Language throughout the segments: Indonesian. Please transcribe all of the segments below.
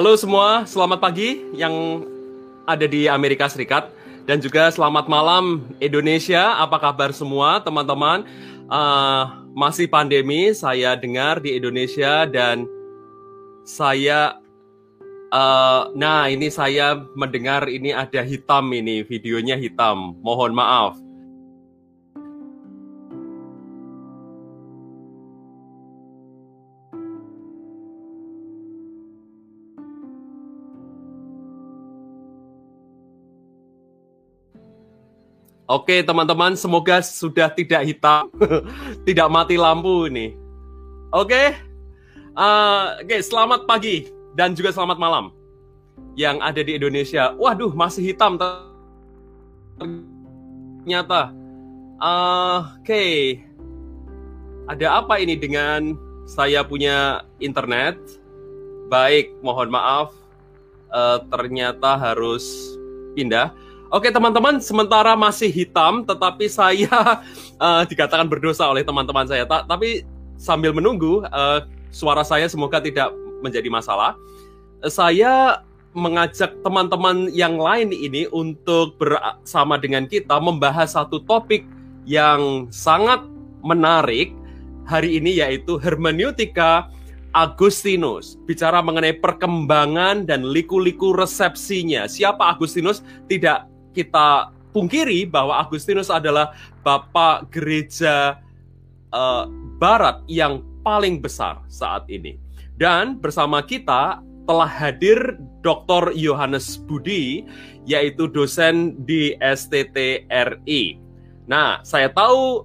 Halo semua, selamat pagi yang ada di Amerika Serikat dan juga selamat malam Indonesia. Apa kabar semua teman-teman? Uh, masih pandemi, saya dengar di Indonesia dan saya uh, nah ini saya mendengar ini ada hitam ini videonya hitam. Mohon maaf. Oke teman-teman, semoga sudah tidak hitam, tidak mati lampu ini. Oke, uh, oke selamat pagi dan juga selamat malam yang ada di Indonesia. Waduh, masih hitam ternyata. Uh, oke, ada apa ini dengan saya punya internet? Baik, mohon maaf, uh, ternyata harus pindah. Oke teman-teman, sementara masih hitam, tetapi saya uh, dikatakan berdosa oleh teman-teman saya. Ta tapi sambil menunggu, uh, suara saya semoga tidak menjadi masalah. Saya mengajak teman-teman yang lain ini untuk bersama dengan kita membahas satu topik yang sangat menarik hari ini yaitu hermeneutika Agustinus bicara mengenai perkembangan dan liku-liku resepsinya. Siapa Agustinus? Tidak kita pungkiri bahwa Agustinus adalah bapak gereja uh, barat yang paling besar saat ini. Dan bersama kita telah hadir Dr. Yohanes Budi, yaitu dosen di STTRI. Nah, saya tahu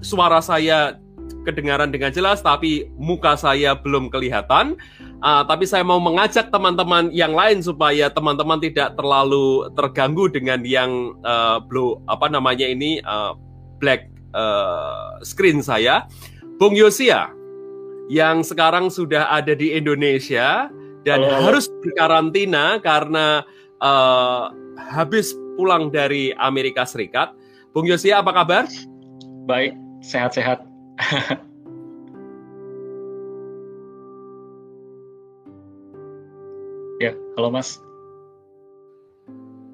suara saya kedengaran dengan jelas, tapi muka saya belum kelihatan. Uh, tapi saya mau mengajak teman-teman yang lain supaya teman-teman tidak terlalu terganggu dengan yang uh, blue apa namanya ini uh, black uh, screen saya. Bung Yosia yang sekarang sudah ada di Indonesia dan Halo. harus berkarantina karena uh, habis pulang dari Amerika Serikat. Bung Yosia apa kabar? Baik, sehat-sehat. Ya, halo Mas.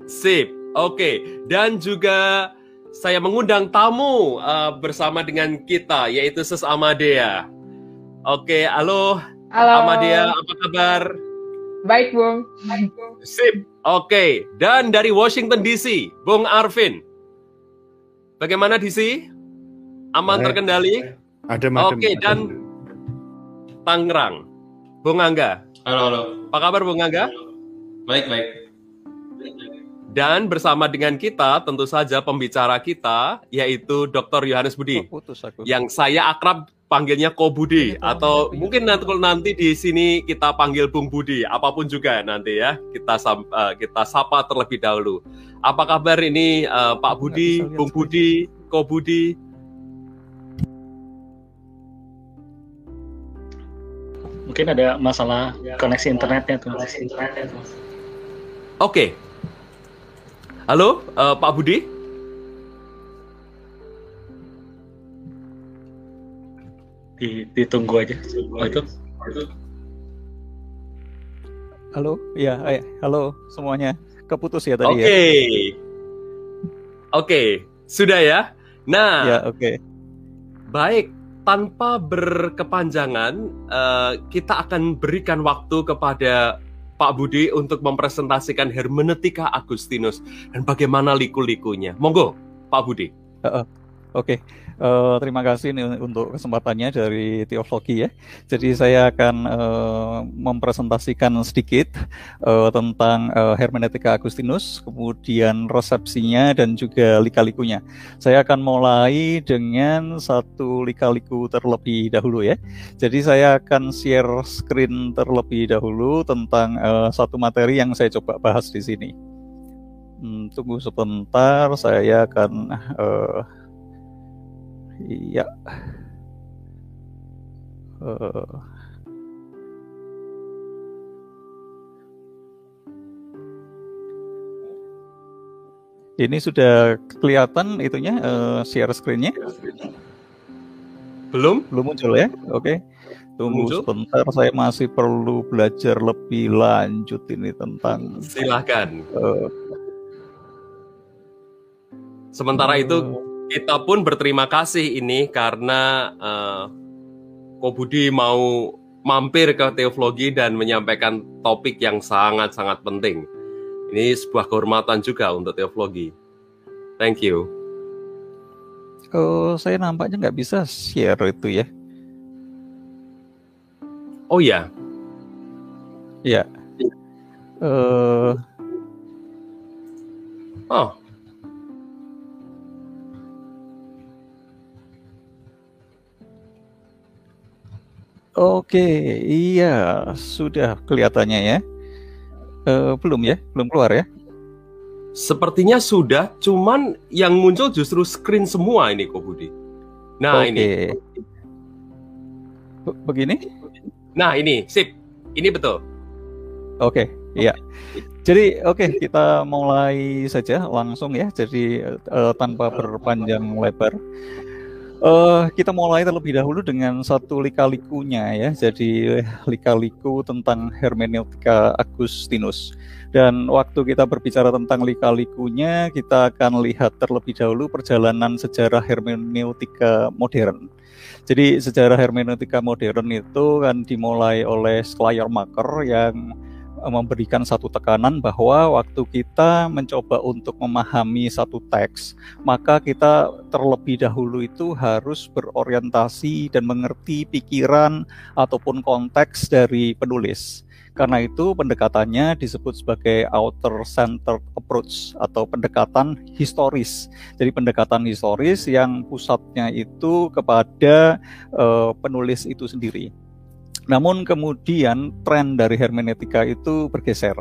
Sip, oke. Dan juga saya mengundang tamu uh, bersama dengan kita, yaitu Sus Amadea. Oke, halo. Halo. Amadea, apa kabar? Baik, Bung. Baik, Bung. Sip, oke. Dan dari Washington DC, Bung Arvin. Bagaimana DC? Aman terkendali? Ada, Oke, dan Tangerang. Bung Angga. Halo, halo. Apa kabar Bung Angga? Baik, baik. Dan bersama dengan kita tentu saja pembicara kita yaitu Dr. Yohanes Budi. Oh, putus aku. Yang saya akrab panggilnya Ko Budi atau mungkin nanti nanti di sini kita panggil Bung Budi apa pun juga nanti ya kita uh, kita sapa terlebih dahulu. Apa kabar ini uh, Pak Budi, Bung Budi, Ko Budi? Mungkin ada masalah koneksi internetnya tuh. Oke. Halo, uh, Pak Budi. Di, ditunggu aja. Oh, itu. Halo, iya, eh, halo semuanya. Keputus ya tadi okay. ya. Oke. Oke, sudah ya. Nah, ya, oke. Okay. Baik, tanpa berkepanjangan, uh, kita akan berikan waktu kepada Pak Budi untuk mempresentasikan hermeneutika Agustinus dan bagaimana liku-likunya. Monggo, Pak Budi. Uh, Oke, okay. uh, eh, terima kasih nih untuk kesempatannya dari teologi ya. Jadi saya akan uh, mempresentasikan sedikit uh, tentang uh, hermeneutika Agustinus, kemudian resepsinya dan juga lika-likunya. Saya akan mulai dengan satu lika-liku terlebih dahulu ya. Jadi saya akan share screen terlebih dahulu tentang uh, satu materi yang saya coba bahas di sini. Hmm, tunggu sebentar, saya akan uh, Iya. Uh. Ini sudah kelihatan itunya uh, share screen-nya? Belum? Belum muncul ya? Oke. Okay. tunggu muncul? sebentar, saya masih perlu belajar lebih lanjut ini tentang Silahkan. eh, Sementara itu kita pun berterima kasih ini karena eh, Ko Budi mau mampir ke teologi dan menyampaikan topik yang sangat-sangat penting. Ini sebuah kehormatan juga untuk teologi. Thank you. eh, saya nampaknya nggak bisa share itu ya. Oh ya, Ya. Eh, oh Oke, iya sudah kelihatannya ya. Eh, belum ya, belum keluar ya. sepertinya sudah, cuman yang muncul justru screen semua ini Ko Budi. Nah Oke. ini, Be- Begini? nah ini, sip, ini betul. Oke, iya. Jadi oke kita mulai saja langsung ya. Jadi eh, tanpa berpanjang lebar. Eh kita mulai terlebih dahulu dengan satu lika-likunya ya. Jadi lika-liku tentang hermeneutika Agustinus. Dan waktu kita berbicara tentang lika-likunya, kita akan lihat terlebih dahulu perjalanan sejarah hermeneutika modern. Jadi sejarah hermeneutika modern itu kan dimulai oleh Schleiermacher yang memberikan satu tekanan bahwa waktu kita mencoba untuk memahami satu teks, maka kita terlebih dahulu itu harus berorientasi dan mengerti pikiran ataupun konteks dari penulis. Karena itu pendekatannya disebut sebagai author-centered approach atau pendekatan historis. Jadi pendekatan historis yang pusatnya itu kepada eh, penulis itu sendiri. Namun kemudian tren dari hermeneutika itu bergeser,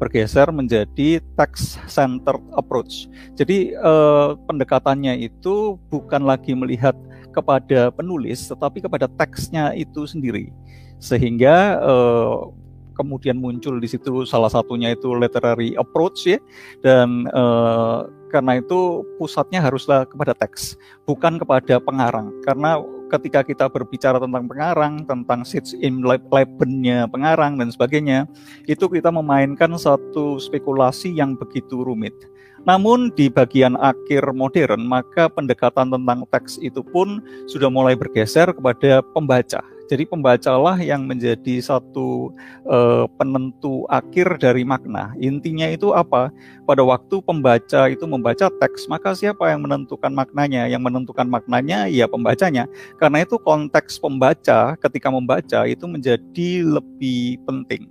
bergeser menjadi text-centered approach. Jadi eh, pendekatannya itu bukan lagi melihat kepada penulis, tetapi kepada teksnya itu sendiri, sehingga eh, kemudian muncul di situ salah satunya itu literary approach ya, dan eh, karena itu pusatnya haruslah kepada teks, bukan kepada pengarang, karena ketika kita berbicara tentang pengarang, tentang sits in Lebennya pengarang dan sebagainya, itu kita memainkan satu spekulasi yang begitu rumit. Namun di bagian akhir modern, maka pendekatan tentang teks itu pun sudah mulai bergeser kepada pembaca. Jadi pembacalah yang menjadi satu eh, penentu akhir dari makna. Intinya itu apa? Pada waktu pembaca itu membaca teks, maka siapa yang menentukan maknanya? Yang menentukan maknanya ya pembacanya. Karena itu konteks pembaca ketika membaca itu menjadi lebih penting.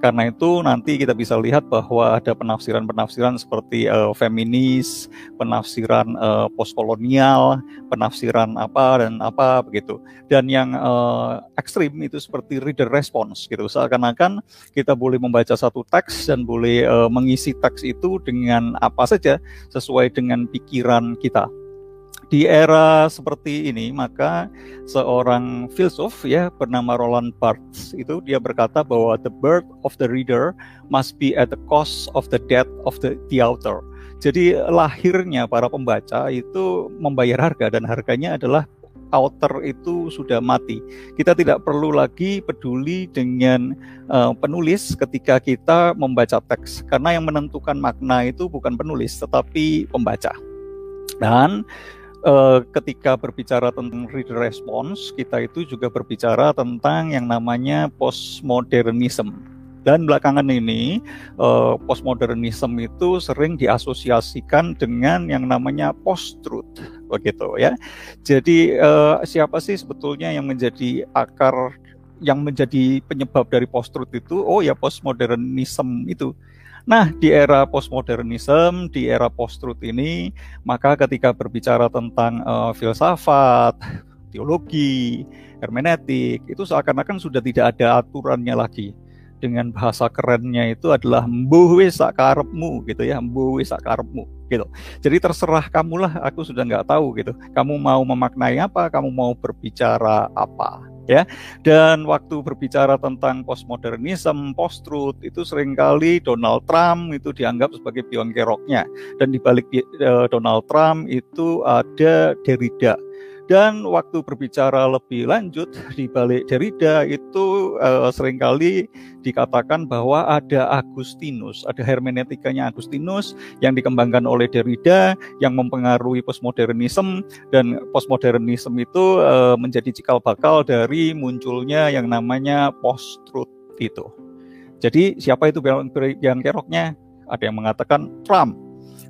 Karena itu nanti kita bisa lihat bahwa ada penafsiran-penafsiran seperti eh, feminis, penafsiran eh, postkolonial, penafsiran apa dan apa begitu. Dan yang eh, ekstrim itu seperti reader response gitu. Seakan-akan kita boleh membaca satu teks dan boleh eh, mengisi teks itu dengan apa saja sesuai dengan pikiran kita. Di era seperti ini, maka seorang filsuf ya bernama Roland Barthes itu dia berkata bahwa the birth of the reader must be at the cost of the death of the, the author. Jadi lahirnya para pembaca itu membayar harga dan harganya adalah author itu sudah mati. Kita tidak perlu lagi peduli dengan uh, penulis ketika kita membaca teks karena yang menentukan makna itu bukan penulis tetapi pembaca. Dan uh, ketika berbicara tentang reader response, kita itu juga berbicara tentang yang namanya postmodernism. Dan belakangan ini uh, postmodernism itu sering diasosiasikan dengan yang namanya post-truth, begitu ya. Jadi uh, siapa sih sebetulnya yang menjadi akar, yang menjadi penyebab dari post-truth itu? Oh ya postmodernism itu. Nah, di era postmodernism, di era post-truth ini, maka ketika berbicara tentang uh, filsafat, teologi, hermeneutik, itu seakan-akan sudah tidak ada aturannya lagi. Dengan bahasa kerennya itu adalah mbuh wis sakarepmu gitu ya, mbuh wis sakarepmu gitu. Jadi terserah kamulah, aku sudah nggak tahu gitu. Kamu mau memaknai apa, kamu mau berbicara apa ya. Dan waktu berbicara tentang postmodernism, post-truth itu sering kali Donald Trump itu dianggap sebagai pionkeroknya. Dan di balik uh, Donald Trump itu ada Derrida. Dan waktu berbicara lebih lanjut di balik Derrida itu uh, sering kali dikatakan bahwa ada Agustinus, ada hermeneutikanya Agustinus yang dikembangkan oleh Derrida yang mempengaruhi postmodernisme dan postmodernisme itu uh, menjadi cikal bakal dari munculnya yang namanya post-truth itu. Jadi siapa itu yang keroknya? Ada yang mengatakan Trump.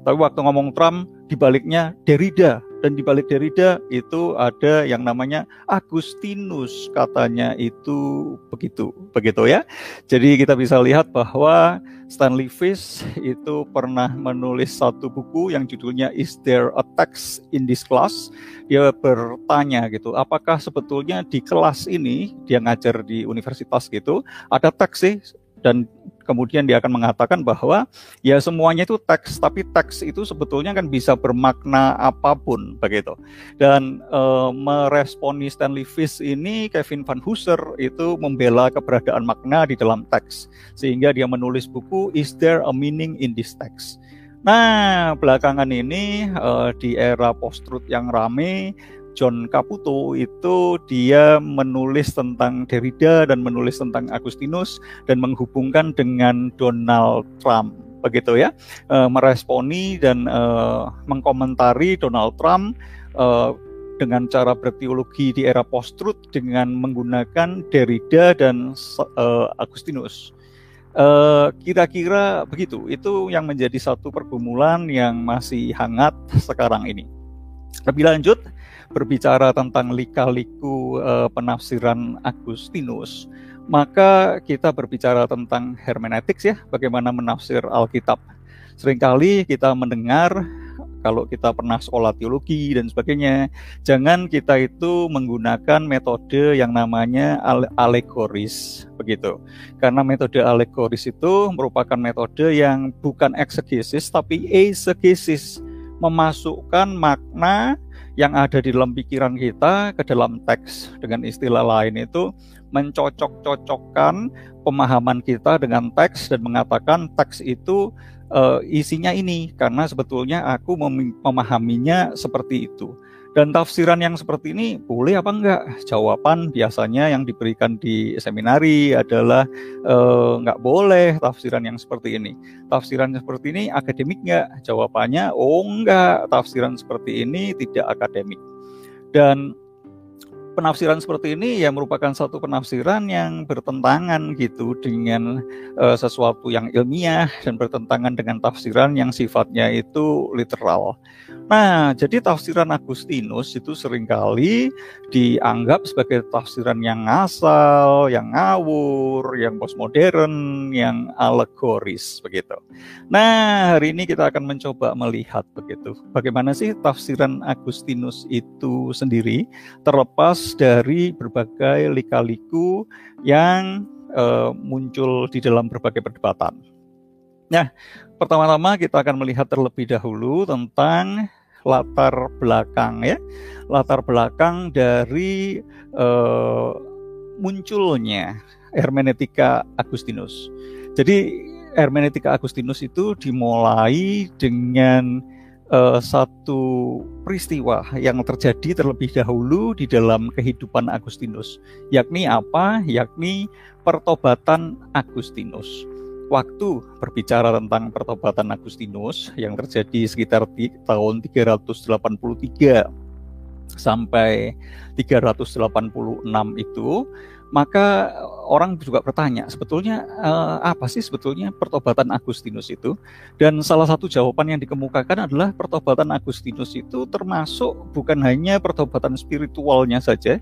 Tapi waktu ngomong Trump, dibaliknya Derrida dan di balik Derrida itu ada yang namanya Agustinus katanya itu begitu begitu ya. Jadi kita bisa lihat bahwa Stanley Fish itu pernah menulis satu buku yang judulnya Is There a Text in this Class? Dia bertanya gitu apakah sebetulnya di kelas ini dia ngajar di universitas gitu ada teks sih? Dan kemudian dia akan mengatakan bahwa ya semuanya itu teks tapi teks itu sebetulnya kan bisa bermakna apa pun begitu. Dan e, meresponi Stanley Fish ini Kevin Van Hooser itu membela keberadaan makna di dalam teks sehingga dia menulis buku Is There a Meaning in This Text? Nah, belakangan ini uh, di era post-truth yang rame, John Caputo itu dia menulis tentang Derrida dan menulis tentang Agustinus dan menghubungkan dengan Donald Trump begitu ya. E, meresponi dan e, mengkomentari Donald Trump e, dengan cara berteologi di era post-truth dengan menggunakan Derrida dan e, Agustinus. Kira-kira begitu. Itu yang menjadi satu pergumulan yang masih hangat sekarang ini. Lebih lanjut berbicara tentang lika-liku uh, penafsiran Agustinus, maka kita berbicara tentang hermeneutics ya, bagaimana menafsir Alkitab. Seringkali kita mendengar kalau kita pernah sekolah teologi dan sebagainya, jangan kita itu menggunakan metode yang namanya alegoris begitu. Karena metode alegoris itu merupakan metode yang bukan eksegesis tapi eisegesis, memasukkan makna yang ada di dalam pikiran kita ke dalam teks. Dengan istilah lain itu mencocok-cocokkan pemahaman kita dengan teks dan mengatakan teks itu uh, isinya ini karena sebetulnya aku memahaminya seperti itu. Dan tafsiran yang seperti ini boleh apa enggak? Jawaban biasanya yang diberikan di seminari adalah e, enggak boleh tafsiran yang seperti ini. Tafsiran seperti ini akademik enggak? Jawabannya oh enggak, tafsiran seperti ini tidak akademik. Dan penafsiran seperti ini ya merupakan satu penafsiran yang bertentangan gitu dengan uh, sesuatu yang ilmiah dan bertentangan dengan tafsiran yang sifatnya itu literal. Nah, jadi tafsiran Agustinus itu sering kali dianggap sebagai tafsiran yang ngasal, yang ngawur, yang postmodern, yang alegoris begitu. Nah, hari ini kita akan mencoba melihat begitu. Bagaimana sih tafsiran Agustinus itu sendiri terlepas dari berbagai lika-liku yang uh, muncul di dalam berbagai perdebatan. Nah, pertama-tama kita akan melihat terlebih dahulu tentang latar belakang ya, latar belakang dari uh, munculnya hermeneutika Agustinus. Jadi hermeneutika Agustinus itu dimulai dengan uh, satu peristiwa yang terjadi terlebih dahulu di dalam kehidupan Agustinus, yakni apa? Yakni pertobatan Agustinus waktu berbicara tentang pertobatan Agustinus yang terjadi sekitar di tahun 383 sampai 386 itu maka orang juga bertanya sebetulnya uh, apa sih sebetulnya pertobatan Agustinus itu? Dan salah satu jawaban yang dikemukakan adalah pertobatan Agustinus itu termasuk bukan hanya pertobatan spiritualnya saja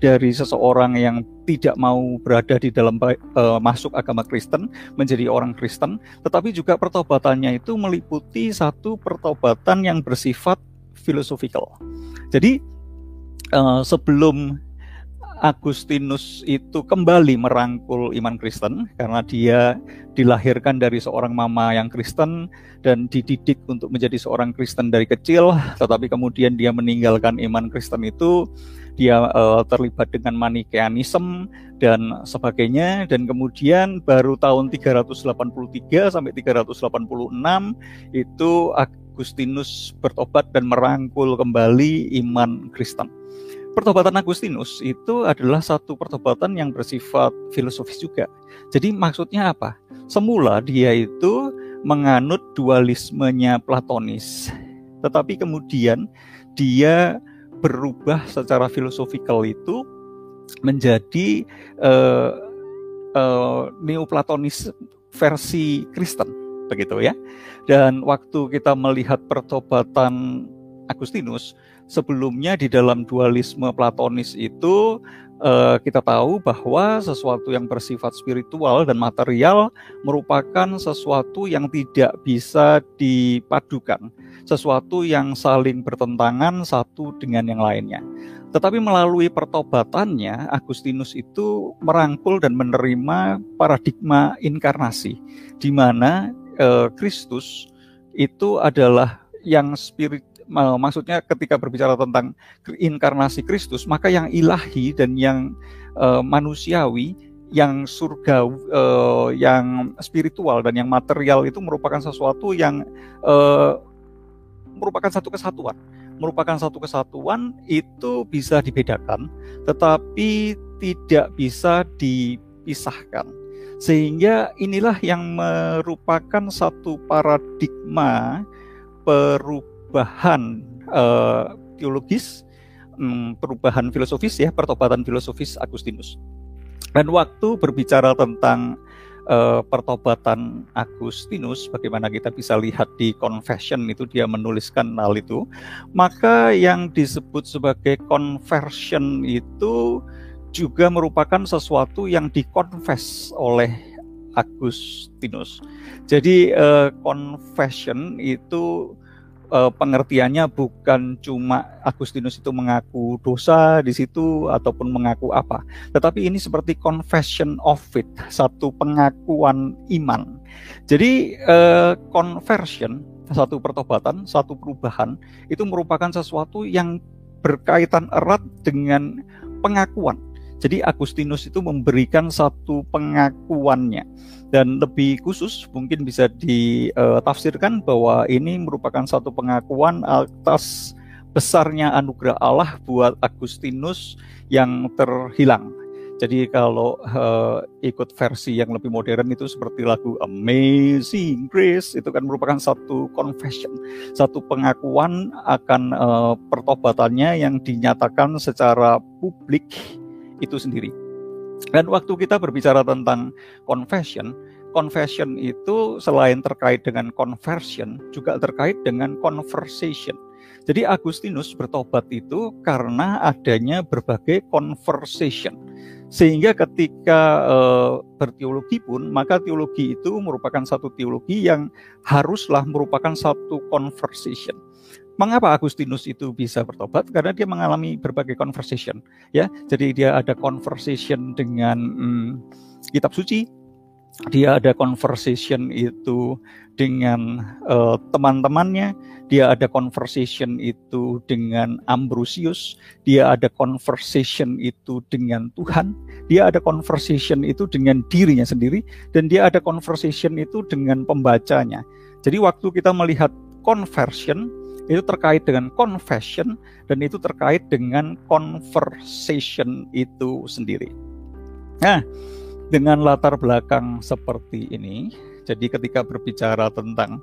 dari seseorang yang tidak mau berada di dalam uh, masuk agama Kristen menjadi orang Kristen tetapi juga pertobatannya itu meliputi satu pertobatan yang bersifat filosofikal. Jadi uh, sebelum Agustinus itu kembali merangkul iman Kristen karena dia dilahirkan dari seorang mama yang Kristen dan dididik untuk menjadi seorang Kristen dari kecil, tetapi kemudian dia meninggalkan iman Kristen itu dia uh, terlibat dengan Manikeanisme dan sebagainya dan kemudian baru tahun 383 sampai 386 itu Agustinus bertobat dan merangkul kembali iman Kristen. Pertobatan Agustinus itu adalah satu pertobatan yang bersifat filosofis juga. Jadi maksudnya apa? Semula dia itu menganut dualismenya Platonis. Tetapi kemudian dia berubah secara filosofikal itu menjadi uh, uh, neoplatonis versi Kristen begitu ya. Dan waktu kita melihat pertobatan Agustinus, sebelumnya di dalam dualisme Platonis itu uh, kita tahu bahwa sesuatu yang bersifat spiritual dan material merupakan sesuatu yang tidak bisa dipadukan, sesuatu yang saling bertentangan satu dengan yang lainnya. Tetapi melalui pertobatannya, Agustinus itu merangkul dan menerima paradigma inkarnasi, di mana uh, Kristus itu adalah yang spirit maksudnya ketika berbicara tentang inkarnasi Kristus, maka yang ilahi dan yang uh, manusiawi, yang surga, uh, yang spiritual dan yang material itu merupakan sesuatu yang uh, merupakan satu kesatuan. Merupakan satu kesatuan itu bisa dibedakan, tetapi tidak bisa dipisahkan. Sehingga inilah yang merupakan satu paradigma perubahan perubahan uh, teologis, um, perubahan filosofis ya, pertobatan filosofis Agustinus. Dan waktu berbicara tentang uh, pertobatan Agustinus, bagaimana kita bisa lihat di Confession itu dia menuliskan hal itu, maka yang disebut sebagai conversion itu juga merupakan sesuatu yang dikonfes oleh Agustinus. Jadi uh, confession itu uh, pengertiannya bukan cuma Agustinus itu mengaku dosa di situ ataupun mengaku apa, tetapi ini seperti confession of faith, satu pengakuan iman. Jadi uh, conversion, satu pertobatan, satu perubahan itu merupakan sesuatu yang berkaitan erat dengan pengakuan jadi Agustinus itu memberikan satu pengakuannya dan lebih khusus mungkin bisa ditafsirkan bahwa ini merupakan satu pengakuan atas besarnya anugerah Allah buat Agustinus yang terhilang. Jadi kalau uh, ikut versi yang lebih modern itu seperti lagu Amazing Grace itu kan merupakan satu confession, satu pengakuan akan uh, pertobatannya yang dinyatakan secara publik itu sendiri. Dan waktu kita berbicara tentang confession, confession itu selain terkait dengan conversion, juga terkait dengan conversation. Jadi Agustinus bertobat itu karena adanya berbagai conversation. Sehingga ketika e, berteologi pun, maka teologi itu merupakan satu teologi yang haruslah merupakan satu conversation. Mengapa Agustinus itu bisa bertobat? Karena dia mengalami berbagai conversation, ya. Jadi dia ada conversation dengan hmm, kitab suci, dia ada conversation itu dengan uh, teman-temannya, dia ada conversation itu dengan Ambrosius, dia ada conversation itu dengan Tuhan, dia ada conversation itu dengan dirinya sendiri, dan dia ada conversation itu dengan pembacanya. Jadi waktu kita melihat conversion, itu terkait dengan confession dan itu terkait dengan conversation itu sendiri. Nah, dengan latar belakang seperti ini, jadi ketika berbicara tentang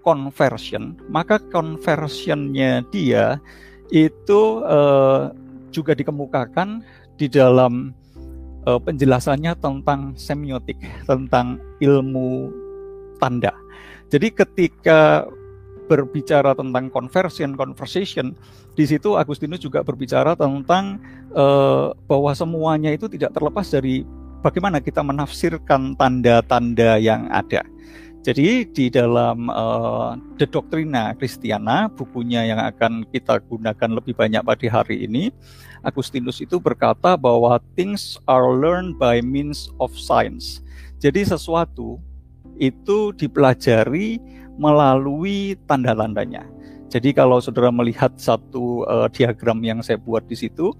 conversion, maka conversionnya dia itu uh, juga dikemukakan di dalam uh, penjelasannya tentang semiotik, tentang ilmu tanda. Jadi ketika berbicara tentang conversion, conversation, di situ Agustinus juga berbicara tentang uh, bahwa semuanya itu tidak terlepas dari bagaimana kita menafsirkan tanda-tanda yang ada. Jadi di dalam uh, The Doctrina Christiana, bukunya yang akan kita gunakan lebih banyak pada hari ini, Agustinus itu berkata bahwa things are learned by means of science. Jadi sesuatu itu dipelajari melalui tanda-tandanya. Jadi kalau saudara melihat satu uh, diagram yang saya buat di situ,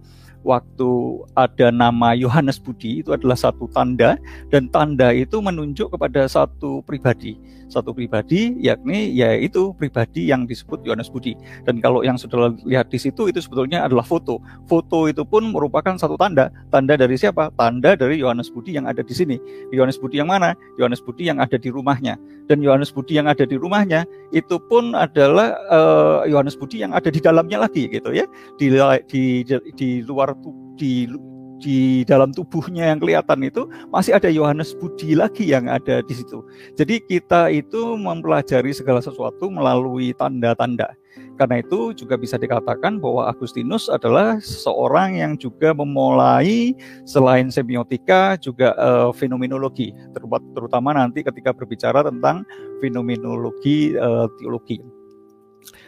waktu ada nama Yohanes Budi itu adalah satu tanda dan tanda itu menunjuk kepada satu pribadi. Satu pribadi yakni yaitu pribadi yang disebut Yohanes Budi. Dan kalau yang sudah lihat di situ itu sebetulnya adalah foto. Foto itu pun merupakan satu tanda. Tanda dari siapa? Tanda dari Yohanes Budi yang ada di sini. Yohanes Budi yang mana? Yohanes Budi yang ada di rumahnya. Dan Yohanes Budi yang ada di rumahnya itu pun adalah eh, Yohanes uh, Budi yang ada di dalamnya lagi gitu ya. Di di di, di luar di di dalam tubuhnya yang kelihatan itu masih ada Yohanes Budi lagi yang ada di situ. Jadi kita itu mempelajari segala sesuatu melalui tanda-tanda. Karena itu juga bisa dikatakan bahwa Agustinus adalah seorang yang juga memulai selain semiotika juga uh, fenomenologi, terutama nanti ketika berbicara tentang fenomenologi uh, teologi.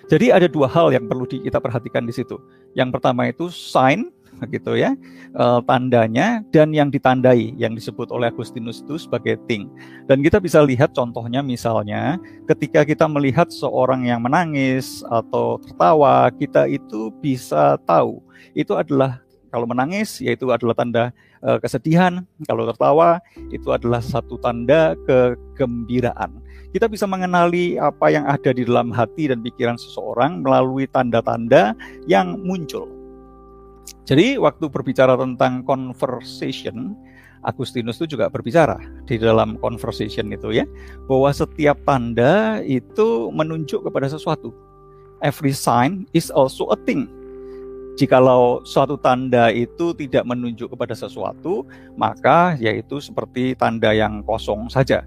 Jadi ada dua hal yang perlu kita perhatikan di situ. Yang pertama itu sign gitu ya e, tandanya dan yang ditandai yang disebut oleh Agustinus itu sebagai thing. Dan kita bisa lihat contohnya misalnya ketika kita melihat seorang yang menangis atau tertawa kita itu bisa tahu itu adalah kalau menangis yaitu adalah tanda e, kesedihan. Kalau tertawa itu adalah satu tanda kegembiraan. Kita bisa mengenali apa yang ada di dalam hati dan pikiran seseorang melalui tanda-tanda yang muncul jadi waktu berbicara tentang conversation, Agustinus itu juga berbicara di dalam conversation itu ya, bahwa setiap tanda itu menunjuk kepada sesuatu. Every sign is also a thing. Jikalau suatu tanda itu tidak menunjuk kepada sesuatu, maka yaitu seperti tanda yang kosong saja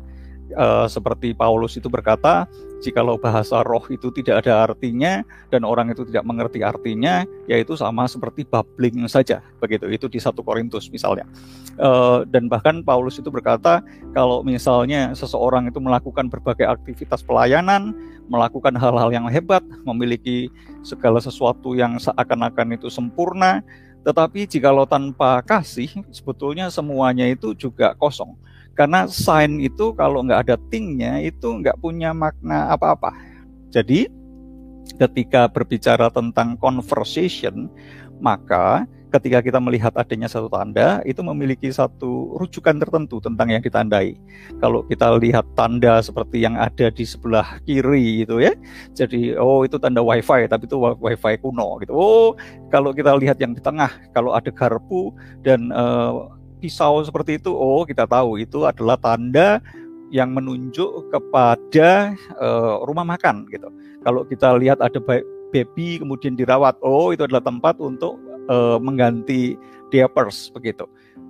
uh, seperti Paulus itu berkata, jikalau bahasa roh itu tidak ada artinya dan orang itu tidak mengerti artinya, yaitu sama seperti babbling saja. Begitu itu di satu Korintus misalnya. Uh, dan bahkan Paulus itu berkata, kalau misalnya seseorang itu melakukan berbagai aktivitas pelayanan, melakukan hal-hal yang hebat, memiliki segala sesuatu yang seakan-akan itu sempurna, tetapi jikalau tanpa kasih, sebetulnya semuanya itu juga kosong karena sign itu kalau nggak ada tingnya itu nggak punya makna apa-apa. Jadi ketika berbicara tentang conversation, maka ketika kita melihat adanya satu tanda, itu memiliki satu rujukan tertentu tentang yang ditandai. Kalau kita lihat tanda seperti yang ada di sebelah kiri itu ya, jadi oh itu tanda wifi, tapi itu wifi kuno gitu. Oh kalau kita lihat yang di tengah, kalau ada garpu dan uh, pisau seperti itu, oh kita tahu itu adalah tanda yang menunjuk kepada uh, rumah makan gitu. Kalau kita lihat ada baby kemudian dirawat, oh itu adalah tempat untuk uh, mengganti diapers begitu.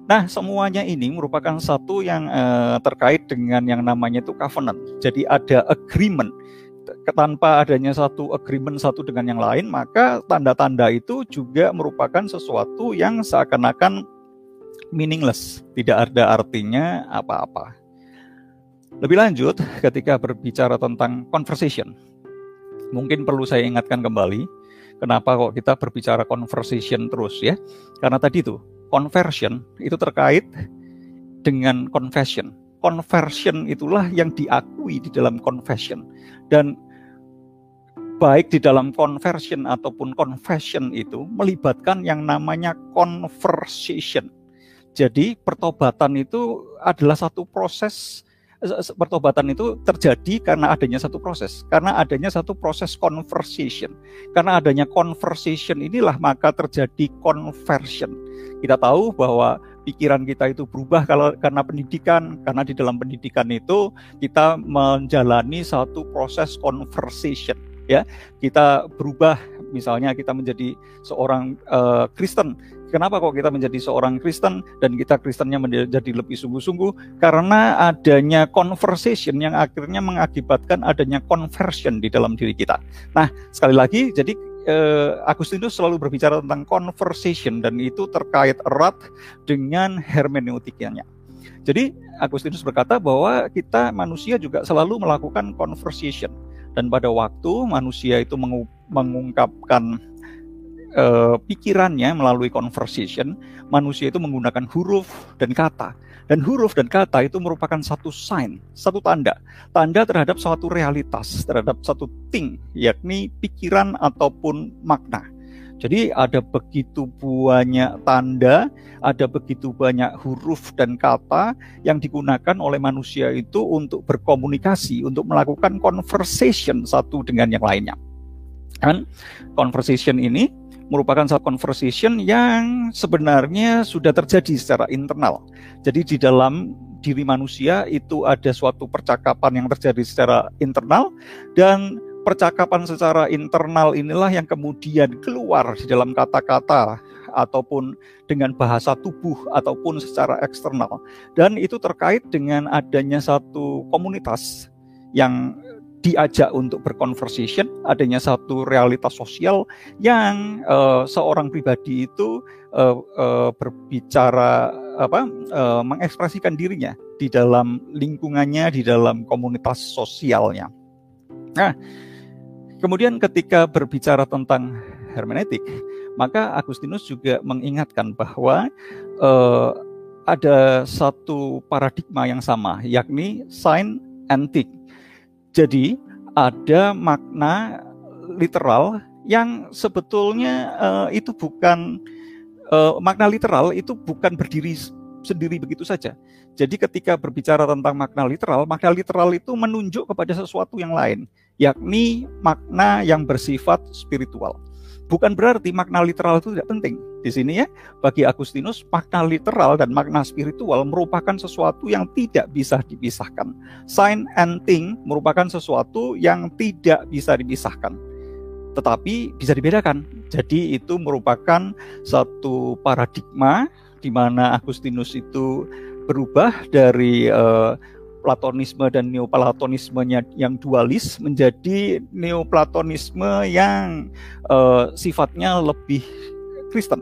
Nah, semuanya ini merupakan satu yang uh, terkait dengan yang namanya itu covenant. Jadi ada agreement. Tanpa adanya satu agreement satu dengan yang lain, maka tanda-tanda itu juga merupakan sesuatu yang seakan-akan meaningless, tidak ada artinya apa-apa. Lebih lanjut, ketika berbicara tentang conversation, mungkin perlu saya ingatkan kembali, kenapa kok kita berbicara conversation terus ya? Karena tadi itu, conversion itu terkait dengan confession. Conversion itulah yang diakui di dalam confession. Dan baik di dalam conversion ataupun confession itu melibatkan yang namanya conversation jadi pertobatan itu adalah satu proses pertobatan itu terjadi karena adanya satu proses, karena adanya satu proses conversation. Karena adanya conversation inilah maka terjadi conversion. Kita tahu bahwa pikiran kita itu berubah kalau karena pendidikan, karena di dalam pendidikan itu kita menjalani satu proses conversation ya. Kita berubah misalnya kita menjadi seorang uh, Kristen Kenapa kok kita menjadi seorang Kristen dan kita Kristennya menjadi lebih sungguh-sungguh? Karena adanya conversation yang akhirnya mengakibatkan adanya conversion di dalam diri kita. Nah, sekali lagi, jadi eh, Agustinus selalu berbicara tentang conversation dan itu terkait erat dengan hermeneutikanya. Jadi Agustinus berkata bahwa kita manusia juga selalu melakukan conversation dan pada waktu manusia itu mengungkapkan uh, pikirannya melalui conversation, manusia itu menggunakan huruf dan kata. Dan huruf dan kata itu merupakan satu sign, satu tanda. Tanda terhadap suatu realitas, terhadap satu thing, yakni pikiran ataupun makna. Jadi ada begitu banyak tanda, ada begitu banyak huruf dan kata yang digunakan oleh manusia itu untuk berkomunikasi, untuk melakukan conversation satu dengan yang lainnya. Dan conversation ini merupakan satu conversation yang sebenarnya sudah terjadi secara internal. Jadi di dalam diri manusia itu ada suatu percakapan yang terjadi secara internal dan percakapan secara internal inilah yang kemudian keluar di dalam kata-kata ataupun dengan bahasa tubuh ataupun secara eksternal dan itu terkait dengan adanya satu komunitas yang diajak untuk berkonversation, adanya satu realitas sosial yang uh, seorang pribadi itu uh, uh, berbicara apa uh, mengekspresikan dirinya di dalam lingkungannya, di dalam komunitas sosialnya. Nah, Kemudian ketika berbicara tentang hermeneutik, maka Agustinus juga mengingatkan bahwa uh, ada satu paradigma yang sama, yakni sign antik. Jadi ada makna literal yang sebetulnya uh, itu bukan uh, makna literal itu bukan berdiri sendiri begitu saja. Jadi ketika berbicara tentang makna literal, makna literal itu menunjuk kepada sesuatu yang lain yakni makna yang bersifat spiritual. Bukan berarti makna literal itu tidak penting. Di sini ya, bagi Agustinus, makna literal dan makna spiritual merupakan sesuatu yang tidak bisa dipisahkan. Sign and thing merupakan sesuatu yang tidak bisa dipisahkan. Tetapi bisa dibedakan. Jadi itu merupakan satu paradigma di mana Agustinus itu berubah dari uh, Platonisme dan Neoplatonismenya yang dualis menjadi Neoplatonisme yang uh, sifatnya lebih Kristen.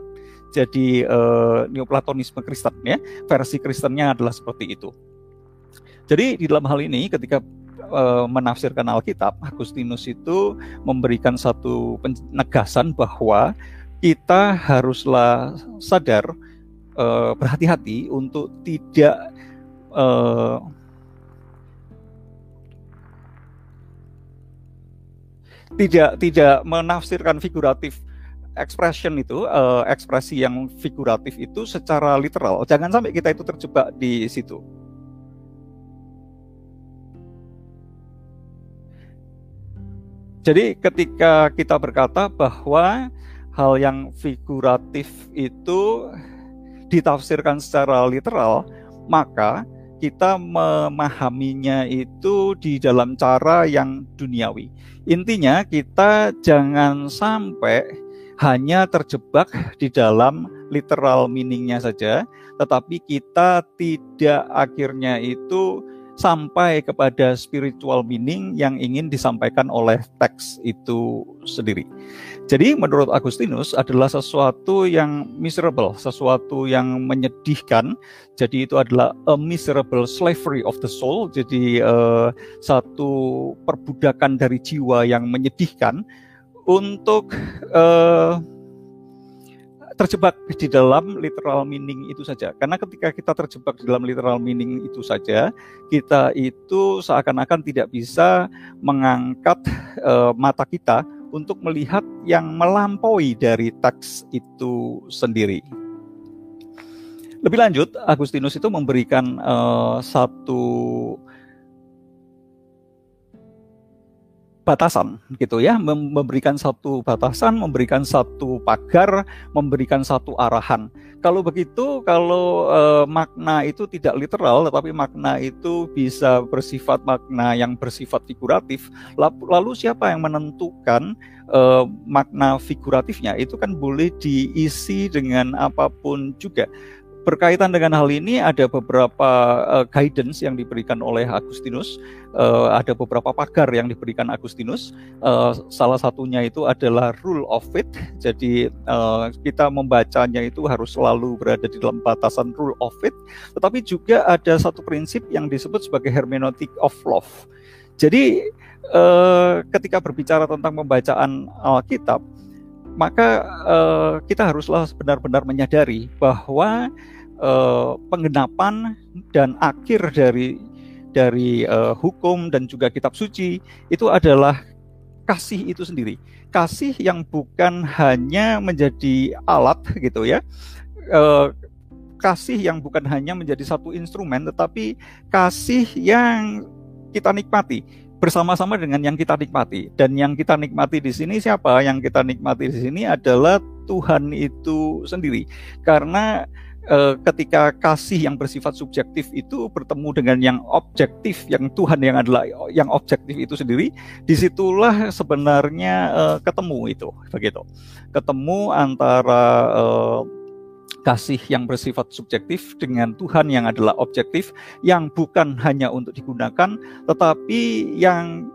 Jadi uh, Neoplatonisme Kristen ya, versi Kristennya adalah seperti itu. Jadi di dalam hal ini ketika uh, menafsirkan Alkitab, Agustinus itu memberikan satu penegasan bahwa kita haruslah sadar berhati-hati untuk tidak tidak tidak menafsirkan figuratif expression itu uh, ekspresi yang figuratif itu secara literal. Jangan sampai kita itu terjebak di situ. Jadi ketika kita berkata bahwa hal yang figuratif itu ditafsirkan secara literal, maka kita memahaminya itu di dalam cara yang duniawi. Intinya kita jangan sampai hanya terjebak di dalam literal meaningnya saja, tetapi kita tidak akhirnya itu sampai kepada spiritual meaning yang ingin disampaikan oleh teks itu sendiri. Jadi menurut Agustinus adalah sesuatu yang miserable, sesuatu yang menyedihkan. Jadi itu adalah a miserable slavery of the soul. Jadi uh, satu perbudakan dari jiwa yang menyedihkan untuk uh, terjebak di dalam literal meaning itu saja. Karena ketika kita terjebak di dalam literal meaning itu saja, kita itu seakan-akan tidak bisa mengangkat uh, mata kita untuk melihat yang melampaui dari teks itu sendiri. Lebih lanjut, Agustinus itu memberikan uh, satu batasan gitu ya. Memberikan satu batasan memberikan satu pagar memberikan satu arahan. Kalau begitu kalau e, makna itu tidak literal tetapi makna itu bisa bersifat makna yang bersifat figuratif lalu siapa yang menentukan e, makna figuratifnya? Itu kan boleh diisi dengan apa pun juga Berkaitan dengan hal ini ada beberapa uh, guidance yang diberikan oleh Agustinus, uh, ada beberapa pagar yang diberikan Agustinus. Uh, salah satunya itu adalah rule of faith. Jadi uh, kita membacanya itu harus selalu berada di dalam batasan rule of faith. Tetapi juga ada satu prinsip yang disebut sebagai hermeneutic of love. Jadi uh, ketika berbicara tentang pembacaan Alkitab, maka uh, kita haruslah benar-benar menyadari bahwa uh, penggenapan dan akhir dari dari uh, hukum dan juga kitab suci itu adalah kasih itu sendiri. Kasih yang bukan hanya menjadi alat gitu ya. Uh, kasih yang bukan hanya menjadi satu instrumen tetapi kasih yang kita nikmati bersama-sama dengan yang kita nikmati. Dan yang kita nikmati di sini siapa? Yang kita nikmati di sini adalah Tuhan itu sendiri. Karena eh, ketika kasih yang bersifat subjektif itu bertemu dengan yang objektif, yang Tuhan yang adalah yang objektif itu sendiri, di situlah sebenarnya eh, ketemu itu, begitu. Ketemu antara eh, kasih yang bersifat subjektif dengan Tuhan yang adalah objektif, yang bukan hanya untuk digunakan, tetapi yang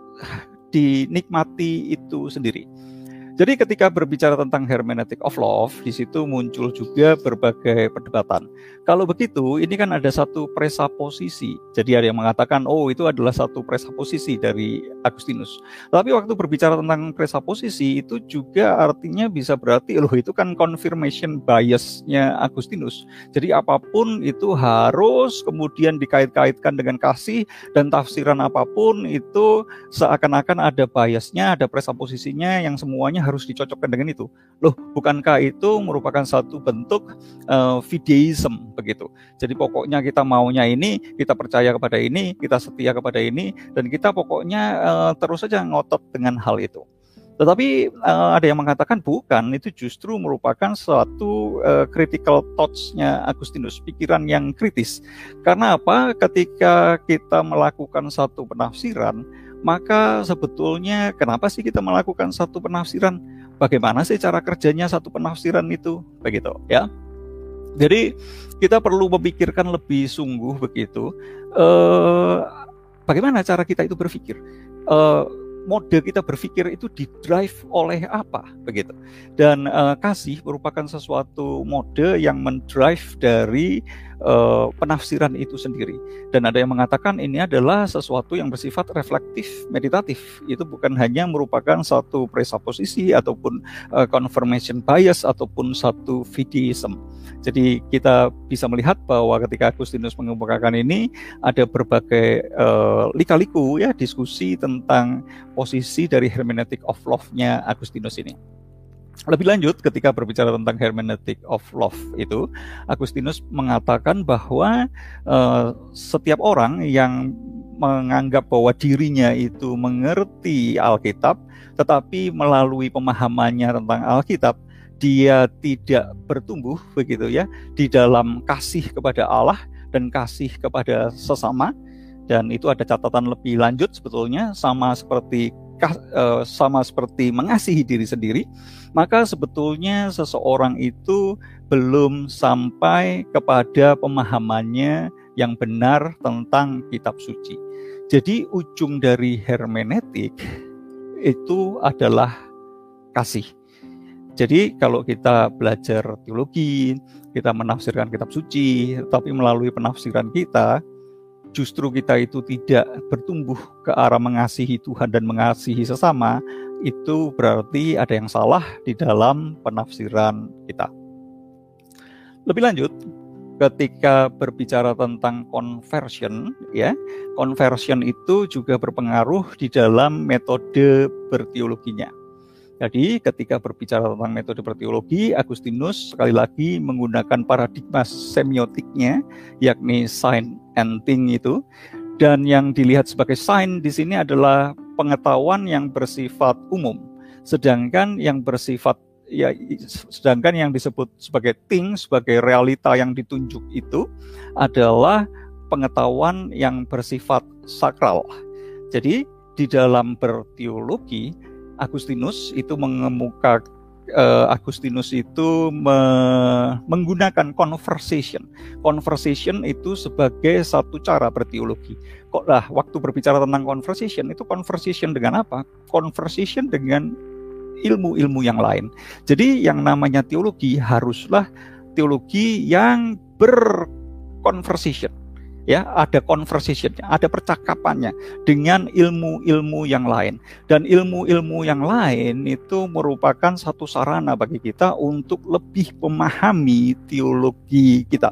dinikmati itu sendiri. Jadi ketika berbicara tentang hermeneutic of love, di situ muncul juga berbagai perdebatan. Kalau begitu, ini kan ada satu presaposisi. Jadi ada yang mengatakan, oh itu adalah satu presaposisi dari Agustinus. Tapi waktu berbicara tentang presaposisi, itu juga artinya bisa berarti, loh itu kan confirmation biasnya Agustinus. Jadi apa pun itu harus kemudian dikait-kaitkan dengan kasih, dan tafsiran apa pun itu seakan-akan ada biasnya, ada presaposisinya yang semuanya harus dicocokkan dengan itu. Loh, bukankah itu merupakan satu bentuk uh, fideism begitu. Jadi pokoknya kita maunya ini, kita percaya kepada ini, kita setia kepada ini dan kita pokoknya uh, terus saja ngotot dengan hal itu. Tetapi uh, ada yang mengatakan bukan, itu justru merupakan suatu uh, critical thoughts-nya Agustinus, pikiran yang kritis. Karena apa? Ketika kita melakukan satu penafsiran, maka sebetulnya kenapa sih kita melakukan satu penafsiran? Bagaimana sih cara kerjanya satu penafsiran itu? Begitu ya. Jadi kita perlu memikirkan lebih sungguh begitu. Eh, bagaimana cara kita itu berpikir? Eh, mode kita berpikir itu didrive oleh apa begitu dan uh, kasih merupakan sesuatu mode yang mendrive dari uh, penafsiran itu sendiri. Dan ada yang mengatakan ini adalah sesuatu yang bersifat reflektif meditatif. Itu bukan hanya merupakan satu presupposisi ataupun uh, confirmation bias ataupun satu fideism. Jadi kita bisa melihat bahwa ketika Agustinus mengemukakan ini ada berbagai uh, lika-liku ya diskusi tentang posisi dari hermeneutic of love-nya Agustinus ini. Lebih lanjut, ketika berbicara tentang hermeneutic of love itu, Agustinus mengatakan bahwa uh, setiap orang yang menganggap bahwa dirinya itu mengerti Alkitab, tetapi melalui pemahamannya tentang Alkitab, dia tidak bertumbuh begitu ya di dalam kasih kepada Allah dan kasih kepada sesama. Dan itu ada catatan lebih lanjut sebetulnya sama seperti sama seperti mengasihi diri sendiri, maka sebetulnya seseorang itu belum sampai kepada pemahamannya yang benar tentang kitab suci. Jadi ujung dari hermeneutik itu adalah kasih. Jadi kalau kita belajar teologi, kita menafsirkan kitab suci, tapi melalui penafsiran kita, justru kita itu tidak bertumbuh ke arah mengasihi Tuhan dan mengasihi sesama, itu berarti ada yang salah di dalam penafsiran kita. Lebih lanjut, ketika berbicara tentang conversion, ya, conversion itu juga berpengaruh di dalam metode berteologinya. Jadi ketika berbicara tentang metode berteologi, Agustinus sekali lagi menggunakan paradigma semiotiknya, yakni sign and thing itu. Dan yang dilihat sebagai sign di sini adalah pengetahuan yang bersifat umum. Sedangkan yang bersifat ya sedangkan yang disebut sebagai thing, sebagai realita yang ditunjuk itu adalah pengetahuan yang bersifat sakral. Jadi di dalam berteologi Agustinus itu mengemuka uh, Agustinus itu me menggunakan conversation. Conversation itu sebagai satu cara berteologi. Kok lah waktu berbicara tentang conversation itu conversation dengan apa? Conversation dengan ilmu-ilmu yang lain. Jadi yang namanya teologi haruslah teologi yang berconversation ya ada conversationnya, ada percakapannya dengan ilmu-ilmu yang lain dan ilmu-ilmu yang lain itu merupakan satu sarana bagi kita untuk lebih memahami teologi kita.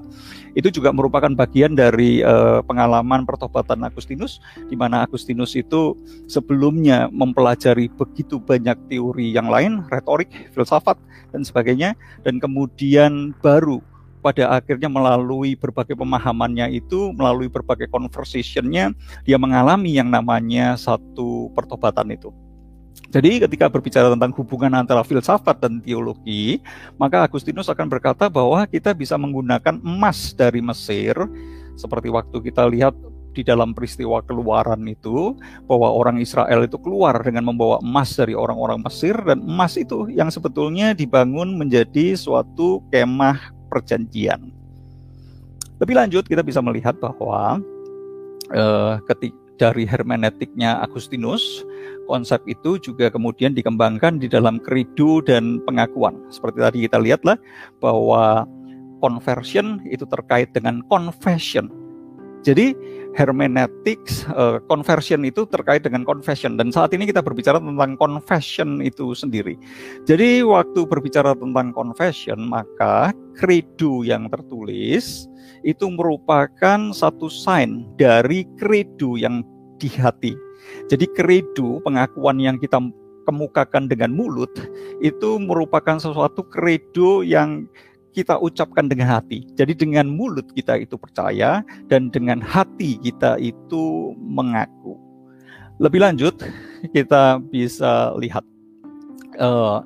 Itu juga merupakan bagian dari uh, pengalaman pertobatan Agustinus di mana Agustinus itu sebelumnya mempelajari begitu banyak teori yang lain, retorik, filsafat dan sebagainya dan kemudian baru pada akhirnya melalui berbagai pemahamannya itu, melalui berbagai conversationnya, dia mengalami yang namanya satu pertobatan itu. Jadi ketika berbicara tentang hubungan antara filsafat dan teologi, maka Agustinus akan berkata bahwa kita bisa menggunakan emas dari Mesir, seperti waktu kita lihat di dalam peristiwa keluaran itu bahwa orang Israel itu keluar dengan membawa emas dari orang-orang Mesir dan emas itu yang sebetulnya dibangun menjadi suatu kemah perjanjian. Lebih lanjut kita bisa melihat bahwa uh, ketik dari hermeneutiknya Agustinus, konsep itu juga kemudian dikembangkan di dalam credo dan pengakuan. Seperti tadi kita lihatlah bahwa conversion itu terkait dengan confession. Jadi hermeneutics uh, conversion itu terkait dengan confession dan saat ini kita berbicara tentang confession itu sendiri. Jadi waktu berbicara tentang confession maka credo yang tertulis itu merupakan satu sign dari credo yang di hati. Jadi credo pengakuan yang kita kemukakan dengan mulut itu merupakan sesuatu credo yang kita ucapkan dengan hati. Jadi dengan mulut kita itu percaya dan dengan hati kita itu mengaku. Lebih lanjut kita bisa lihat uh,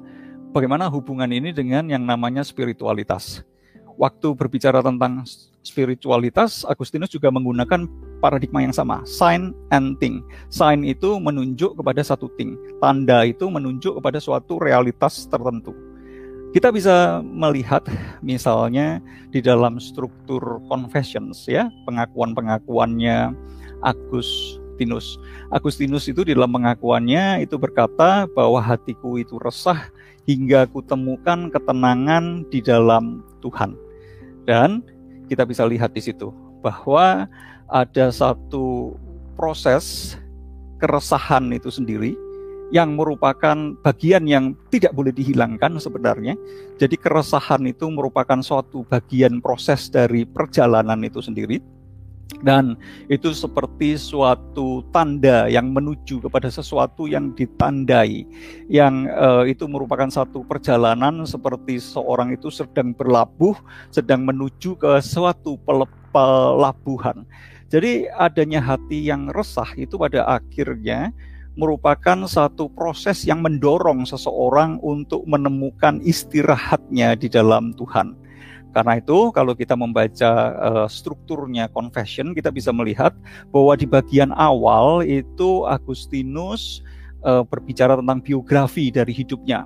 bagaimana hubungan ini dengan yang namanya spiritualitas. Waktu berbicara tentang spiritualitas, Agustinus juga menggunakan paradigma yang sama, sign and thing. Sign itu menunjuk kepada satu thing, tanda itu menunjuk kepada suatu realitas tertentu kita bisa melihat misalnya di dalam struktur confessions ya, pengakuan-pengakuannya Agustinus. Agustinus itu di dalam pengakuannya itu berkata bahwa hatiku itu resah hingga kutemukan ketenangan di dalam Tuhan. Dan kita bisa lihat di situ bahwa ada satu proses keresahan itu sendiri yang merupakan bagian yang tidak boleh dihilangkan sebenarnya. Jadi keresahan itu merupakan suatu bagian proses dari perjalanan itu sendiri. Dan itu seperti suatu tanda yang menuju kepada sesuatu yang ditandai, yang uh, itu merupakan satu perjalanan seperti seorang itu sedang berlabuh, sedang menuju ke suatu pelabuhan. Jadi adanya hati yang resah itu pada akhirnya merupakan satu proses yang mendorong seseorang untuk menemukan istirahatnya di dalam Tuhan. Karena itu, kalau kita membaca uh, strukturnya confession, kita bisa melihat bahwa di bagian awal itu Agustinus uh, berbicara tentang biografi dari hidupnya.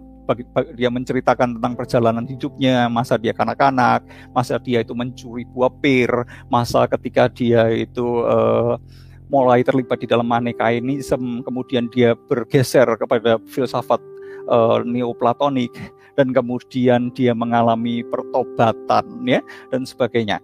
Dia menceritakan tentang perjalanan hidupnya, masa dia kanak-kanak, masa dia itu mencuri buah pir, masa ketika dia itu uh, mulai terlibat di dalam manekainisme, kemudian dia bergeser kepada filsafat uh, neoplatonik dan kemudian dia mengalami pertobatan ya dan sebagainya.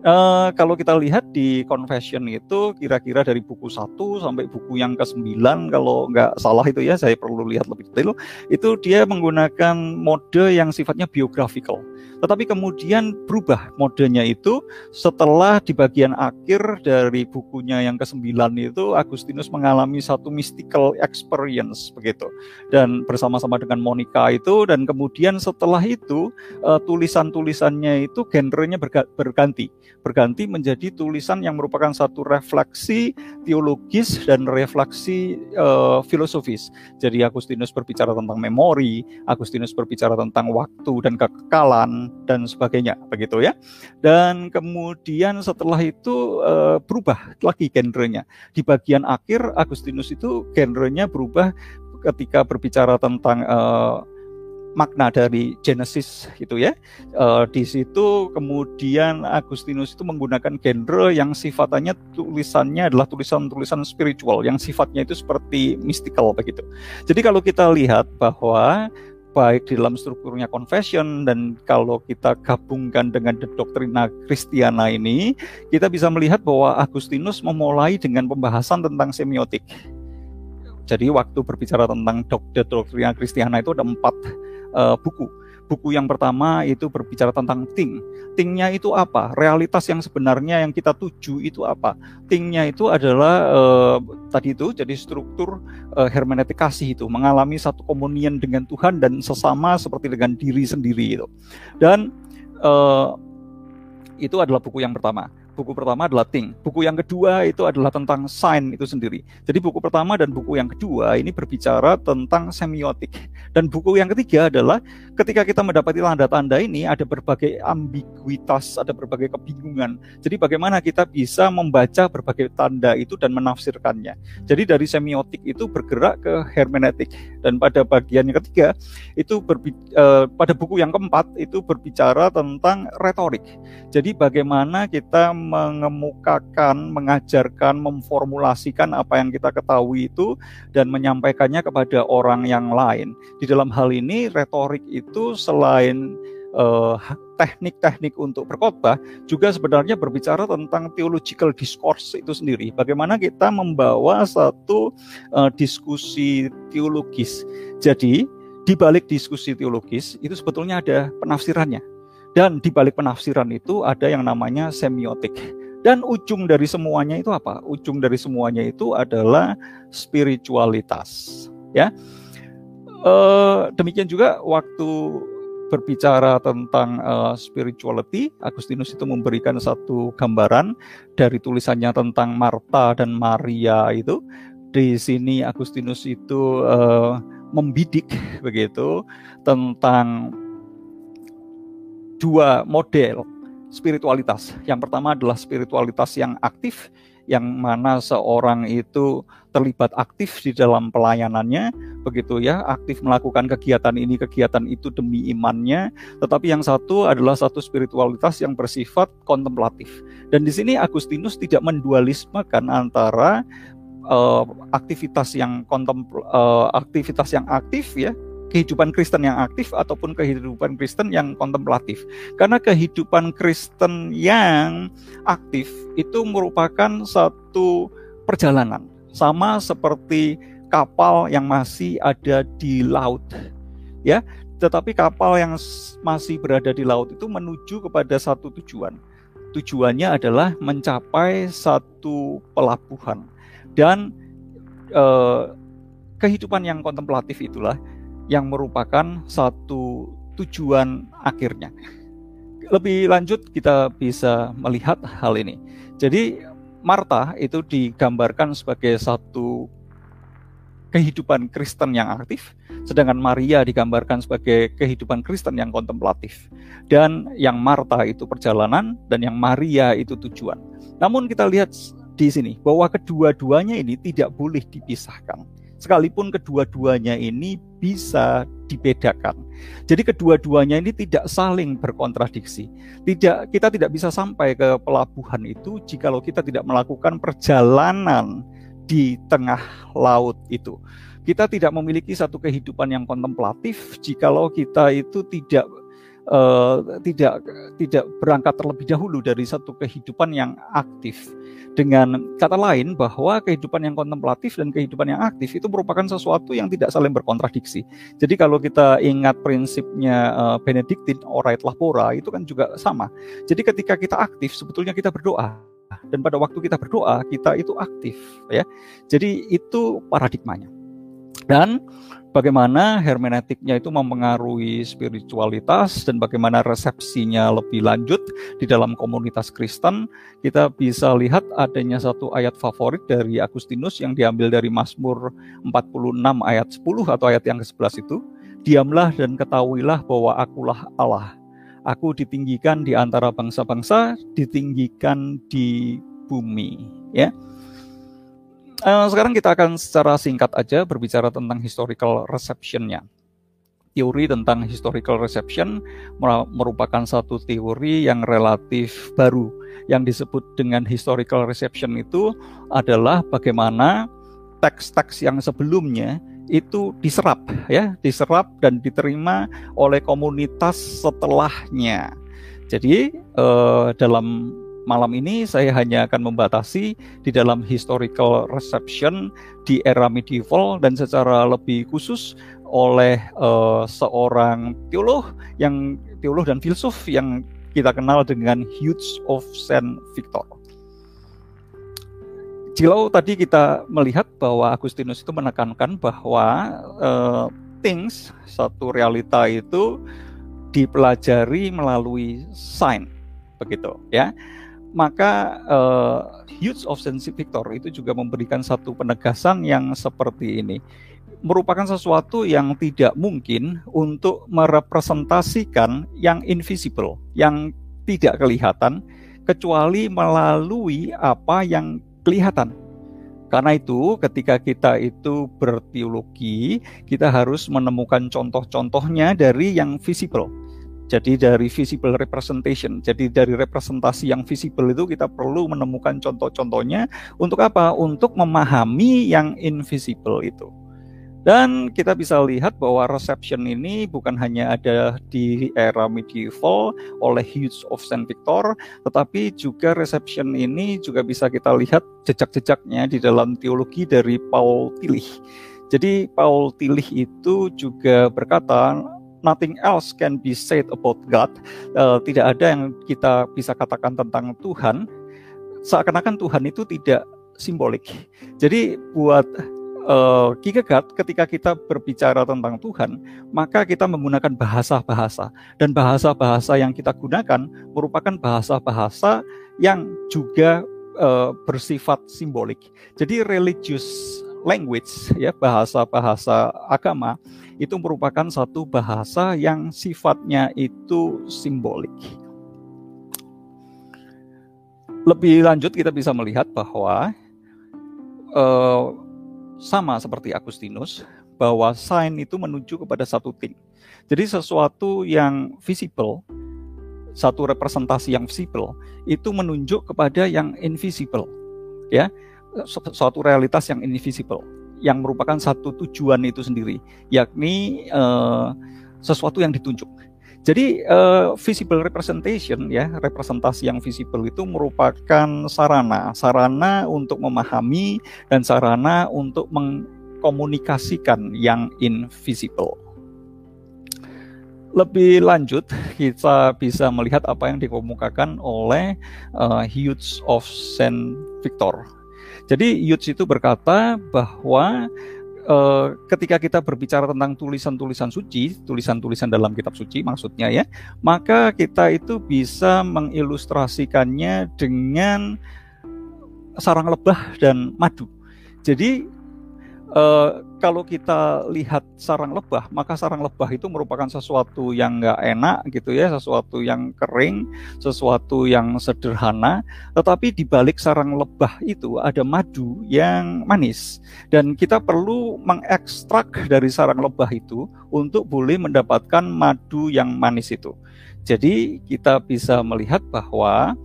Uh, kalau kita lihat di confession itu kira-kira dari buku 1 sampai buku yang ke-9 kalau nggak salah itu ya saya perlu lihat lebih detail itu dia menggunakan mode yang sifatnya biographical. Tetapi kemudian berubah modenya itu setelah di bagian akhir dari bukunya yang ke-9 itu Agustinus mengalami satu mystical experience begitu. Dan bersama-sama dengan Monica itu dan kemudian setelah itu uh, tulisan-tulisannya itu genrenya berganti. Berganti menjadi tulisan yang merupakan satu refleksi teologis dan refleksi uh, filosofis. Jadi Agustinus berbicara tentang memori, Agustinus berbicara tentang waktu dan kekekalan, dan sebagainya begitu ya. Dan kemudian setelah itu uh, berubah lagi genrenya. Di bagian akhir Agustinus itu genrenya berubah ketika berbicara tentang uh, makna dari Genesis itu ya. Uh, di situ kemudian Agustinus itu menggunakan genre yang sifatnya tulisannya adalah tulisan-tulisan spiritual yang sifatnya itu seperti mystical begitu. Jadi kalau kita lihat bahwa baik di dalam strukturnya confession dan kalau kita gabungkan dengan doktrina Kristiana ini, kita bisa melihat bahwa Agustinus memulai dengan pembahasan tentang semiotik. Jadi waktu berbicara tentang doktrina Kristiana itu ada empat uh, buku buku yang pertama itu berbicara tentang ting. Tingnya itu apa? Realitas yang sebenarnya yang kita tuju itu apa? Tingnya itu adalah uh, tadi itu jadi struktur uh, hermeneutik itu mengalami satu komunian dengan Tuhan dan sesama seperti dengan diri sendiri itu. Dan uh, itu adalah buku yang pertama buku pertama adalah Ting. Buku yang kedua itu adalah tentang sign itu sendiri. Jadi buku pertama dan buku yang kedua ini berbicara tentang semiotik. Dan buku yang ketiga adalah ketika kita mendapati tanda-tanda ini ada berbagai ambiguitas, ada berbagai kebingungan. Jadi bagaimana kita bisa membaca berbagai tanda itu dan menafsirkannya. Jadi dari semiotik itu bergerak ke hermeneutik. Dan pada bagian yang ketiga itu uh, pada buku yang keempat itu berbicara tentang retorik. Jadi bagaimana kita mengemukakan, mengajarkan, memformulasikan apa yang kita ketahui itu dan menyampaikannya kepada orang yang lain. Di dalam hal ini retorik itu selain uh, teknik-teknik untuk berkhotbah juga sebenarnya berbicara tentang theological discourse itu sendiri. Bagaimana kita membawa satu uh, diskusi teologis. Jadi di balik diskusi teologis itu sebetulnya ada penafsirannya. Dan di balik penafsiran itu ada yang namanya semiotik. Dan ujung dari semuanya itu apa? Ujung dari semuanya itu adalah spiritualitas. Ya, Uh, demikian juga waktu berbicara tentang uh, spirituality, Agustinus itu memberikan satu gambaran dari tulisannya tentang Marta dan Maria itu. Di sini Agustinus itu uh, membidik begitu tentang dua model spiritualitas. Yang pertama adalah spiritualitas yang aktif, yang mana seorang itu terlibat aktif di dalam pelayanannya, begitu ya, aktif melakukan kegiatan ini, kegiatan itu demi imannya. Tetapi yang satu adalah satu spiritualitas yang bersifat kontemplatif. Dan di sini Agustinus tidak mendualismekan antara uh, aktivitas yang kontempl uh, aktivitas yang aktif ya kehidupan Kristen yang aktif ataupun kehidupan Kristen yang kontemplatif. Karena kehidupan Kristen yang aktif itu merupakan satu perjalanan sama seperti kapal yang masih ada di laut. Ya, tetapi kapal yang masih berada di laut itu menuju kepada satu tujuan. Tujuannya adalah mencapai satu pelabuhan. Dan eh, kehidupan yang kontemplatif itulah yang merupakan satu tujuan akhirnya. Lebih lanjut kita bisa melihat hal ini. Jadi Marta itu digambarkan sebagai satu kehidupan Kristen yang aktif, sedangkan Maria digambarkan sebagai kehidupan Kristen yang kontemplatif. Dan yang Marta itu perjalanan dan yang Maria itu tujuan. Namun kita lihat di sini bahwa kedua-duanya ini tidak boleh dipisahkan sekalipun kedua-duanya ini bisa dibedakan. Jadi kedua-duanya ini tidak saling berkontradiksi. Tidak kita tidak bisa sampai ke pelabuhan itu jikalau kita tidak melakukan perjalanan di tengah laut itu. Kita tidak memiliki satu kehidupan yang kontemplatif jikalau kita itu tidak uh, tidak tidak berangkat terlebih dahulu dari satu kehidupan yang aktif. Dengan kata lain bahwa kehidupan yang kontemplatif dan kehidupan yang aktif itu merupakan sesuatu yang tidak saling berkontradiksi. Jadi kalau kita ingat prinsipnya uh, Benediktin orait lapora itu kan juga sama. Jadi ketika kita aktif sebetulnya kita berdoa dan pada waktu kita berdoa kita itu aktif ya. Jadi itu paradigmanya. Dan bagaimana hermeneutiknya itu mempengaruhi spiritualitas dan bagaimana resepsinya lebih lanjut di dalam komunitas Kristen, kita bisa lihat adanya satu ayat favorit dari Agustinus yang diambil dari Mazmur 46 ayat 10 atau ayat yang ke-11 itu, diamlah dan ketahuilah bahwa akulah Allah. Aku ditinggikan di antara bangsa-bangsa, ditinggikan di bumi, ya. Uh, sekarang kita akan secara singkat aja berbicara tentang historical reception-nya. Teori tentang historical reception merupakan satu teori yang relatif baru. Yang disebut dengan historical reception itu adalah bagaimana teks-teks yang sebelumnya itu diserap ya, diserap dan diterima oleh komunitas setelahnya. Jadi eh, dalam malam ini saya hanya akan membatasi di dalam historical reception di era medieval dan secara lebih khusus oleh uh, seorang teolog yang teolog dan filsuf yang kita kenal dengan Hughes of Saint Victor. Jika tadi kita melihat bahwa Agustinus itu menekankan bahwa uh, things satu realita itu dipelajari melalui sign begitu ya maka uh, Hughes of Saint Victor itu juga memberikan satu penegasan yang seperti ini merupakan sesuatu yang tidak mungkin untuk merepresentasikan yang invisible, yang tidak kelihatan, kecuali melalui apa yang kelihatan. Karena itu, ketika kita itu berteologi, kita harus menemukan contoh-contohnya dari yang visible. Jadi dari visible representation, jadi dari representasi yang visible itu kita perlu menemukan contoh-contohnya untuk apa? Untuk memahami yang invisible itu. Dan kita bisa lihat bahwa reception ini bukan hanya ada di era medieval oleh Hughes of Saint Victor, tetapi juga reception ini juga bisa kita lihat jejak-jejaknya di dalam teologi dari Paul Tillich. Jadi Paul Tillich itu juga berkata, nothing else can be said about God. Uh, tidak ada yang kita bisa katakan tentang Tuhan. Seakan-akan Tuhan itu tidak simbolik. Jadi buat uh, Kierkegaard ketika kita berbicara tentang Tuhan, maka kita menggunakan bahasa-bahasa dan bahasa-bahasa yang kita gunakan merupakan bahasa-bahasa yang juga uh, bersifat simbolik. Jadi religious language ya bahasa-bahasa agama itu merupakan satu bahasa yang sifatnya itu simbolik. Lebih lanjut kita bisa melihat bahwa uh, sama seperti Agustinus bahwa sign itu menuju kepada satu thing. Jadi sesuatu yang visible, satu representasi yang visible itu menunjuk kepada yang invisible. Ya, suatu realitas yang invisible yang merupakan satu tujuan itu sendiri, yakni uh, sesuatu yang ditunjuk. Jadi uh, visible representation ya, representasi yang visible itu merupakan sarana, sarana untuk memahami dan sarana untuk mengkomunikasikan yang invisible. Lebih lanjut, kita bisa melihat apa yang dikemukakan oleh uh, Hughes of Saint Victor. Jadi Hughes itu berkata bahwa uh, ketika kita berbicara tentang tulisan-tulisan suci, tulisan-tulisan dalam kitab suci maksudnya ya, maka kita itu bisa mengilustrasikannya dengan sarang lebah dan madu. Jadi uh, kalau kita lihat sarang lebah, maka sarang lebah itu merupakan sesuatu yang nggak enak gitu ya, sesuatu yang kering, sesuatu yang sederhana. Tetapi di balik sarang lebah itu ada madu yang manis, dan kita perlu mengekstrak dari sarang lebah itu untuk boleh mendapatkan madu yang manis itu. Jadi kita bisa melihat bahwa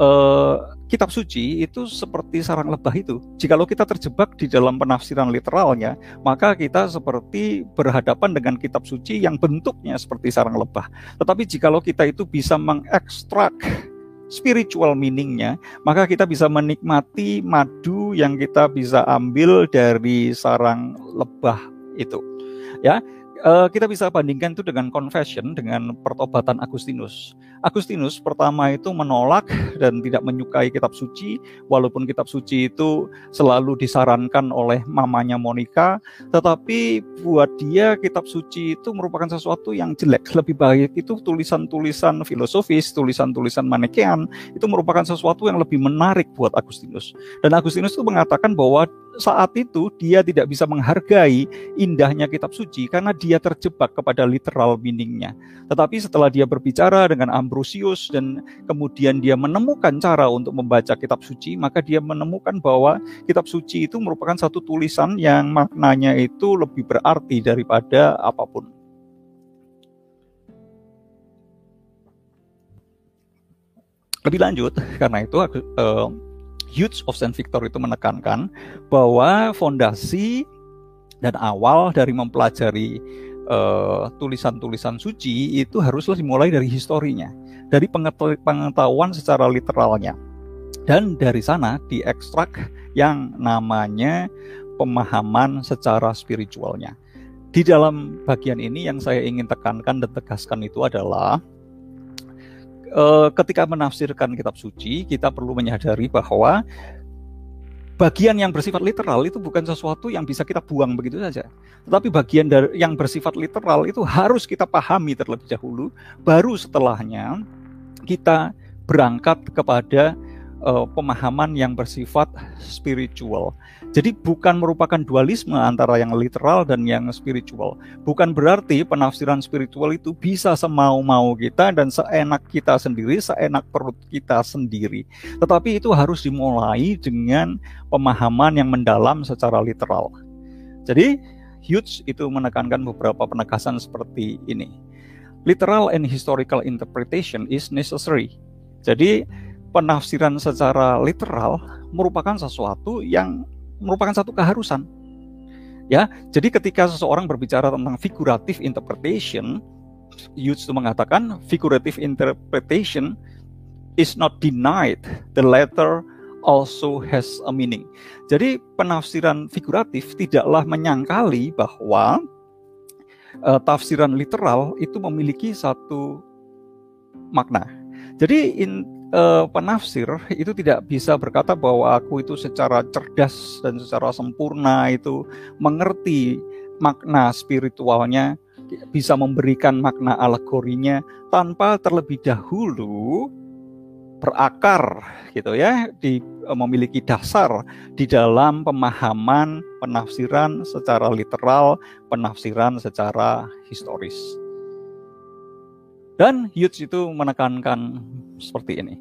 eh, kitab suci itu seperti sarang lebah itu. Jikalau kita terjebak di dalam penafsiran literalnya, maka kita seperti berhadapan dengan kitab suci yang bentuknya seperti sarang lebah. Tetapi jikalau kita itu bisa mengekstrak spiritual meaningnya, maka kita bisa menikmati madu yang kita bisa ambil dari sarang lebah itu. Ya, uh, kita bisa bandingkan itu dengan confession dengan pertobatan Agustinus. Agustinus pertama itu menolak dan tidak menyukai kitab suci. Walaupun kitab suci itu selalu disarankan oleh mamanya Monica tetapi buat dia kitab suci itu merupakan sesuatu yang jelek. Lebih baik itu tulisan-tulisan filosofis tulisan-tulisan manekean itu merupakan sesuatu yang lebih menarik buat Agustinus. Dan Agustinus itu mengatakan bahwa saat itu dia tidak bisa menghargai indahnya kitab suci karena dia terjebak kepada literal meaningnya. Tetapi setelah dia berbicara dengan Ambrosius dan kemudian dia menemukan cara untuk membaca kitab suci, maka dia menemukan bahwa kitab suci itu merupakan satu tulisan yang maknanya itu lebih berarti daripada apa pun. Lebih lanjut, karena itu uh, Hughes of Saint Victor itu menekankan bahwa fondasi Dan awal dari mempelajari eh, tulisan-tulisan suci itu haruslah dimulai dari historinya, dari pengetahuan secara literalnya. Dan dari sana diekstrak yang namanya pemahaman secara spiritualnya. Di dalam bagian ini yang saya ingin tekankan dan tegaskan itu adalah uh, ketika menafsirkan kitab suci, kita perlu menyadari bahwa bagian yang bersifat literal itu bukan sesuatu yang bisa kita buang begitu saja. Tetapi bagian dari yang bersifat literal itu harus kita pahami terlebih dahulu, baru setelahnya kita berangkat kepada uh, pemahaman yang bersifat spiritual. Jadi bukan merupakan dualisme antara yang literal dan yang spiritual. Bukan berarti penafsiran spiritual itu bisa semau-mau kita dan seenak kita sendiri, seenak perut kita sendiri. Tetapi itu harus dimulai dengan pemahaman yang mendalam secara literal. Jadi Hughes itu menekankan beberapa penekasan seperti ini. Literal and historical interpretation is necessary. Jadi penafsiran secara literal merupakan sesuatu yang merupakan satu keharusan. Ya, jadi ketika seseorang berbicara tentang figurative interpretation, Hughes itu mengatakan figurative interpretation is not denied. The latter also has a meaning. Jadi penafsiran figuratif tidaklah menyangkali bahwa uh, tafsiran literal itu memiliki satu makna. Jadi in, uh, penafsir itu tidak bisa berkata bahwa aku itu secara cerdas dan secara sempurna itu mengerti makna spiritualnya, bisa memberikan makna alegorinya tanpa terlebih dahulu berakar gitu ya di uh, memiliki dasar di dalam pemahaman penafsiran secara literal, penafsiran secara historis. Dan Hughes itu menekankan seperti ini.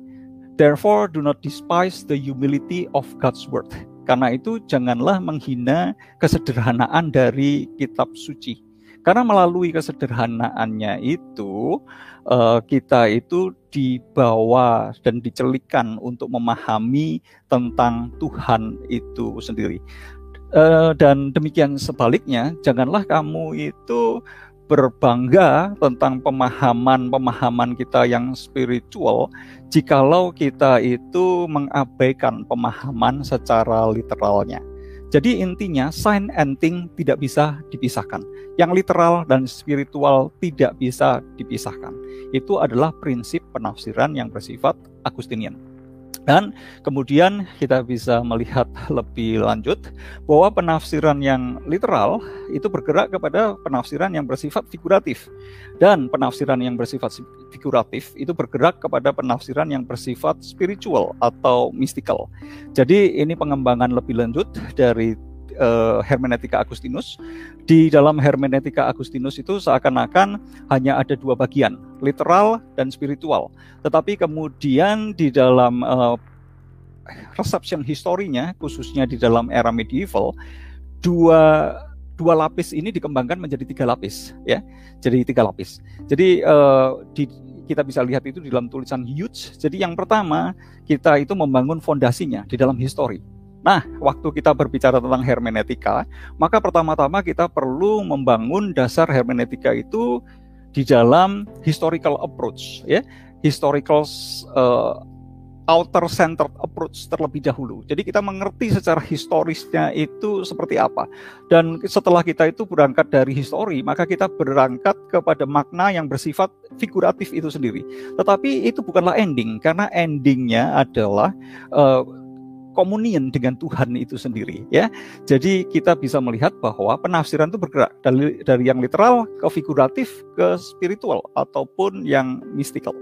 Therefore, do not despise the humility of God's word. Karena itu janganlah menghina kesederhanaan dari kitab suci. Karena melalui kesederhanaannya itu eh, kita itu dibawa dan dicelikan untuk memahami tentang Tuhan itu sendiri. Eh, dan demikian sebaliknya, janganlah kamu itu berbangga tentang pemahaman-pemahaman kita yang spiritual jikalau kita itu mengabaikan pemahaman secara literalnya. Jadi intinya sign and thing tidak bisa dipisahkan. Yang literal dan spiritual tidak bisa dipisahkan. Itu adalah prinsip penafsiran yang bersifat Agustinian. Dan kemudian kita bisa melihat lebih lanjut bahwa penafsiran yang literal itu bergerak kepada penafsiran yang bersifat figuratif. Dan penafsiran yang bersifat figuratif itu bergerak kepada penafsiran yang bersifat spiritual atau mystical. Jadi ini pengembangan lebih lanjut dari uh, hermeneutika Agustinus. Di dalam hermeneutika Agustinus itu seakan-akan hanya ada dua bagian, literal dan spiritual. Tetapi kemudian di dalam uh, reception historinya, khususnya di dalam era medieval, dua dua lapis ini dikembangkan menjadi tiga lapis, ya. Jadi tiga lapis. Jadi uh, di kita bisa lihat itu di dalam tulisan Hughes. Jadi yang pertama kita itu membangun fondasinya di dalam histori Nah, waktu kita berbicara tentang hermeneutika, maka pertama-tama kita perlu membangun dasar hermeneutika itu di dalam historical approach, ya, historical uh, outer centered approach terlebih dahulu. Jadi kita mengerti secara historisnya itu seperti apa. Dan setelah kita itu berangkat dari histori, maka kita berangkat kepada makna yang bersifat figuratif itu sendiri. Tetapi itu bukanlah ending, karena endingnya adalah uh, komunian dengan Tuhan itu sendiri ya. Jadi kita bisa melihat bahwa penafsiran itu bergerak dari dari yang literal ke figuratif ke spiritual ataupun yang mystical.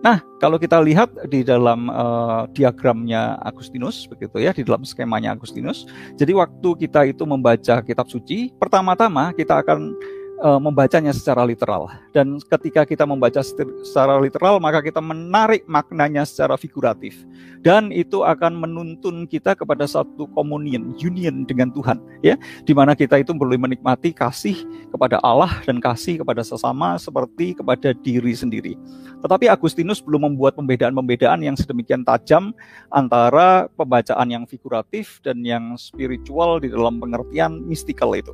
Nah, kalau kita lihat di dalam uh, diagramnya Agustinus begitu ya, di dalam skemanya Agustinus. Jadi waktu kita itu membaca kitab suci, pertama-tama kita akan uh, membacanya secara literal. Dan ketika kita membaca secara literal, maka kita menarik maknanya secara figuratif. Dan itu akan menuntun kita kepada satu komunion, union dengan Tuhan, ya, di mana kita itu boleh menikmati kasih kepada Allah dan kasih kepada sesama seperti kepada diri sendiri. Tetapi Agustinus belum membuat pembedaan-pembedaan yang sedemikian tajam antara pembacaan yang figuratif dan yang spiritual di dalam pengertian mistikal itu.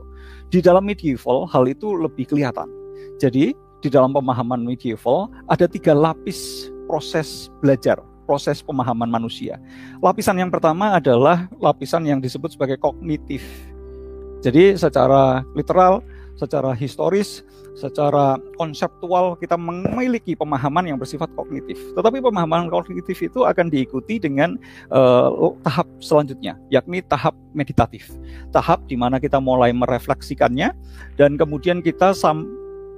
Di dalam medieval hal itu lebih kelihatan. Jadi di dalam pemahaman medieval ada tiga lapis proses belajar, proses pemahaman manusia. Lapisan yang pertama adalah lapisan yang disebut sebagai kognitif. Jadi secara literal, secara historis, secara konseptual kita memiliki pemahaman yang bersifat kognitif. Tetapi pemahaman kognitif itu akan diikuti dengan uh, tahap selanjutnya, yakni tahap meditatif. Tahap di mana kita mulai merefleksikannya dan kemudian kita sam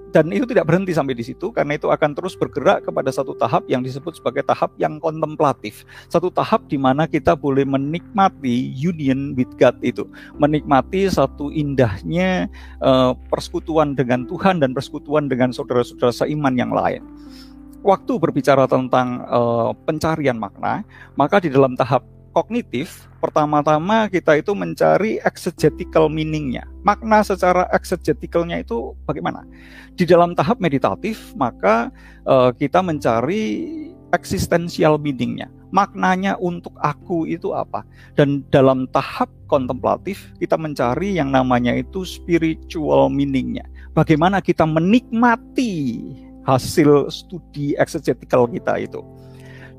dan itu tidak berhenti sampai di situ karena itu akan terus bergerak kepada satu tahap yang disebut sebagai tahap yang kontemplatif. Satu tahap di mana kita boleh menikmati union with God itu, menikmati satu indahnya uh, persekutuan dengan Tuhan dan persekutuan dengan saudara-saudara seiman yang lain. Waktu berbicara tentang uh, pencarian makna, maka di dalam tahap kognitif, pertama-tama kita itu mencari exegetical meaningnya. Makna secara exegetikalnya itu bagaimana? Di dalam tahap meditatif, maka uh, kita mencari eksistensial meaningnya. Maknanya untuk aku itu apa? Dan dalam tahap kontemplatif, kita mencari yang namanya itu spiritual meaningnya. Bagaimana kita menikmati hasil studi exegetical kita itu.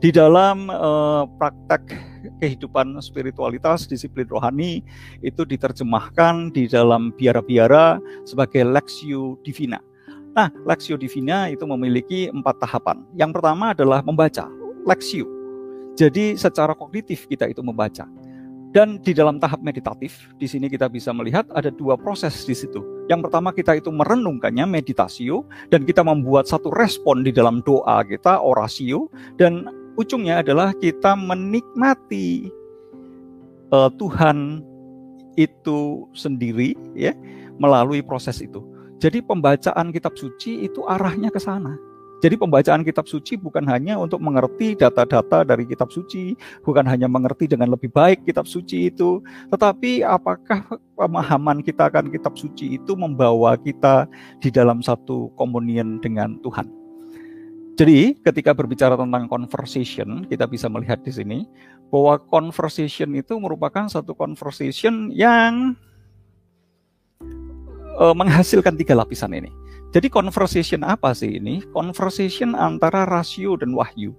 Di dalam uh, praktek kehidupan spiritualitas, disiplin rohani itu diterjemahkan di dalam biara-biara sebagai Lexio Divina. Nah, Lexio Divina itu memiliki empat tahapan. Yang pertama adalah membaca, Lexio. Jadi secara kognitif kita itu membaca. Dan di dalam tahap meditatif, di sini kita bisa melihat ada dua proses di situ. Yang pertama kita itu merenungkannya, meditasio, dan kita membuat satu respon di dalam doa kita, orasio, dan ujungnya adalah kita menikmati uh, Tuhan itu sendiri ya melalui proses itu. Jadi pembacaan kitab suci itu arahnya ke sana. Jadi pembacaan kitab suci bukan hanya untuk mengerti data-data dari kitab suci, bukan hanya mengerti dengan lebih baik kitab suci itu, tetapi apakah pemahaman kita akan kitab suci itu membawa kita di dalam satu komunion dengan Tuhan. Jadi ketika berbicara tentang conversation, kita bisa melihat di sini bahwa conversation itu merupakan satu conversation yang uh, menghasilkan tiga lapisan ini. Jadi conversation apa sih ini? Conversation antara rasio dan wahyu.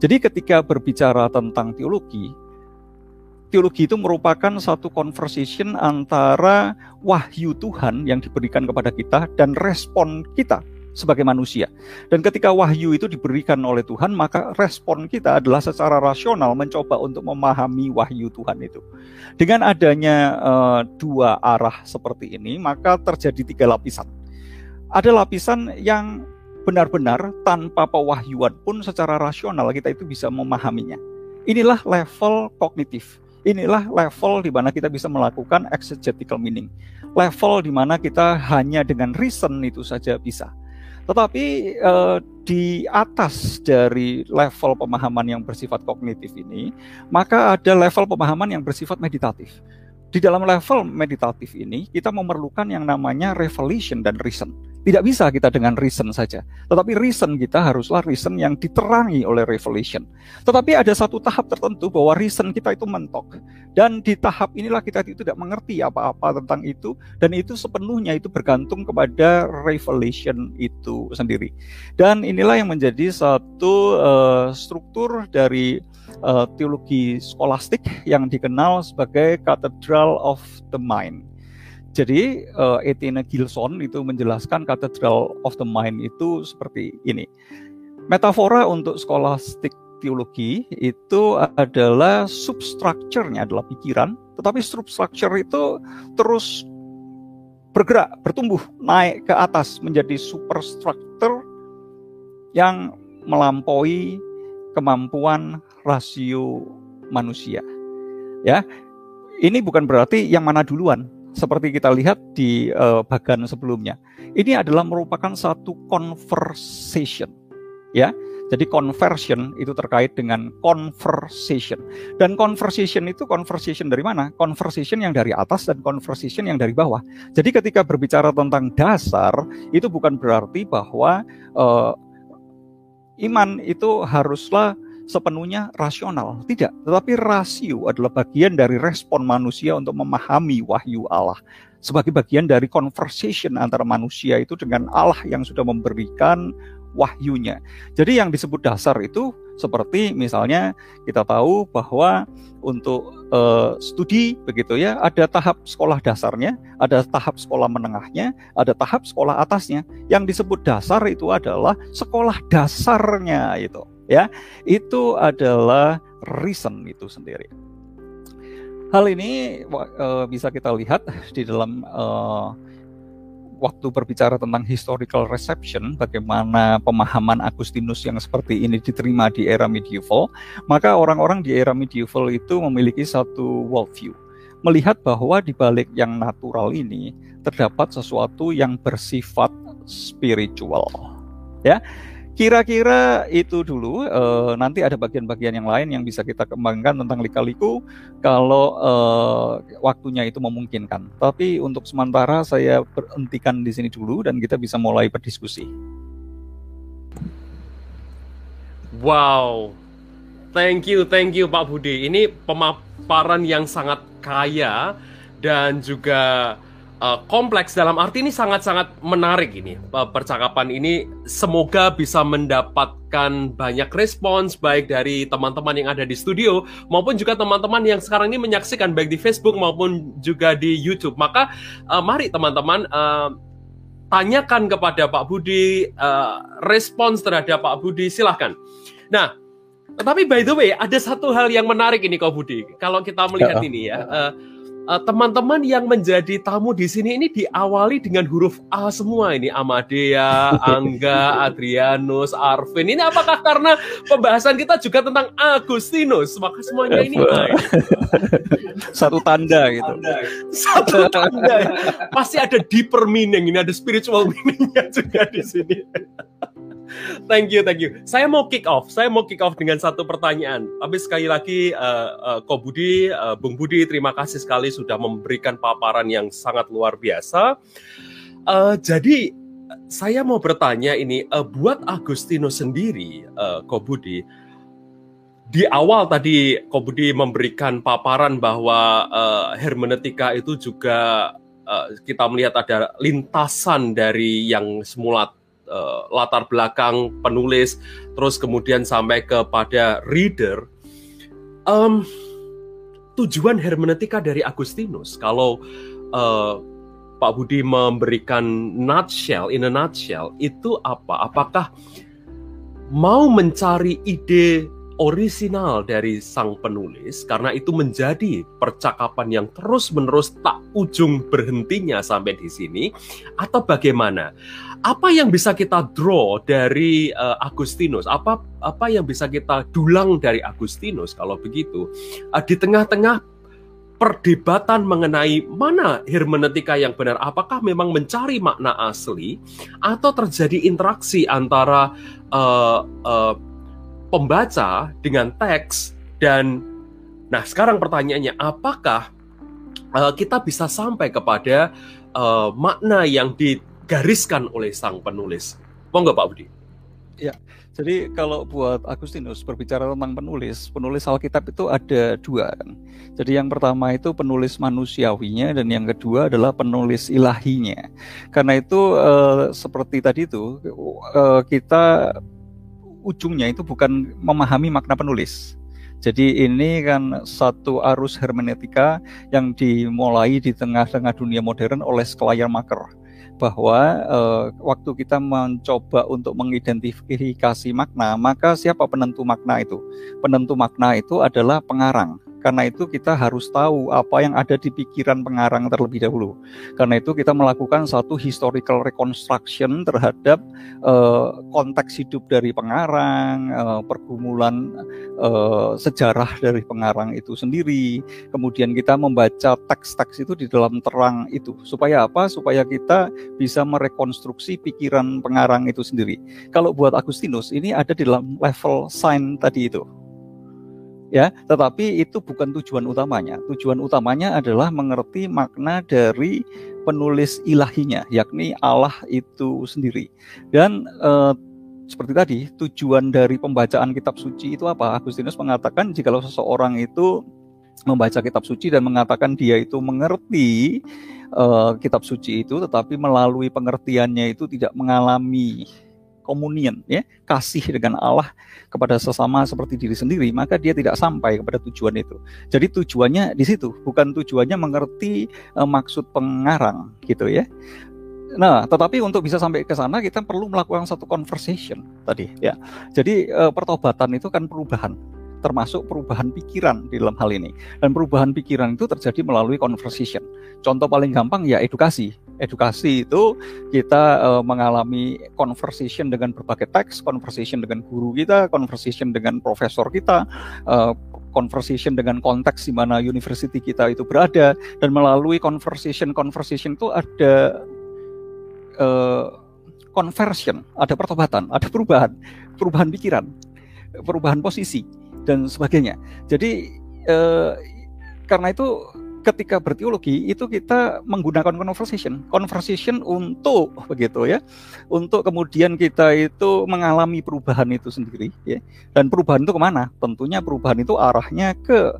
Jadi ketika berbicara tentang teologi, teologi itu merupakan satu conversation antara wahyu Tuhan yang diberikan kepada kita dan respon kita sebagai manusia. Dan ketika wahyu itu diberikan oleh Tuhan, maka respon kita adalah secara rasional mencoba untuk memahami wahyu Tuhan itu. Dengan adanya uh, dua arah seperti ini, maka terjadi tiga lapisan. Ada lapisan yang benar-benar tanpa pewahyuan pun secara rasional kita itu bisa memahaminya. Inilah level kognitif. Inilah level di mana kita bisa melakukan exegetical meaning. Level di mana kita hanya dengan reason itu saja bisa tetapi uh, di atas dari level pemahaman yang bersifat kognitif ini, maka ada level pemahaman yang bersifat meditatif. Di dalam level meditatif ini, kita memerlukan yang namanya revelation dan reason. Tidak bisa kita dengan reason saja. Tetapi reason kita haruslah reason yang diterangi oleh revelation. Tetapi ada satu tahap tertentu bahwa reason kita itu mentok. Dan di tahap inilah kita itu tidak mengerti apa-apa tentang itu. Dan itu sepenuhnya itu bergantung kepada revelation itu sendiri. Dan inilah yang menjadi satu uh, struktur dari uh, teologi skolastik yang dikenal sebagai Cathedral of the Mind. Jadi uh, Etienne Gilson itu menjelaskan Cathedral of the Mind itu seperti ini. Metafora untuk skolastik teologi itu adalah substructure-nya adalah pikiran, tetapi substructure itu terus bergerak, bertumbuh, naik ke atas menjadi superstructure yang melampaui kemampuan rasio manusia. Ya. Ini bukan berarti yang mana duluan. seperti kita lihat di uh, bagian sebelumnya. Ini adalah merupakan satu conversation, ya. Jadi conversion itu terkait dengan conversation. Dan conversation itu conversation dari mana? Conversation yang dari atas dan conversation yang dari bawah. Jadi ketika berbicara tentang dasar, itu bukan berarti bahwa uh, iman itu haruslah sepenuhnya rasional. Tidak, tetapi rasio adalah bagian dari respon manusia untuk memahami wahyu Allah. Sebagai bagian dari conversation antara manusia itu dengan Allah yang sudah memberikan wahyunya. Jadi yang disebut dasar itu seperti misalnya kita tahu bahwa untuk uh, studi begitu ya ada tahap sekolah dasarnya, ada tahap sekolah menengahnya, ada tahap sekolah atasnya. Yang disebut dasar itu adalah sekolah dasarnya itu ya itu adalah reason itu sendiri. Hal ini uh, bisa kita lihat di dalam uh, waktu berbicara tentang historical reception, bagaimana pemahaman Agustinus yang seperti ini diterima di era medieval, maka orang-orang di era medieval itu memiliki satu worldview, melihat bahwa di balik yang natural ini terdapat sesuatu yang bersifat spiritual. Ya, Kira-kira itu dulu. Uh, nanti ada bagian-bagian yang lain yang bisa kita kembangkan tentang lika-liku kalau uh, waktunya itu memungkinkan. Tapi untuk sementara saya berhentikan di sini dulu dan kita bisa mulai berdiskusi. Wow, thank you, thank you Pak Budi. Ini pemaparan yang sangat kaya dan juga uh, kompleks dalam arti ini sangat-sangat menarik ini. Uh, percakapan ini semoga bisa mendapatkan banyak respons baik dari teman-teman yang ada di studio maupun juga teman-teman yang sekarang ini menyaksikan baik di Facebook maupun juga di YouTube. Maka uh, mari teman-teman uh, tanyakan kepada Pak Budi uh, respons terhadap Pak Budi silahkan. Nah tapi by the way ada satu hal yang menarik ini Kak Budi. Kalau kita melihat ya. ini ya uh, Eh, teman-teman uh, yang menjadi tamu di sini ini diawali dengan huruf A semua ini Amadea, Angga, Adrianus, Arvin. Ini apakah karena pembahasan kita juga tentang Agustinus? Maka semuanya ini A. Satu tanda gitu. Satu tanda. Pasti ada deeper meaning ini ada spiritual meaningnya juga di sini thank you, thank you. Saya mau kick off. Saya mau kick off dengan satu pertanyaan. Tapi sekali lagi, uh, uh, Ko Budi, uh, Bung Budi, terima kasih sekali sudah memberikan paparan yang sangat luar biasa. Uh, jadi saya mau bertanya ini, uh, buat Agustino sendiri, uh, Ko Budi, di awal tadi Ko Budi memberikan paparan bahwa uh, hermeneutika itu juga uh, kita melihat ada lintasan dari yang semula uh, latar belakang penulis, terus kemudian sampai kepada reader. Um, tujuan hermeneutika dari Agustinus, kalau uh, Pak Budi memberikan nutshell, in a nutshell, itu apa? Apakah mau mencari ide orisinal dari sang penulis karena itu menjadi percakapan yang terus-menerus tak ujung berhentinya sampai di sini atau bagaimana? Apa yang bisa kita draw dari uh, Agustinus? Apa apa yang bisa kita dulang dari Agustinus kalau begitu? Uh, di tengah-tengah perdebatan mengenai mana hermeneutika yang benar, apakah memang mencari makna asli atau terjadi interaksi antara uh, uh, pembaca dengan teks dan nah sekarang pertanyaannya apakah uh, kita bisa sampai kepada uh, makna yang digariskan oleh sang penulis? Monggo Pak Budi. Ya, jadi kalau buat Agustinus berbicara tentang penulis, penulis Alkitab itu ada dua. Jadi yang pertama itu penulis manusiawinya dan yang kedua adalah penulis ilahinya. Karena itu uh, seperti tadi itu uh, kita ujungnya itu bukan memahami makna penulis. Jadi ini kan satu arus hermeneutika yang dimulai di tengah-tengah dunia modern oleh Schleiermacher bahwa eh, waktu kita mencoba untuk mengidentifikasi makna, maka siapa penentu makna itu? Penentu makna itu adalah pengarang Karena itu kita harus tahu apa yang ada di pikiran pengarang terlebih dahulu. Karena itu kita melakukan satu historical reconstruction terhadap uh, konteks hidup dari pengarang, uh, pergumulan uh, sejarah dari pengarang itu sendiri. Kemudian kita membaca teks-teks itu di dalam terang itu. Supaya apa? Supaya kita bisa merekonstruksi pikiran pengarang itu sendiri. Kalau buat Agustinus ini ada di dalam level sign tadi itu ya tetapi itu bukan tujuan utamanya. Tujuan utamanya adalah mengerti makna dari penulis ilahinya yakni Allah itu sendiri. Dan eh, seperti tadi tujuan dari pembacaan kitab suci itu apa? Agustinus mengatakan jika seseorang itu membaca kitab suci dan mengatakan dia itu mengerti uh, kitab suci itu tetapi melalui pengertiannya itu tidak mengalami komunion ya kasih dengan Allah kepada sesama seperti diri sendiri maka dia tidak sampai kepada tujuan itu jadi tujuannya di situ bukan tujuannya mengerti uh, maksud pengarang gitu ya Nah, tetapi untuk bisa sampai ke sana kita perlu melakukan satu conversation tadi ya. Jadi uh, pertobatan itu kan perubahan termasuk perubahan pikiran di dalam hal ini. Dan perubahan pikiran itu terjadi melalui conversation. Contoh paling gampang ya edukasi edukasi itu kita uh, mengalami conversation dengan berbagai teks, conversation dengan guru kita, conversation dengan profesor kita, uh, conversation dengan konteks di mana university kita itu berada dan melalui conversation conversation itu ada uh, conversion, ada pertobatan, ada perubahan, perubahan pikiran, perubahan posisi dan sebagainya. Jadi uh, karena itu ketika berteologi itu kita menggunakan conversation, conversation untuk begitu ya, untuk kemudian kita itu mengalami perubahan itu sendiri ya. Dan perubahan itu ke mana? Tentunya perubahan itu arahnya ke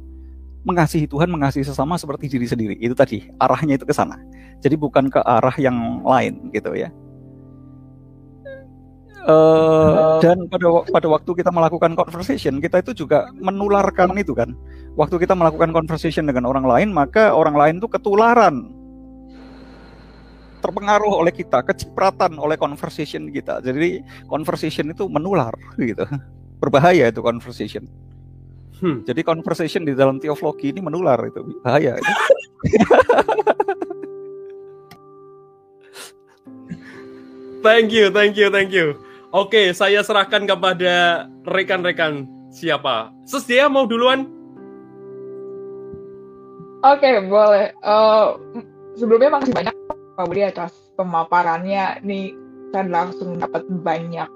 mengasihi Tuhan, mengasihi sesama seperti diri sendiri. Itu tadi arahnya itu ke sana. Jadi bukan ke arah yang lain gitu ya. Uh, dan pada pada waktu kita melakukan conversation, kita itu juga menularkan itu kan. Waktu kita melakukan conversation dengan orang lain, maka orang lain itu ketularan, terpengaruh oleh kita, kecipratan oleh conversation kita. Jadi conversation itu menular, gitu. Berbahaya itu conversation. Hmm. Jadi conversation di dalam teologi ini menular itu bahaya. Itu. thank you, thank you, thank you. Oke, saya serahkan kepada rekan-rekan siapa. Sedia mau duluan? Oke, boleh. Uh, sebelumnya makasih banyak Pak Budi atas pemaparannya. Nih, saya langsung dapat banyak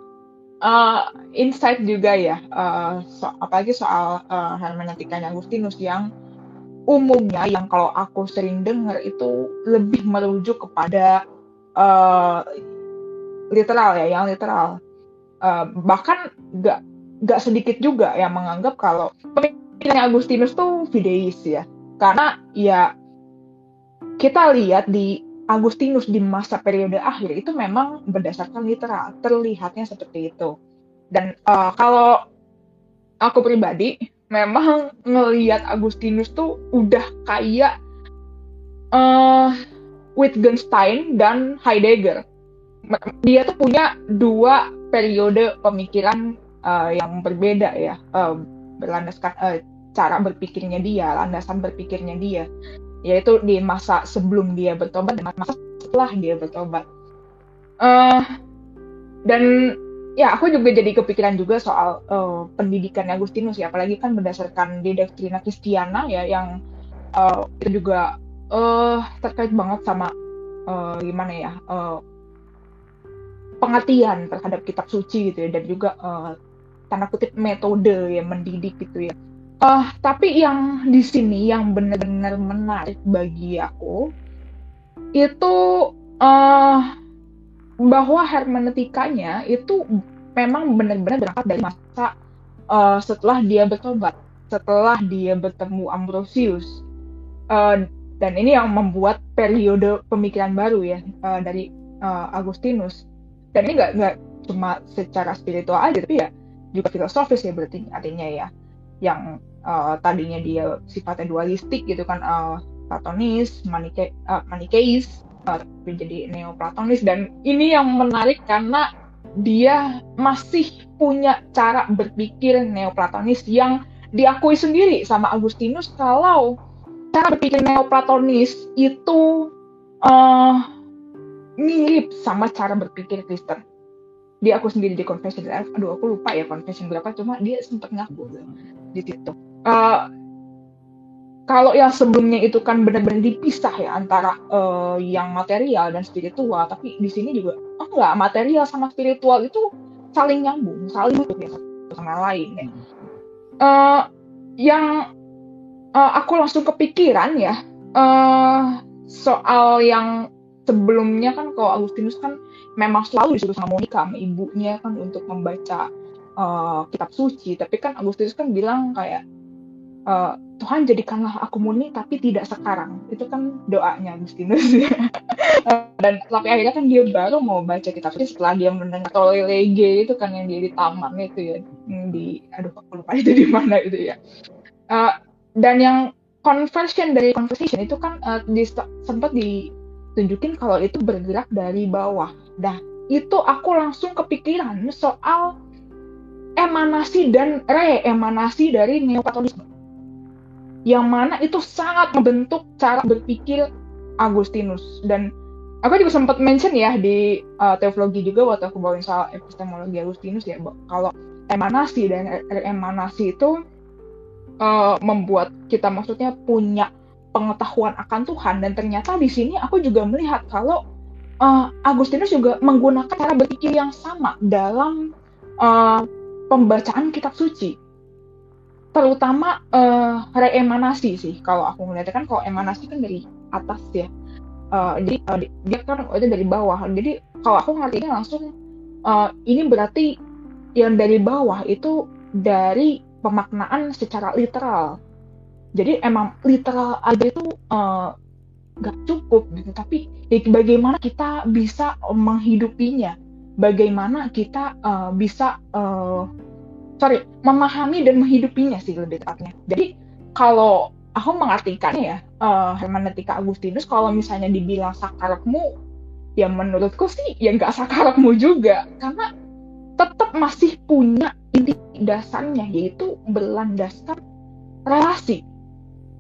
uh, insight juga ya, uh, so, apalagi soal uh, hermeneutikanya Agustinus yang umumnya yang kalau aku sering dengar itu lebih merujuk kepada uh, literal ya, yang literal uh, bahkan nggak nggak sedikit juga yang menganggap kalau pemikiran Agustinus tuh fideis ya. Karena ya kita lihat di Agustinus di masa periode akhir itu memang berdasarkan literal terlihatnya seperti itu. Dan uh, kalau aku pribadi memang ngelihat Agustinus tuh udah kayak uh, Wittgenstein dan Heidegger. Dia tuh punya dua periode pemikiran uh, yang berbeda ya. Uh, berlandaskan uh, cara berpikirnya dia landasan berpikirnya dia. Yaitu di masa sebelum dia bertobat dan masa setelah dia bertobat. Uh, dan ya aku juga jadi kepikiran juga soal uh, pendidikan Agustinus ya. Apalagi kan berdasarkan di doktrina Kristiana ya yang uh, itu juga uh, terkait banget sama uh, gimana ya uh, pengertian terhadap kitab suci gitu ya dan juga uh, tanda kutip metode yang mendidik gitu ya. Uh, tapi yang di sini yang benar-benar menarik bagi aku itu uh, bahwa hermeneutikanya itu memang benar-benar berangkat dari masa uh, setelah dia bertobat, setelah dia bertemu Ambrosius. Uh, dan ini yang membuat periode pemikiran baru ya uh, dari uh, Agustinus dan ini nggak nggak cuma secara spiritual aja tapi ya juga filosofis ya berarti artinya ya. Yang uh, tadinya dia sifatnya dualistik gitu kan uh, platonis manike uh, manikeis uh, jadi neoplatonis. Dan ini yang menarik karena dia masih punya cara berpikir neoplatonis yang diakui sendiri sama Agustinus kalau cara berpikir neoplatonis itu uh, mirip sama cara berpikir Kristen. Dia aku sendiri di confession, aduh aku lupa ya confession berapa, cuma dia sempat ngaku di situ. Uh, kalau yang sebelumnya itu kan benar-benar dipisah ya antara uh, yang material dan spiritual, tapi di sini juga oh enggak material sama spiritual itu saling nyambung, saling butuh ya satu sama lain ya. Uh, yang uh, aku langsung kepikiran ya uh, soal yang sebelumnya kan kalau Agustinus kan memang selalu disuruh sama Monica sama ibunya kan untuk membaca uh, kitab suci, tapi kan Agustinus kan bilang kayak uh, Tuhan jadikanlah aku murni tapi tidak sekarang. Itu kan doanya Agustinus. Dan tapi akhirnya kan dia baru mau baca kitab suci setelah dia mendengar Tolelege itu kan yang dia di taman itu ya. Di aduh aku lupa itu di mana itu ya. Uh, dan yang conversion dari conversation itu kan uh, di, sempat ditunjukin kalau itu bergerak dari bawah. Dah itu aku langsung kepikiran soal emanasi dan re-emanasi dari neoplatonisme yang mana itu sangat membentuk cara berpikir Agustinus. Dan aku juga sempat mention ya di uh, teologi juga waktu aku bawain soal epistemologi Agustinus ya kalau emanasi dan emanasi itu uh, membuat kita maksudnya punya pengetahuan akan Tuhan dan ternyata di sini aku juga melihat kalau uh, Agustinus juga menggunakan cara berpikir yang sama dalam uh, pembacaan kitab suci. Terutama uh, reemanasi sih kalau aku melihatnya. Kan kalau emanasi kan dari atas ya. Uh, jadi uh, dia kan itu dari bawah. Jadi kalau aku ngertinya langsung uh, ini berarti yang dari bawah itu dari pemaknaan secara literal jadi emang literal aja itu uh, gak cukup gitu. Tapi ya, bagaimana kita bisa menghidupinya? Bagaimana kita uh, bisa uh, sorry memahami dan menghidupinya sih lebih tepatnya. Jadi kalau aku mengartikannya ya uh, hermeneutika Agustinus kalau misalnya dibilang sakarapmu ya menurutku sih ya nggak sakarapmu juga. Karena tetap masih punya inti dasarnya yaitu berlandaskan relasi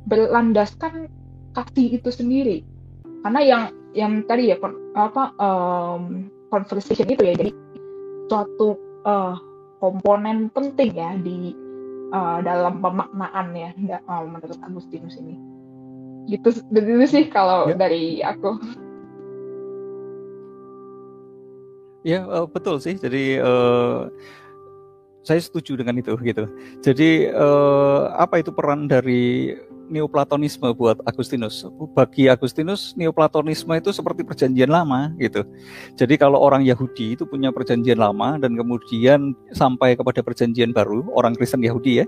berlandaskan kasih itu sendiri karena yang yang tadi ya apa um, conversation itu ya jadi suatu uh, komponen penting ya di uh, dalam pemaknaan ya uh, menurut Agustinus ini. Gitu, gitu sih kalau ya. dari aku. Ya uh, betul sih. Jadi uh, saya setuju dengan itu gitu. Jadi uh, apa itu peran dari Neoplatonisme buat Agustinus. Bagi Agustinus, Neoplatonisme itu seperti perjanjian lama gitu. Jadi kalau orang Yahudi itu punya perjanjian lama dan kemudian sampai kepada perjanjian baru, orang Kristen Yahudi ya,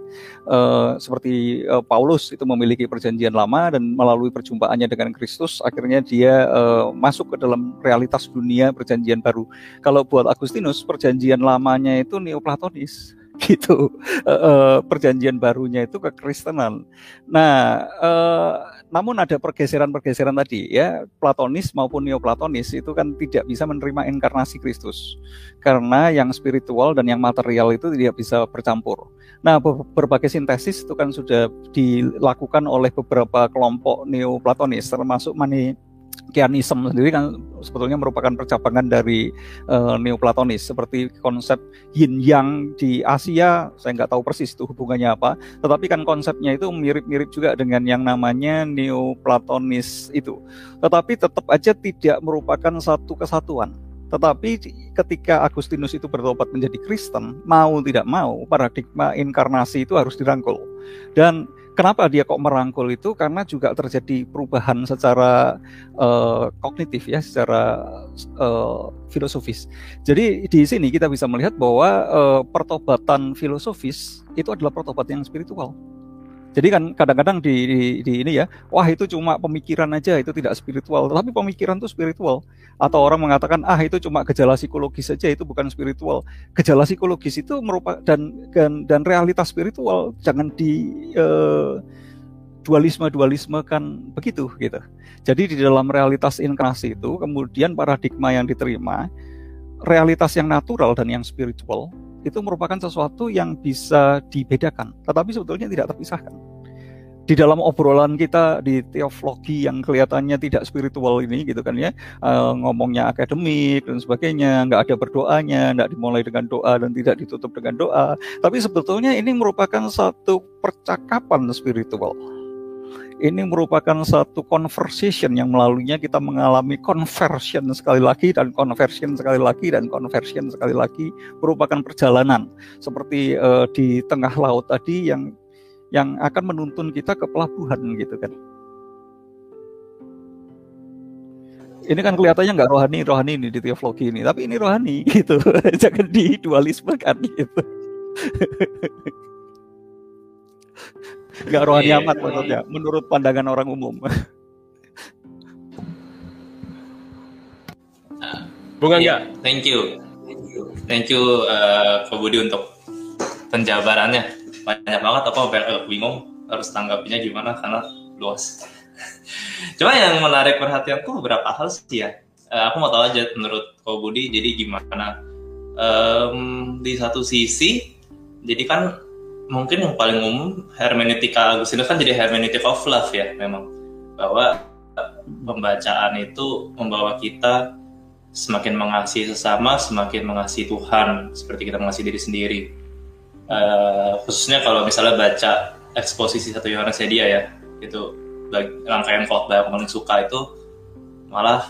uh, seperti uh, Paulus itu memiliki perjanjian lama dan melalui perjumpaannya dengan Kristus, akhirnya dia uh, masuk ke dalam realitas dunia perjanjian baru. Kalau buat Agustinus, perjanjian lamanya itu Neoplatonis gitu uh, perjanjian barunya itu kekristenan. Nah, uh, namun ada pergeseran-pergeseran tadi ya Platonis maupun Neoplatonis itu kan tidak bisa menerima inkarnasi Kristus karena yang spiritual dan yang material itu tidak bisa bercampur. Nah, berbagai sintesis itu kan sudah dilakukan oleh beberapa kelompok Neoplatonis termasuk Kianism sendiri kan sebetulnya merupakan percabangan dari uh, Neoplatonis. Seperti konsep yin yang di Asia saya nggak tahu persis itu hubungannya apa. Tetapi kan konsepnya itu mirip-mirip juga dengan yang namanya Neoplatonis itu. Tetapi tetap aja tidak merupakan satu kesatuan. Tetapi ketika Agustinus itu bertobat menjadi Kristen, mau tidak mau paradigma inkarnasi itu harus dirangkul. Dan kenapa dia kok merangkul itu? Karena juga terjadi perubahan secara uh, kognitif ya secara uh, filosofis. Jadi di sini kita bisa melihat bahwa uh, pertobatan filosofis itu adalah pertobatan yang spiritual jadi kan kadang-kadang di, di, di ini ya, wah itu cuma pemikiran aja, itu tidak spiritual. Tetapi pemikiran itu spiritual. Atau orang mengatakan, ah itu cuma gejala psikologis saja, itu bukan spiritual. Gejala psikologis itu merupakan dan dan, dan realitas spiritual. Jangan di uh, dualisme-dualisme kan begitu gitu. Jadi di dalam realitas inkarnasi itu kemudian paradigma yang diterima realitas yang natural dan yang spiritual itu merupakan sesuatu yang bisa dibedakan, tetapi sebetulnya tidak terpisahkan. Di dalam obrolan kita di teologi yang kelihatannya tidak spiritual ini gitu kan ya, uh, ngomongnya akademik dan sebagainya, nggak ada berdoanya, nggak dimulai dengan doa dan tidak ditutup dengan doa. Tapi sebetulnya ini merupakan satu percakapan spiritual ini merupakan satu conversation yang melaluinya kita mengalami conversion sekali lagi dan conversion sekali lagi dan conversion sekali lagi merupakan perjalanan seperti uh, di tengah laut tadi yang yang akan menuntun kita ke pelabuhan gitu kan. Ini kan kelihatannya nggak rohani rohani ini di teologi ini, tapi ini rohani gitu. Jangan dualisme kan gitu. nggak rohani yeah, amat maksudnya menurut pandangan orang umum. Bunga yeah, thank you. Thank you uh, Pak Budi untuk penjabarannya. Banyak banget apa agak bingung harus tanggapinya gimana karena luas. Cuma yang menarik perhatianku beberapa hal sih ya. Uh, aku mau tahu aja menurut Pak Budi jadi gimana? Um, di satu sisi jadi kan mungkin yang paling umum hermeneutika Agustinus kan jadi hermeneutic of love ya memang bahwa pembacaan itu membawa kita semakin mengasihi sesama, semakin mengasihi Tuhan seperti kita mengasihi diri sendiri. Uh, khususnya kalau misalnya baca eksposisi satu Yohanes dia ya itu rangkaian khotbah yang paling suka itu malah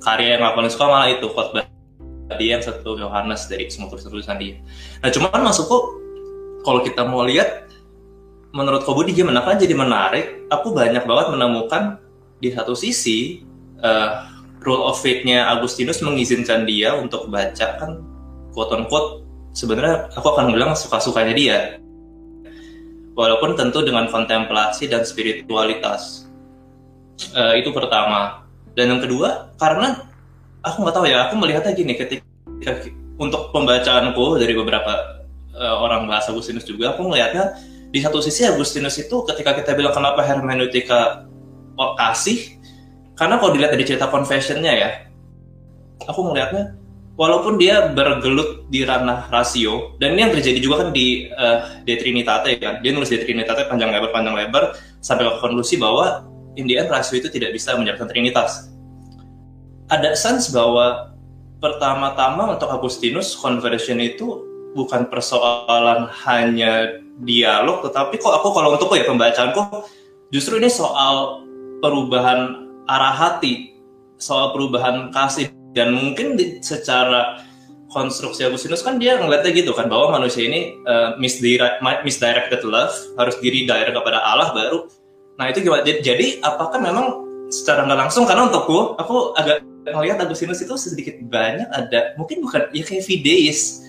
karya yang paling suka malah itu khotbah dia yang satu Yohanes dari semua tulisan dia. Nah cuman masukku kalau kita mau lihat menurut Kobudi gimana kan jadi menarik? Aku banyak banget menemukan di satu sisi uh, rule of faith-nya Agustinus mengizinkan dia untuk baca kan quote on quote sebenarnya aku akan bilang suka-sukanya dia. Walaupun tentu dengan kontemplasi dan spiritualitas. Uh, itu pertama. Dan yang kedua karena aku nggak tahu ya aku melihatnya gini ketika untuk pembacaanku dari beberapa uh, orang bahasa Agustinus juga, aku melihatnya di satu sisi Agustinus itu ketika kita bilang kenapa hermeneutika kasih, karena kalau dilihat dari cerita confessionnya ya, aku melihatnya walaupun dia bergelut di ranah rasio dan ini yang terjadi juga kan di uh, De Trinitate kan dia nulis De Trinitate panjang lebar panjang lebar sampai ke konklusi bahwa in rasio itu tidak bisa menjadikan Trinitas. Ada sense bahwa pertama-tama untuk Agustinus conversion itu bukan persoalan hanya dialog tetapi kok aku kalau untukku ya pembacaanku justru ini soal perubahan arah hati soal perubahan kasih. Dan mungkin di, secara konstruksi Agustinus kan dia ngeliatnya gitu kan bahwa manusia ini uh, misdirect, misdirected love harus diri direct kepada Allah baru. Nah itu gimana? Jadi apakah memang secara nggak langsung? Karena untukku aku agak melihat Agustinus itu sedikit banyak ada mungkin bukan ya kayak fideis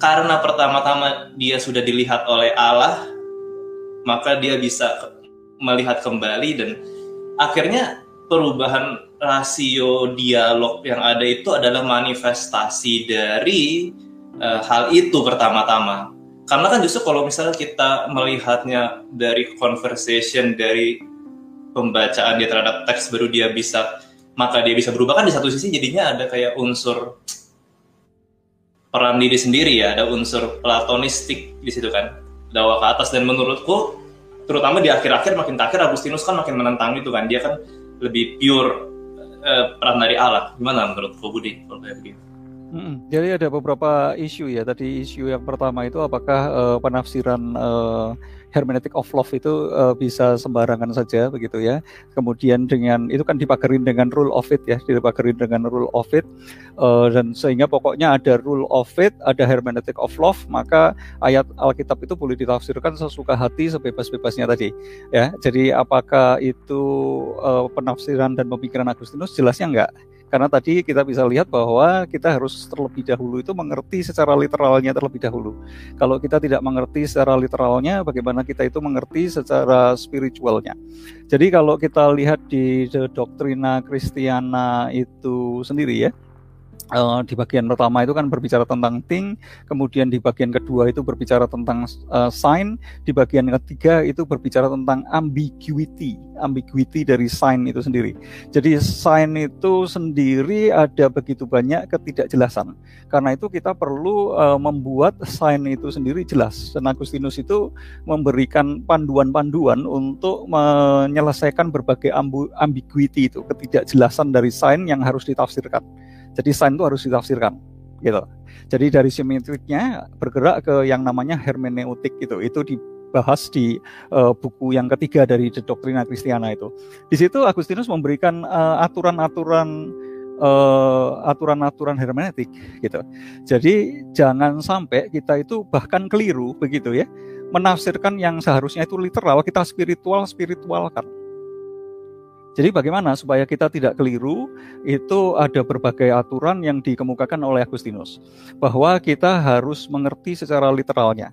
karena pertama-tama dia sudah dilihat oleh Allah, maka dia bisa melihat kembali dan akhirnya perubahan rasio dialog yang ada itu adalah manifestasi dari uh, hal itu pertama-tama. Karena kan justru kalau misalnya kita melihatnya dari conversation dari pembacaan dia terhadap teks baru dia bisa maka dia bisa berubah kan di satu sisi jadinya ada kayak unsur peran diri sendiri ya, ada unsur platonistik di situ kan, dakwah ke atas. Dan menurutku terutama di akhir-akhir makin terakhir Agustinus kan makin menentang itu kan, dia kan lebih pure uh, peran dari Allah. Gimana menurut Budi? Kalau kayak Hmm, jadi ada beberapa isu ya. Tadi isu yang pertama itu apakah uh, penafsiran uh, hermeneutic of love itu uh, bisa sembarangan saja begitu ya. Kemudian dengan itu kan dipagerin dengan rule of it ya, dipagerin dengan rule of it uh, dan sehingga pokoknya ada rule of it, ada hermeneutic of love, maka ayat Alkitab itu boleh ditafsirkan sesuka hati sebebas-bebasnya tadi ya. Jadi apakah itu uh, penafsiran dan pemikiran Agustinus jelasnya enggak karena tadi kita bisa lihat bahwa kita harus terlebih dahulu itu mengerti secara literalnya terlebih dahulu. Kalau kita tidak mengerti secara literalnya, bagaimana kita itu mengerti secara spiritualnya. Jadi kalau kita lihat di doktrina Kristiana itu sendiri ya, uh, di bagian pertama itu kan berbicara tentang thing, kemudian di bagian kedua itu berbicara tentang uh, sign, di bagian ketiga itu berbicara tentang ambiguity, ambiguity dari sign itu sendiri. Jadi sign itu sendiri ada begitu banyak ketidakjelasan. Karena itu kita perlu uh, membuat sign itu sendiri jelas. Dan Agustinus itu memberikan panduan-panduan untuk menyelesaikan berbagai ambiguity itu, ketidakjelasan dari sign yang harus ditafsirkan. Jadi sign itu harus ditafsirkan gitu. Jadi dari simetriknya bergerak ke yang namanya hermeneutik itu. Itu dibahas di uh, buku yang ketiga dari The Doctrina Christiana itu. Di situ Agustinus memberikan uh, aturan-aturan uh, aturan-aturan hermeneutik gitu. Jadi jangan sampai kita itu bahkan keliru begitu ya menafsirkan yang seharusnya itu literal kita spiritual spiritualkan jadi bagaimana supaya kita tidak keliru? Itu ada berbagai aturan yang dikemukakan oleh Agustinus bahwa kita harus mengerti secara literalnya.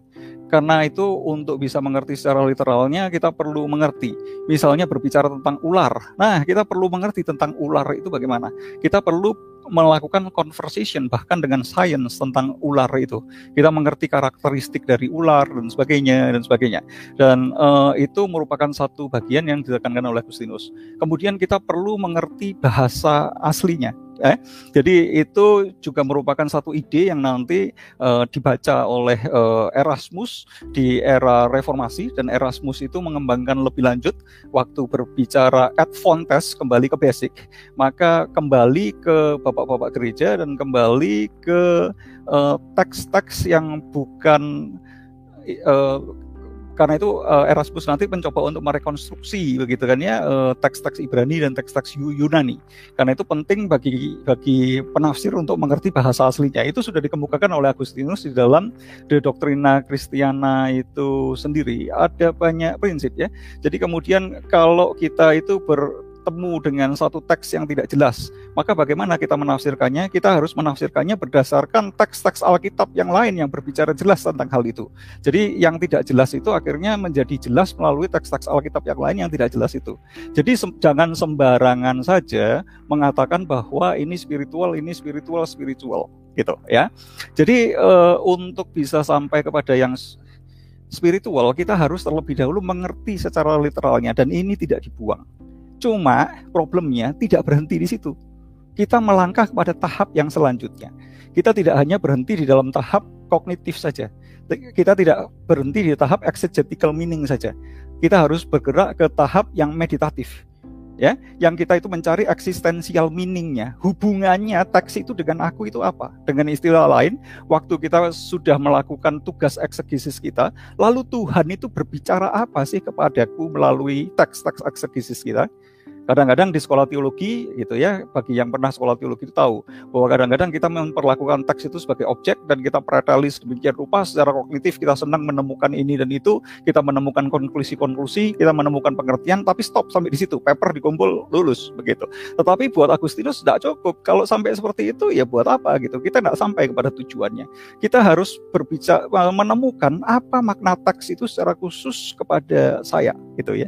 Karena itu untuk bisa mengerti secara literalnya kita perlu mengerti. Misalnya berbicara tentang ular. Nah, kita perlu mengerti tentang ular itu bagaimana. Kita perlu melakukan conversation bahkan dengan science tentang ular itu. Kita mengerti karakteristik dari ular dan sebagainya dan sebagainya. Dan uh, itu merupakan satu bagian yang ditekankan oleh Agustinus. Kemudian kita perlu mengerti bahasa aslinya Eh, jadi itu juga merupakan satu ide yang nanti uh, dibaca oleh uh, Erasmus di era reformasi dan Erasmus itu mengembangkan lebih lanjut waktu berbicara at fontes kembali ke basic. Maka kembali ke bapak-bapak gereja dan kembali ke teks-teks uh, yang bukan uh, karena itu uh, Erasmus nanti mencoba untuk merekonstruksi begitu kan ya uh, teks-teks Ibrani dan teks-teks Yunani. Karena itu penting bagi bagi penafsir untuk mengerti bahasa aslinya. Itu sudah dikemukakan oleh Agustinus di dalam The Doctrina Christiana itu sendiri. Ada banyak prinsip ya. Jadi kemudian kalau kita itu ber bertemu dengan satu teks yang tidak jelas, maka bagaimana kita menafsirkannya? Kita harus menafsirkannya berdasarkan teks-teks Alkitab yang lain yang berbicara jelas tentang hal itu. Jadi yang tidak jelas itu akhirnya menjadi jelas melalui teks-teks Alkitab yang lain yang tidak jelas itu. Jadi se jangan sembarangan saja mengatakan bahwa ini spiritual, ini spiritual, spiritual gitu ya. Jadi uh, untuk bisa sampai kepada yang spiritual kita harus terlebih dahulu mengerti secara literalnya dan ini tidak dibuang. Cuma problemnya tidak berhenti di situ. Kita melangkah kepada tahap yang selanjutnya. Kita tidak hanya berhenti di dalam tahap kognitif saja. Kita tidak berhenti di tahap exegetical meaning saja. Kita harus bergerak ke tahap yang meditatif. Ya, yang kita itu mencari eksistensial meaningnya, hubungannya teks itu dengan aku itu apa? Dengan istilah lain, waktu kita sudah melakukan tugas eksegesis kita, lalu Tuhan itu berbicara apa sih kepadaku melalui teks-teks eksegesis kita? Kadang-kadang di sekolah teologi gitu ya, bagi yang pernah sekolah teologi itu tahu bahwa kadang-kadang kita memperlakukan teks itu sebagai objek dan kita pretalis demikian rupa secara kognitif kita senang menemukan ini dan itu, kita menemukan konklusi-konklusi, kita menemukan pengertian, tapi stop sampai di situ, paper dikumpul lulus begitu. Tetapi buat Agustinus tidak cukup. Kalau sampai seperti itu ya buat apa gitu? Kita tidak sampai kepada tujuannya. Kita harus berbicara menemukan apa makna teks itu secara khusus kepada saya gitu ya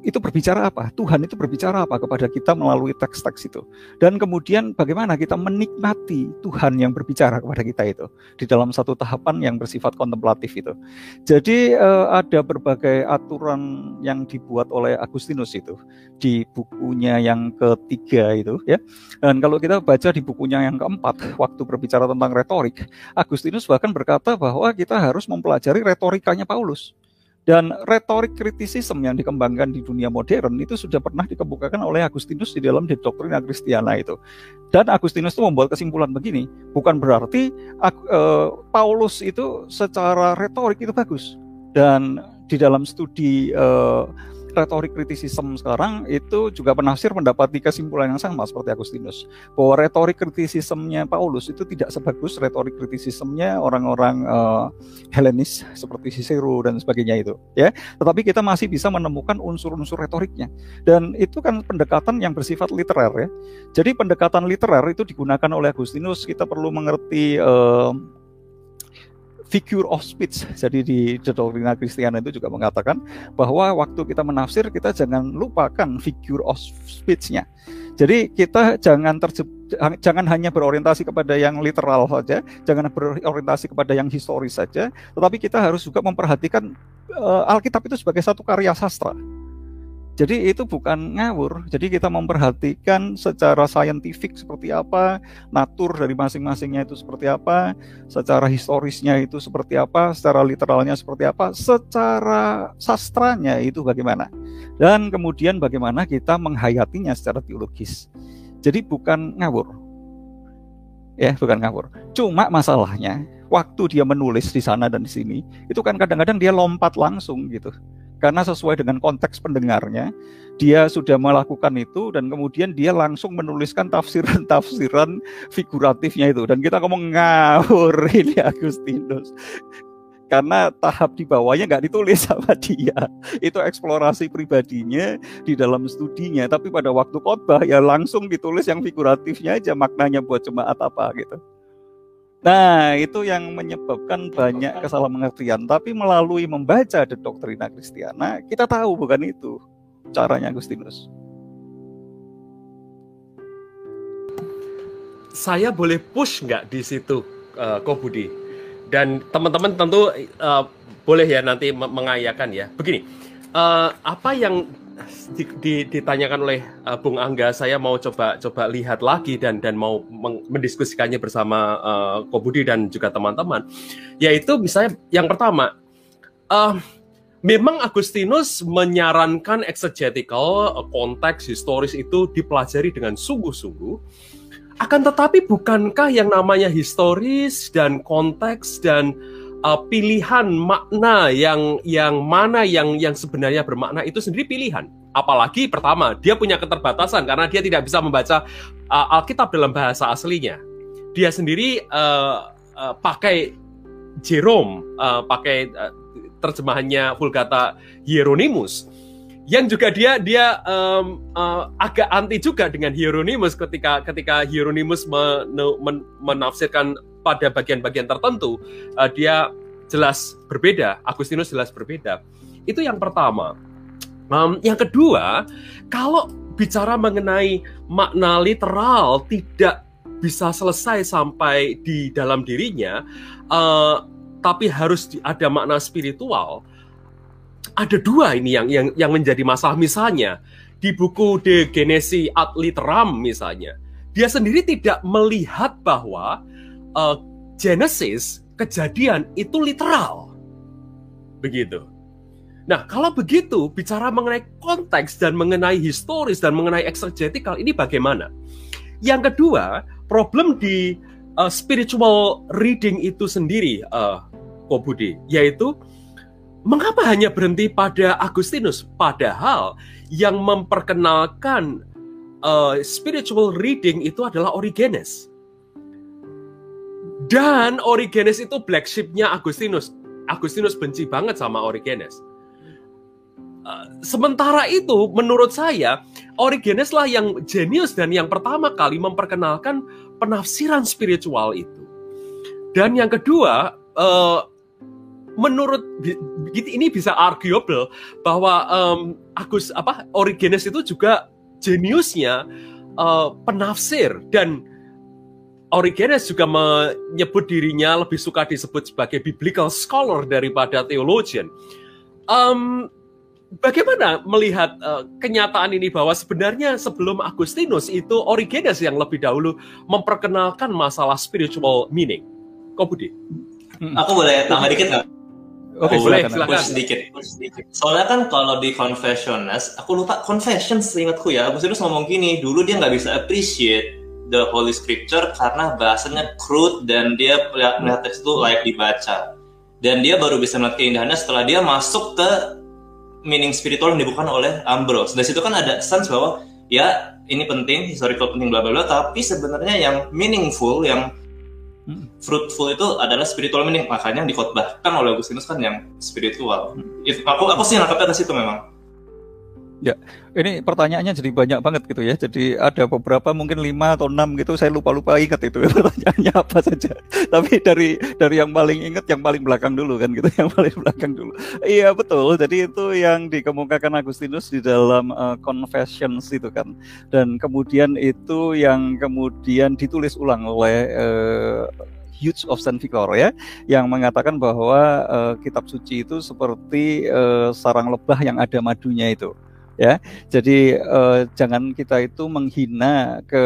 itu berbicara apa? Tuhan itu berbicara apa kepada kita melalui teks-teks itu. Dan kemudian bagaimana kita menikmati Tuhan yang berbicara kepada kita itu di dalam satu tahapan yang bersifat kontemplatif itu. Jadi eh, ada berbagai aturan yang dibuat oleh Agustinus itu di bukunya yang ketiga itu ya. Dan kalau kita baca di bukunya yang keempat waktu berbicara tentang retorik, Agustinus bahkan berkata bahwa kita harus mempelajari retorikanya Paulus. Dan retorik kritisisme yang dikembangkan di dunia modern itu sudah pernah dikemukakan oleh Agustinus di dalam di Doctrina Christiana itu. Dan Agustinus itu membuat kesimpulan begini, bukan berarti uh, Paulus itu secara retorik itu bagus. Dan di dalam studi uh, retorik kritisisme sekarang itu juga penafsir mendapati kesimpulan yang sama seperti Agustinus. Bahwa retorik kritisismenya Paulus itu tidak sebagus retorik kritisismenya orang-orang uh, Helenis seperti Cicero dan sebagainya itu ya. Tetapi kita masih bisa menemukan unsur-unsur retoriknya. Dan itu kan pendekatan yang bersifat literer ya. Jadi pendekatan literer itu digunakan oleh Agustinus. Kita perlu mengerti uh, figure of speech. Jadi di The Doctrina Christiana itu juga mengatakan bahwa waktu kita menafsir kita jangan lupakan figure of speech-nya. Jadi kita jangan jangan hanya berorientasi kepada yang literal saja, jangan berorientasi kepada yang historis saja, tetapi kita harus juga memperhatikan uh, Alkitab itu sebagai satu karya sastra. Jadi itu bukan ngawur. Jadi kita memperhatikan secara saintifik seperti apa, natur dari masing-masingnya itu seperti apa, secara historisnya itu seperti apa, secara literalnya seperti apa, secara sastranya itu bagaimana. Dan kemudian bagaimana kita menghayatinya secara teologis. Jadi bukan ngawur. Ya, bukan ngawur. Cuma masalahnya waktu dia menulis di sana dan di sini, itu kan kadang-kadang dia lompat langsung gitu karena sesuai dengan konteks pendengarnya dia sudah melakukan itu dan kemudian dia langsung menuliskan tafsiran-tafsiran figuratifnya itu. Dan kita ngomong ngawur ini Agustinus. Karena tahap di bawahnya nggak ditulis sama dia. Itu eksplorasi pribadinya di dalam studinya. Tapi pada waktu khotbah ya langsung ditulis yang figuratifnya aja maknanya buat jemaat apa gitu Nah, itu yang menyebabkan banyak kesalahan Tapi melalui membaca The Doctrina Christiana, kita tahu bukan itu caranya Agustinus. Saya boleh push nggak di situ, uh, Ko Budi? Dan teman-teman tentu uh, boleh ya nanti mengayakan ya. Begini, uh, apa yang di, di, ditanyakan oleh uh, Bung Angga, saya mau coba coba lihat lagi dan dan mau mendiskusikannya bersama uh, Kobudi dan juga teman-teman. Yaitu misalnya yang pertama, uh, memang Agustinus menyarankan exegetical konteks historis itu dipelajari dengan sungguh-sungguh. Akan tetapi bukankah yang namanya historis dan konteks dan uh, pilihan makna yang yang mana yang yang sebenarnya bermakna itu sendiri pilihan. Apalagi pertama, dia punya keterbatasan karena dia tidak bisa membaca uh, Alkitab dalam bahasa aslinya. Dia sendiri uh, uh, pakai Jerome, uh, pakai uh, terjemahannya Vulgata Hieronymus yang juga dia dia um, uh, agak anti juga dengan Hieronymus ketika ketika Hieronymus men, men, menafsirkan pada bagian-bagian tertentu uh, dia jelas berbeda Agustinus jelas berbeda. Itu yang pertama. Um, yang kedua kalau bicara mengenai makna literal tidak bisa selesai sampai di dalam dirinya uh, tapi harus ada makna spiritual ada dua ini yang yang yang menjadi masalah. Misalnya di buku De Genesi ad Literam misalnya dia sendiri tidak melihat bahwa uh, Genesis kejadian itu literal begitu nah kalau begitu bicara mengenai konteks dan mengenai historis dan mengenai exegetical ini bagaimana yang kedua problem di uh, spiritual reading itu sendiri uh, Kobudi yaitu Mengapa hanya berhenti pada Agustinus? Padahal yang memperkenalkan uh, spiritual reading itu adalah Origenes. Dan Origenes itu black sheep-nya Agustinus. Agustinus benci banget sama Origenes. Uh, sementara itu, menurut saya, Origenes lah yang jenius dan yang pertama kali memperkenalkan penafsiran spiritual itu. Dan yang kedua, uh, menurut ini bisa arguable bahwa Agus apa Origenes itu juga jeniusnya uh, penafsir dan Origenes juga menyebut dirinya lebih suka disebut sebagai biblical scholar daripada theologian. Um, bagaimana melihat uh, kenyataan ini bahwa sebenarnya sebelum Agustinus itu Origenes yang lebih dahulu memperkenalkan masalah spiritual meaning? Kau Budi? Aku boleh tambah dikit nggak? Oke, okay, oh, boleh, silakan. sedikit. Soalnya kan kalau di Confessions, aku lupa Confessions seingatku ya, Agustinus ngomong gini, dulu dia nggak bisa appreciate the Holy Scripture karena bahasanya crude dan dia melihat teks itu layak dibaca. Dan dia baru bisa melihat keindahannya setelah dia masuk ke meaning spiritual yang dibuka oleh Ambrose. Dari situ kan ada sense bahwa ya ini penting, historical penting bla bla bla, tapi sebenarnya yang meaningful, yang Hmm. fruitful itu adalah spiritual meaning makanya dikhotbahkan oleh Agustinus kan yang spiritual hmm. itu aku aku sih nangkapnya ke situ memang Ya, ini pertanyaannya jadi banyak banget gitu ya. Jadi ada beberapa mungkin lima atau enam gitu. Saya lupa-lupa ingat itu pertanyaannya apa saja. Tapi dari dari yang paling ingat yang paling belakang dulu kan gitu, yang paling belakang dulu. Iya betul. Jadi itu yang dikemukakan Agustinus di dalam uh, Confessions itu kan. Dan kemudian itu yang kemudian ditulis ulang oleh uh, Hughes of Saint Victor ya, yang mengatakan bahwa uh, kitab suci itu seperti uh, sarang lebah yang ada madunya itu ya. Jadi uh, jangan kita itu menghina ke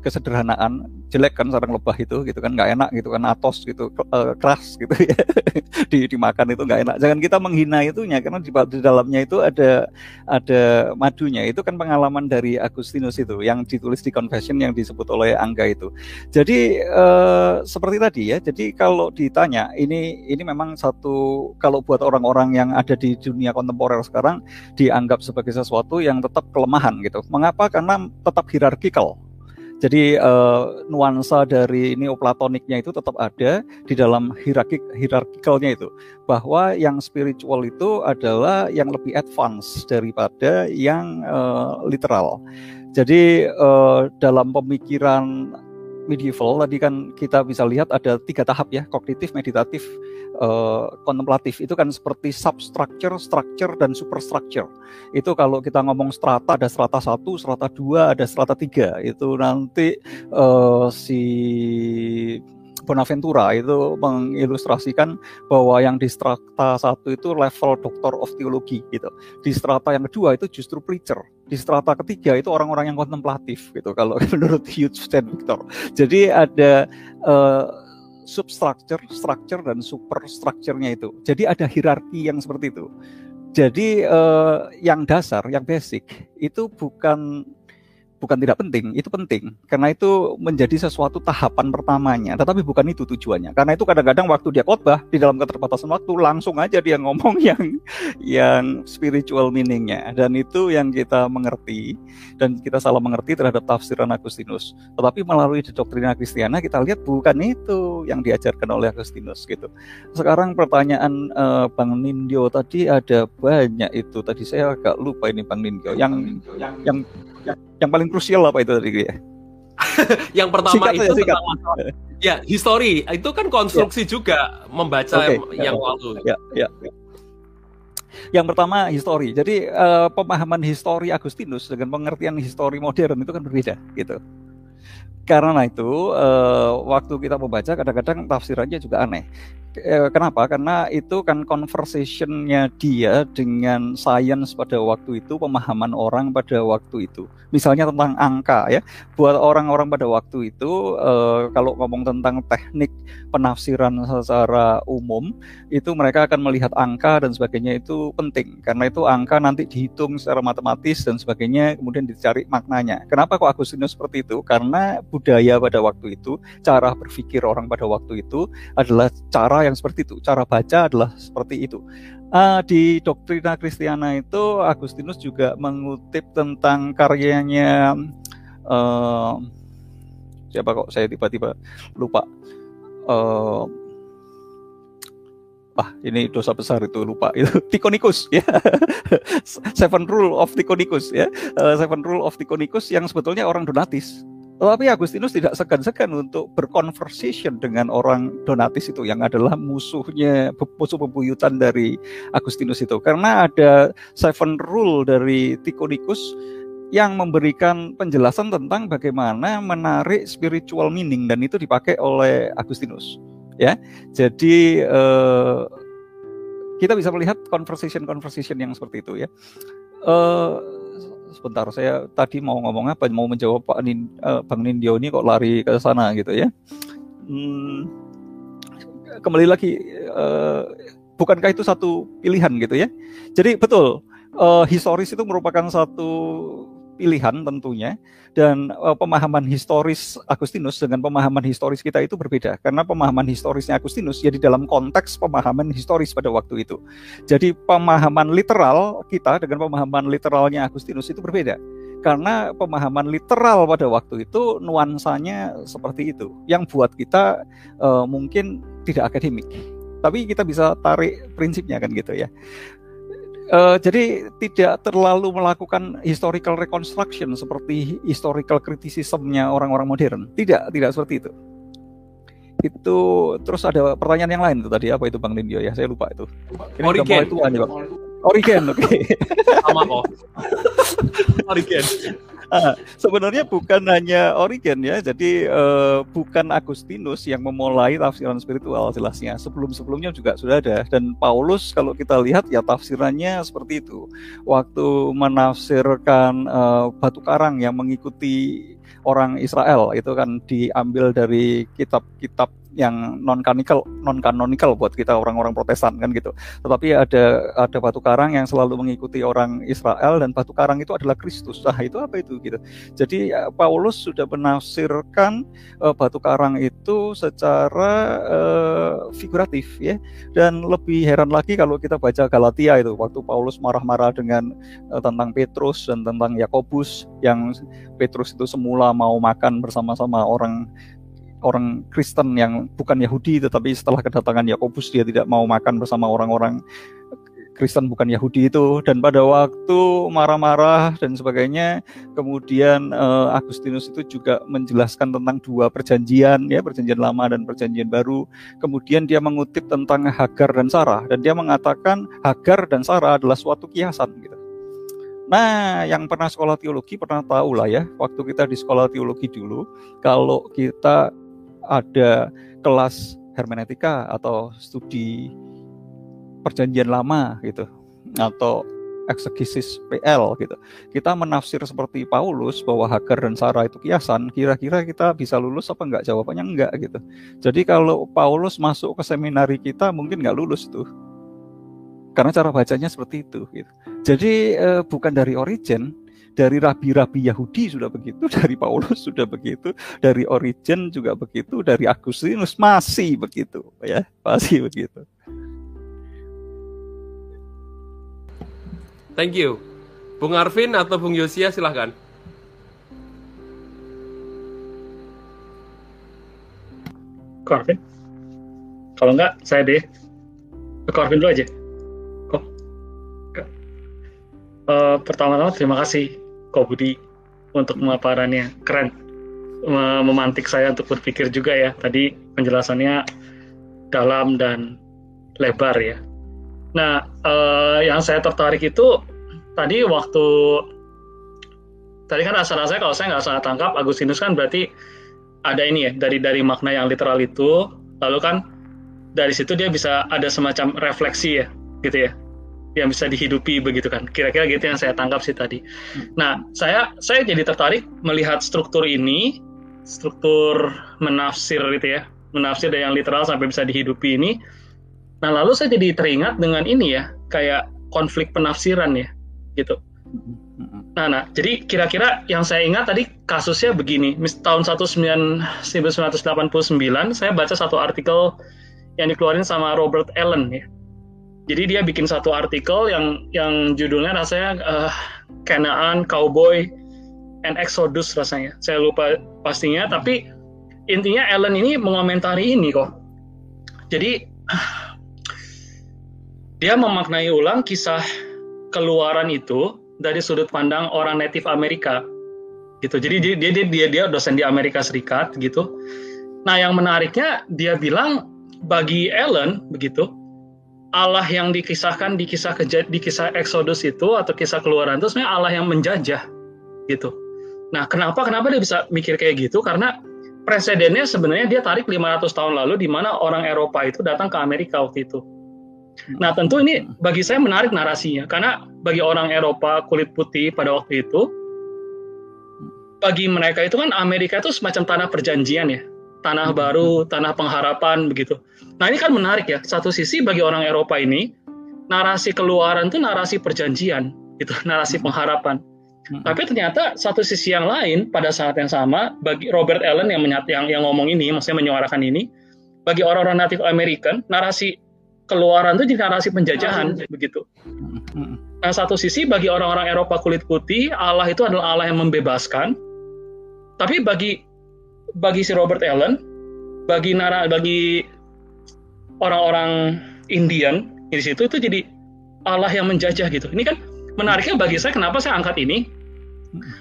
kesederhanaan jelek kan sarang lebah itu gitu kan nggak enak gitu kan atos gitu uh, keras gitu ya. Di dimakan itu nggak enak. Jangan kita menghina itunya karena di, di dalamnya itu ada ada madunya. Itu kan pengalaman dari Agustinus itu yang ditulis di Confession yang disebut oleh Angga itu. Jadi uh, seperti tadi ya jadi kalau ditanya ini ini memang satu kalau buat orang-orang yang ada di dunia kontemporer sekarang dianggap sebagai sesuatu yang tetap kelemahan gitu. Mengapa? Karena tetap hierarkikal jadi uh, nuansa dari neoplatoniknya itu tetap ada di dalam hierarki hierarkikalnya itu bahwa yang spiritual itu adalah yang lebih advance daripada yang uh, literal. Jadi uh, dalam pemikiran medieval tadi kan kita bisa lihat ada tiga tahap ya kognitif, meditatif, uh, kontemplatif itu kan seperti substructure, structure dan superstructure. Itu kalau kita ngomong strata ada strata satu, strata dua, ada strata tiga. Itu nanti uh, si Bonaventura itu mengilustrasikan bahwa yang di strata satu itu level Doctor of Theology gitu. Di strata yang kedua itu justru preacher. Di strata ketiga itu orang-orang yang kontemplatif gitu kalau menurut Hugh Stand Victor. Jadi ada uh, substructure, structure dan superstructure-nya itu. Jadi ada hierarki yang seperti itu. Jadi uh, yang dasar, yang basic itu bukan bukan tidak penting, itu penting karena itu menjadi sesuatu tahapan pertamanya, tetapi bukan itu tujuannya. Karena itu kadang-kadang waktu dia khotbah di dalam keterbatasan waktu langsung aja dia ngomong yang yang spiritual meaningnya dan itu yang kita mengerti dan kita salah mengerti terhadap tafsiran Agustinus. Tetapi melalui doktrina Kristiana kita lihat bukan itu yang diajarkan oleh Agustinus gitu. Sekarang pertanyaan uh, Bang Nindyo tadi ada banyak itu tadi saya agak lupa ini Bang Nindyo yang yang yang, yang paling krusial apa itu tadi ya? yang pertama sikat itu ya, sikat. ya history itu kan konstruksi ya. juga membaca okay. yang lalu. Ya, ya. Yang pertama history. Jadi uh, pemahaman history Agustinus dengan pengertian history modern itu kan berbeda gitu. Karena itu uh, waktu kita membaca kadang-kadang tafsirannya juga aneh. Eh, kenapa? Karena itu kan conversationnya dia dengan sains pada waktu itu, pemahaman orang pada waktu itu. Misalnya tentang angka ya, buat orang-orang pada waktu itu, eh, kalau ngomong tentang teknik penafsiran secara umum, itu mereka akan melihat angka dan sebagainya itu penting. Karena itu angka nanti dihitung secara matematis dan sebagainya, kemudian dicari maknanya. Kenapa kok Agustinus seperti itu? Karena budaya pada waktu itu, cara berpikir orang pada waktu itu adalah cara yang seperti itu. Cara baca adalah seperti itu. Uh, di doktrina Kristiana itu Agustinus juga mengutip tentang karyanya uh, siapa kok saya tiba-tiba lupa. Uh, ah ini dosa besar itu lupa itu Tikonikus ya Seven Rule of Tikonikus ya uh, Seven Rule of Tikonikus yang sebetulnya orang Donatis tetapi Agustinus tidak segan-segan untuk berkonversation dengan orang Donatis itu yang adalah musuhnya, musuh pembuyutan dari Agustinus itu. Karena ada seven rule dari Tikonikus yang memberikan penjelasan tentang bagaimana menarik spiritual meaning dan itu dipakai oleh Agustinus. Ya, jadi eh, kita bisa melihat conversation-conversation yang seperti itu ya. Eh, sebentar saya tadi mau ngomong apa? Mau menjawab Pak Nin, uh, Bang Nindyo ini kok lari ke sana gitu ya? Hmm, kembali lagi uh, bukankah itu satu pilihan gitu ya? Jadi betul uh, historis itu merupakan satu pilihan tentunya dan uh, pemahaman historis Agustinus dengan pemahaman historis kita itu berbeda karena pemahaman historisnya Agustinus ya dalam konteks pemahaman historis pada waktu itu. Jadi pemahaman literal kita dengan pemahaman literalnya Agustinus itu berbeda. Karena pemahaman literal pada waktu itu nuansanya seperti itu yang buat kita uh, mungkin tidak akademik. Tapi kita bisa tarik prinsipnya kan gitu ya Uh, jadi tidak terlalu melakukan historical reconstruction seperti historical criticism-nya orang-orang modern. Tidak, tidak seperti itu. Itu terus ada pertanyaan yang lain itu tadi apa itu Bang Lindio ya? Saya lupa itu. Ini Origen. Itu aja, Origen, oke. Okay. Sama kok. Origen. Ah, sebenarnya bukan hanya Origen ya, jadi uh, bukan Agustinus yang memulai tafsiran spiritual jelasnya. Sebelum-sebelumnya juga sudah ada dan Paulus kalau kita lihat ya tafsirannya seperti itu. Waktu menafsirkan uh, batu karang yang mengikuti orang Israel itu kan diambil dari kitab-kitab yang non canonical non buat kita orang-orang Protestan kan gitu. Tetapi ada ada batu karang yang selalu mengikuti orang Israel dan batu karang itu adalah Kristus. Nah, itu apa itu gitu. Jadi ya, Paulus sudah menafsirkan uh, batu karang itu secara uh, figuratif ya. Dan lebih heran lagi kalau kita baca Galatia itu waktu Paulus marah-marah dengan uh, tentang Petrus dan tentang Yakobus yang Petrus itu semula mau makan bersama-sama orang orang Kristen yang bukan Yahudi tetapi setelah kedatangan Yakobus dia tidak mau makan bersama orang-orang Kristen bukan Yahudi itu. Dan pada waktu marah-marah dan sebagainya kemudian uh, Agustinus itu juga menjelaskan tentang dua perjanjian ya perjanjian lama dan perjanjian baru. Kemudian dia mengutip tentang Hagar dan Sarah dan dia mengatakan Hagar dan Sarah adalah suatu kiasan gitu. Nah, yang pernah sekolah teologi pernah tahu lah ya, waktu kita di sekolah teologi dulu, kalau kita ada kelas hermeneutika atau studi perjanjian lama gitu atau eksegesis PL gitu. Kita menafsir seperti Paulus bahwa Hagar dan Sarah itu kiasan, kira-kira kita bisa lulus apa enggak? Jawabannya enggak gitu. Jadi kalau Paulus masuk ke seminari kita mungkin enggak lulus tuh. Karena cara bacanya seperti itu gitu. Jadi eh, bukan dari origin, dari rabi-rabi Yahudi sudah begitu, dari Paulus sudah begitu, dari Origen juga begitu, dari Agustinus masih begitu, ya, masih begitu. Thank you. Bung Arvin atau Bung Yosia silahkan. Arvin? Kalau enggak, saya deh. Arvin dulu aja. Kok? Uh, pertama-tama terima kasih Ko Budi untuk pemaparannya. Keren. Memantik saya untuk berpikir juga ya. Tadi penjelasannya dalam dan lebar ya. Nah uh, yang saya tertarik itu tadi waktu tadi kan rasa-rasanya kalau saya nggak salah tangkap Agustinus kan berarti ada ini ya dari dari makna yang literal itu. Lalu kan dari situ dia bisa ada semacam refleksi ya gitu ya yang bisa dihidupi begitu kan. Kira-kira gitu yang saya tangkap sih tadi. Nah, saya saya jadi tertarik melihat struktur ini, struktur menafsir gitu ya, menafsir dari yang literal sampai bisa dihidupi ini. Nah, lalu saya jadi teringat dengan ini ya, kayak konflik penafsiran ya, gitu. Nah, nah, jadi kira-kira yang saya ingat tadi kasusnya begini. Tahun 1989 saya baca satu artikel yang dikeluarin sama Robert Allen ya jadi dia bikin satu artikel yang yang judulnya rasanya uh, Kanaan Cowboy and Exodus rasanya. Saya lupa pastinya, tapi intinya Ellen ini mengomentari ini kok. Jadi dia memaknai ulang kisah keluaran itu dari sudut pandang orang native Amerika gitu. Jadi dia dia dia dia dosen di Amerika Serikat gitu. Nah, yang menariknya dia bilang bagi Ellen begitu, Allah yang dikisahkan di kisah di kisah Exodus itu atau kisah keluaran itu sebenarnya Allah yang menjajah gitu. Nah, kenapa kenapa dia bisa mikir kayak gitu? Karena presidennya sebenarnya dia tarik 500 tahun lalu di mana orang Eropa itu datang ke Amerika waktu itu. Nah, tentu ini bagi saya menarik narasinya karena bagi orang Eropa kulit putih pada waktu itu bagi mereka itu kan Amerika itu semacam tanah perjanjian ya tanah hmm. baru, tanah pengharapan begitu. Nah ini kan menarik ya. Satu sisi bagi orang Eropa ini narasi keluaran itu narasi perjanjian, gitu, narasi hmm. pengharapan. Hmm. Tapi ternyata satu sisi yang lain pada saat yang sama bagi Robert Allen yang menyat, yang, yang ngomong ini, maksudnya menyuarakan ini, bagi orang-orang Native American narasi keluaran itu jadi narasi penjajahan begitu. Nah satu sisi bagi orang-orang Eropa kulit putih Allah itu adalah Allah yang membebaskan, tapi bagi bagi si Robert Allen, bagi nara bagi orang-orang Indian di situ itu jadi Allah yang menjajah gitu. Ini kan menariknya bagi saya kenapa saya angkat ini.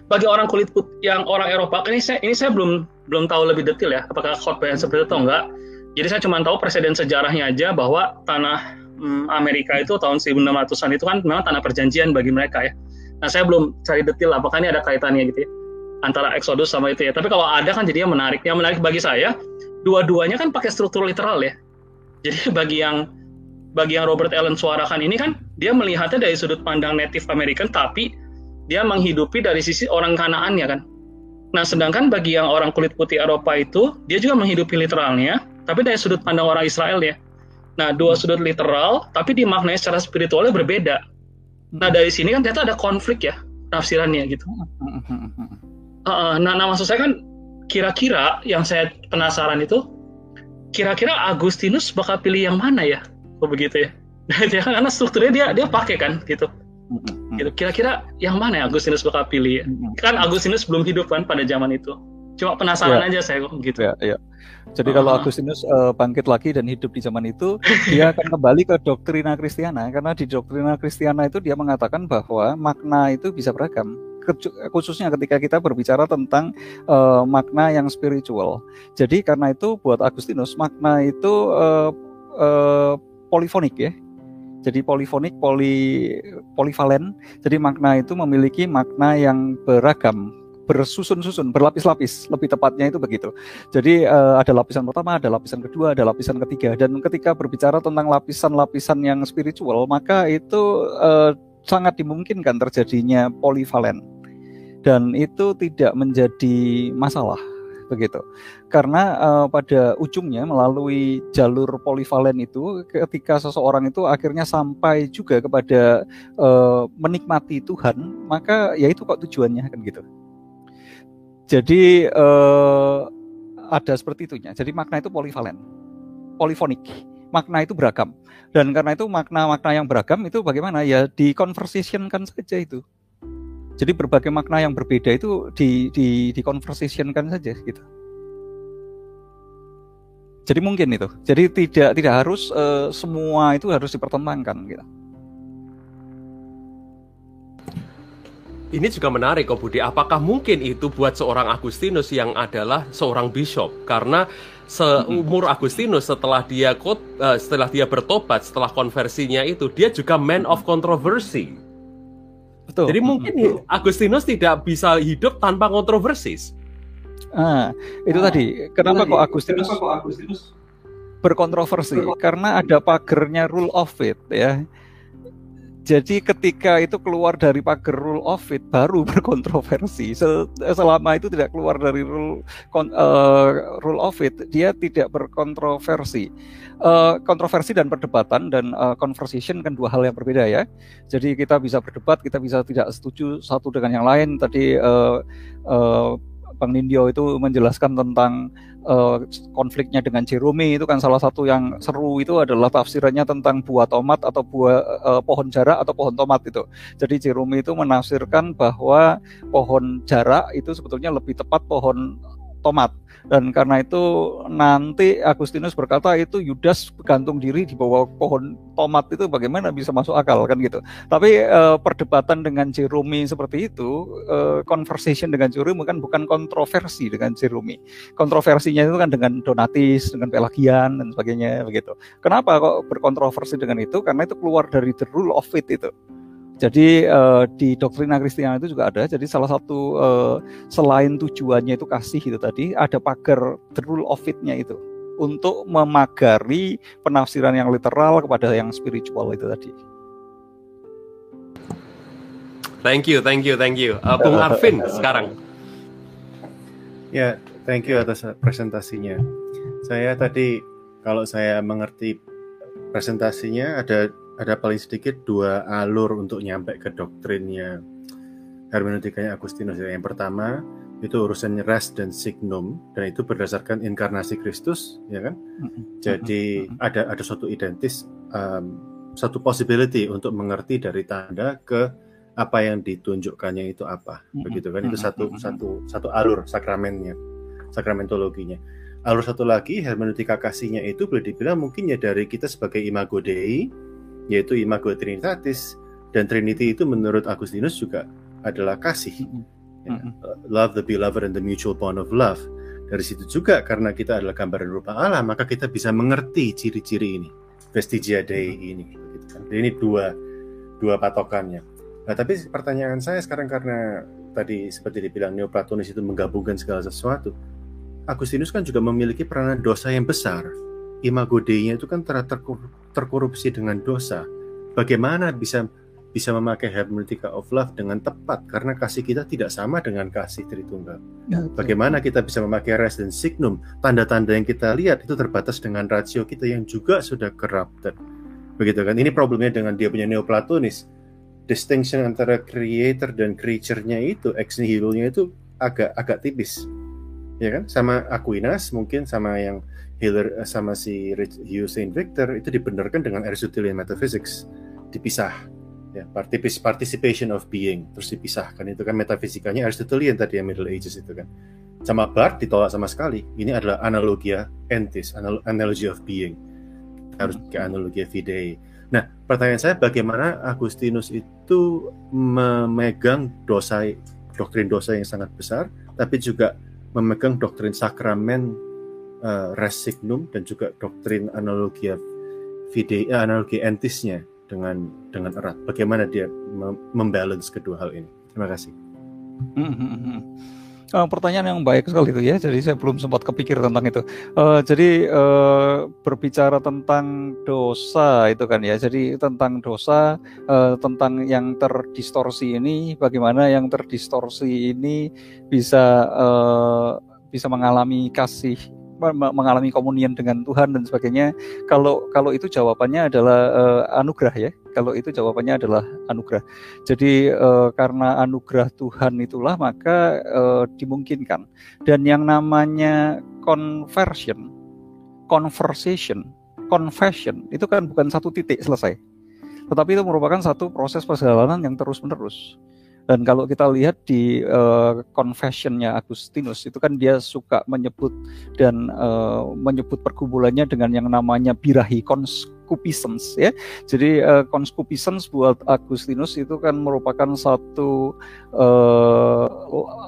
Bagi orang kulit putih yang orang Eropa ini saya ini saya belum belum tahu lebih detail ya apakah khotbah yang seperti itu atau enggak. Jadi saya cuma tahu presiden sejarahnya aja bahwa tanah hmm, Amerika itu tahun 1600-an itu kan memang tanah perjanjian bagi mereka ya. Nah saya belum cari detail apakah ini ada kaitannya gitu ya antara Exodus sama itu ya. Tapi kalau ada kan jadinya menarik yang menarik bagi saya dua-duanya kan pakai struktur literal ya jadi bagi yang bagi yang Robert Allen suarakan ini kan dia melihatnya dari sudut pandang Native American tapi dia menghidupi dari sisi orang Kanaannya kan. Nah, sedangkan bagi yang orang kulit putih Eropa itu, dia juga menghidupi literalnya, tapi dari sudut pandang orang Israel ya. Nah, dua sudut literal, tapi dimaknai secara spiritualnya berbeda. Nah, dari sini kan ternyata ada konflik ya, tafsirannya gitu. Uh, nah, nah, maksud saya kan, kira-kira yang saya penasaran itu, kira-kira Agustinus bakal pilih yang mana ya? Kok begitu ya? Nah, karena strukturnya dia dia pakai kan, gitu. Gitu. Kira-kira yang mana ya Agustinus bakal pilih? Kan Agustinus belum hidup kan pada zaman itu. Cuma penasaran ya. aja saya kok gitu. Ya, ya. Jadi uh kalau Agustinus uh, bangkit lagi dan hidup di zaman itu, dia akan kembali ke doktrina Kristiana karena di doktrina Kristiana itu dia mengatakan bahwa makna itu bisa beragam khususnya ketika kita berbicara tentang uh, makna yang spiritual. Jadi karena itu buat Agustinus makna itu uh, uh, polifonik ya. Jadi polifonik, poli, polivalen. Jadi makna itu memiliki makna yang beragam, bersusun-susun, berlapis-lapis. Lebih tepatnya itu begitu. Jadi uh, ada lapisan pertama, ada lapisan kedua, ada lapisan ketiga. Dan ketika berbicara tentang lapisan-lapisan yang spiritual, maka itu uh, sangat dimungkinkan terjadinya polivalen. Dan itu tidak menjadi masalah begitu. Karena uh, pada ujungnya melalui jalur polivalen itu ketika seseorang itu akhirnya sampai juga kepada uh, menikmati Tuhan, maka ya itu kok tujuannya kan gitu. Jadi uh, ada seperti itunya. Jadi makna itu polivalen, polifonik. Makna itu beragam. Dan karena itu makna-makna yang beragam itu bagaimana ya dikonversisikan saja itu. Jadi berbagai makna yang berbeda itu di di di conversationkan saja gitu. Jadi mungkin itu. Jadi tidak tidak harus uh, semua itu harus dipertentangkan gitu. Ini juga menarik kok Budi. Apakah mungkin itu buat seorang Agustinus yang adalah seorang bishop? Karena seumur Agustinus setelah dia uh, setelah dia bertobat, setelah konversinya itu dia juga man of controversy. Betul. Jadi mungkin Betul. Agustinus tidak bisa hidup tanpa kontroversis. Ah, itu ah, tadi. Kenapa kok Agustinus, kenapa kok Agustinus berkontroversi? Karena ada pagernya rule of it ya. Jadi ketika itu keluar dari pagar rule of it baru berkontroversi. Selama itu tidak keluar dari rule uh, rule of it, dia tidak berkontroversi. Uh, kontroversi dan perdebatan dan uh, conversation kan dua hal yang berbeda ya. Jadi kita bisa berdebat, kita bisa tidak setuju satu dengan yang lain. Tadi uh, uh, Bang Nindyo itu menjelaskan tentang uh, konfliknya dengan Jerome itu kan salah satu yang seru itu adalah tafsirannya tentang buah tomat atau buah uh, pohon jarak atau pohon tomat itu. Jadi Jerome itu menafsirkan bahwa pohon jarak itu sebetulnya lebih tepat pohon tomat dan karena itu nanti Agustinus berkata itu Yudas bergantung diri di bawah pohon tomat itu bagaimana bisa masuk akal kan gitu. Tapi uh, perdebatan dengan Jerome seperti itu, uh, conversation dengan Jerome kan bukan kontroversi dengan Jerome. Kontroversinya itu kan dengan Donatis, dengan Pelagian dan sebagainya begitu. Kenapa kok berkontroversi dengan itu? Karena itu keluar dari the rule of it itu. Jadi uh, di doktrina Kristiani itu juga ada. Jadi salah satu uh, selain tujuannya itu kasih itu tadi, ada pagar the rule of it-nya itu untuk memagari penafsiran yang literal kepada yang spiritual itu tadi. Thank you, thank you, thank you. Uh, Bung Arvin sekarang. Ya, thank you atas presentasinya. Saya tadi kalau saya mengerti presentasinya ada ada paling sedikit dua alur untuk nyampe ke doktrinnya hermeneutikanya Agustinus. Yang pertama itu urusan res dan signum dan itu berdasarkan inkarnasi Kristus, ya kan? Jadi ada ada suatu identis, um, satu possibility untuk mengerti dari tanda ke apa yang ditunjukkannya itu apa, begitu kan? Itu satu satu satu alur sakramennya, sakramentologinya. Alur satu lagi hermeneutika kasihnya itu boleh dibilang mungkin ya dari kita sebagai imago Dei yaitu imago trinitatis dan trinity itu menurut Agustinus juga adalah kasih. Ya, love the beloved and the mutual bond of love. Dari situ juga karena kita adalah gambaran rupa Allah, maka kita bisa mengerti ciri-ciri ini, vestigia Dei ini. Gitu kan. Jadi ini dua dua patokannya. Nah, tapi pertanyaan saya sekarang karena tadi seperti dibilang Neoplatonis itu menggabungkan segala sesuatu. Agustinus kan juga memiliki peranan dosa yang besar. Imago Dei-nya itu kan ter terkorupsi dengan dosa. Bagaimana bisa bisa memakai hermeneutika of love dengan tepat karena kasih kita tidak sama dengan kasih Tritunggal. Ya, Bagaimana kita bisa memakai res dan signum? Tanda-tanda yang kita lihat itu terbatas dengan rasio kita yang juga sudah corrupted. Begitu kan? Ini problemnya dengan dia punya Neoplatonis. Distinction antara creator dan creature-nya itu, ex nihilo-nya itu agak agak tipis. Ya kan? Sama Aquinas mungkin sama yang Hiller sama si Hugh Saint Victor itu dibenarkan dengan Aristotelian metaphysics. Dipisah. Ya participation of being. Terus dipisahkan. Itu kan metafisikanya Aristotelian tadi yang Middle Ages itu kan. Sama Barth ditolak sama sekali. Ini adalah analogia entis analogy of being. Harus ke analogi fidei. Nah pertanyaan saya bagaimana Agustinus itu memegang dosa doktrin dosa yang sangat besar tapi juga memegang doktrin sakramen uh, resignum dan juga doktrin analogia uh, analogi entisnya dengan dengan erat. Bagaimana dia membalance kedua hal ini? Terima kasih. Uh, pertanyaan yang baik sekali itu ya. Jadi saya belum sempat kepikir tentang itu. Uh, jadi uh, berbicara tentang dosa itu kan ya. Jadi tentang dosa, uh, tentang yang terdistorsi ini, bagaimana yang terdistorsi ini bisa uh, bisa mengalami kasih mengalami komunian dengan Tuhan dan sebagainya. Kalau kalau itu jawabannya adalah uh, anugerah ya. Kalau itu jawabannya adalah anugerah. Jadi uh, karena anugerah Tuhan itulah maka uh, dimungkinkan. Dan yang namanya conversion, conversation, confession itu kan bukan satu titik selesai. Tetapi itu merupakan satu proses perjalanan yang terus-menerus. Dan kalau kita lihat di uh, confessionnya Agustinus itu kan dia suka menyebut dan uh, menyebut pergumulannya dengan yang namanya birahi concupiscence ya. Jadi uh, buat Agustinus itu kan merupakan satu uh,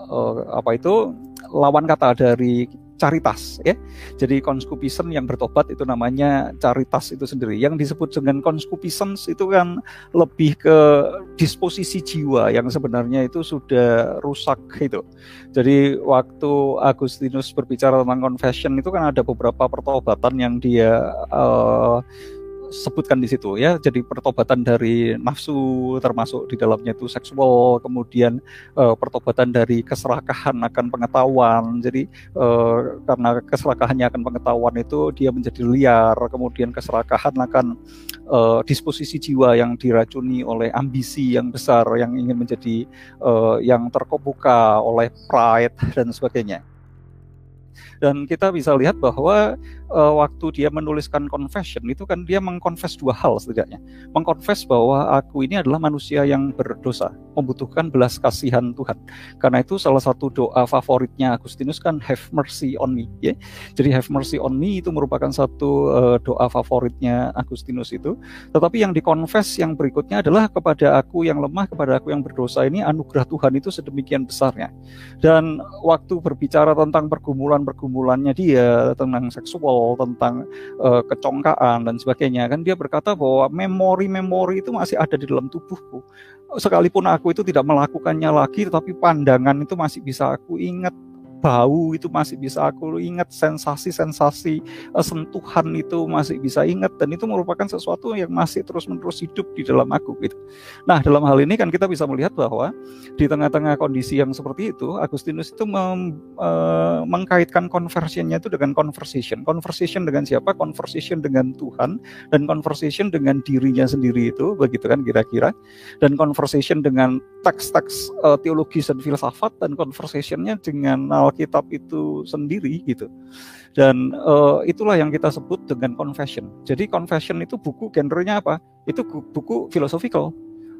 uh, apa itu lawan kata dari caritas ya. Jadi conscupiscence yang bertobat itu namanya caritas itu sendiri. Yang disebut dengan conscupiscence itu kan lebih ke disposisi jiwa yang sebenarnya itu sudah rusak itu. Jadi waktu Agustinus berbicara tentang confession itu kan ada beberapa pertobatan yang dia uh, sebutkan di situ ya. Jadi pertobatan dari nafsu termasuk di dalamnya itu seksual, kemudian uh, pertobatan dari keserakahan akan pengetahuan. Jadi uh, karena keserakahannya akan pengetahuan itu dia menjadi liar, kemudian keserakahan akan uh, disposisi jiwa yang diracuni oleh ambisi yang besar yang ingin menjadi uh, yang terkebuka oleh pride dan sebagainya. Dan kita bisa lihat bahwa uh, waktu dia menuliskan confession itu kan dia mengkonfes dua hal setidaknya. Mengkonfes bahwa aku ini adalah manusia yang berdosa, membutuhkan belas kasihan Tuhan. Karena itu salah satu doa favoritnya Agustinus kan have mercy on me ya. Jadi have mercy on me itu merupakan satu uh, doa favoritnya Agustinus itu. Tetapi yang dikonfes yang berikutnya adalah kepada aku yang lemah, kepada aku yang berdosa ini anugerah Tuhan itu sedemikian besarnya. Dan waktu berbicara tentang pergumulan-pergumulannya dia tentang seksual tentang uh, kecongkaan dan sebagainya kan dia berkata bahwa memori-memori itu masih ada di dalam tubuhku. Sekalipun aku itu tidak melakukannya lagi tetapi pandangan itu masih bisa aku ingat bau itu masih bisa aku ingat sensasi-sensasi uh, sentuhan itu masih bisa ingat dan itu merupakan sesuatu yang masih terus-menerus hidup di dalam aku gitu. Nah, dalam hal ini kan kita bisa melihat bahwa di tengah-tengah kondisi yang seperti itu Agustinus itu uh, mengkaitkan conversionnya itu dengan conversation. Conversation dengan siapa? Conversation dengan Tuhan dan conversation dengan dirinya sendiri itu begitu kan kira-kira. Dan conversation dengan teks-teks uh, teologis dan filsafat dan conversationnya dengan Alkitab itu sendiri gitu. Dan uh, itulah yang kita sebut dengan confession. Jadi confession itu buku genrenya apa? Itu buku philosophical.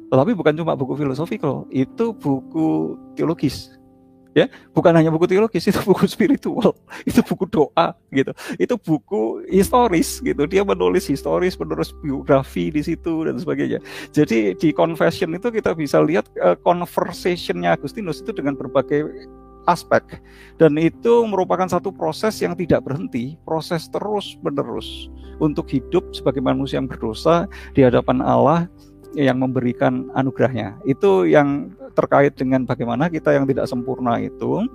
Tetapi bukan cuma buku philosophical, itu buku teologis. ya bukan hanya buku teologis itu buku spiritual itu buku doa gitu itu buku historis gitu dia menulis historis menulis biografi di situ dan sebagainya jadi di confession itu kita bisa lihat uh, conversationnya Agustinus itu dengan berbagai aspek dan itu merupakan satu proses yang tidak berhenti proses terus menerus untuk hidup sebagai manusia yang berdosa di hadapan Allah yang memberikan anugerahnya. Itu yang terkait dengan bagaimana kita yang tidak sempurna itu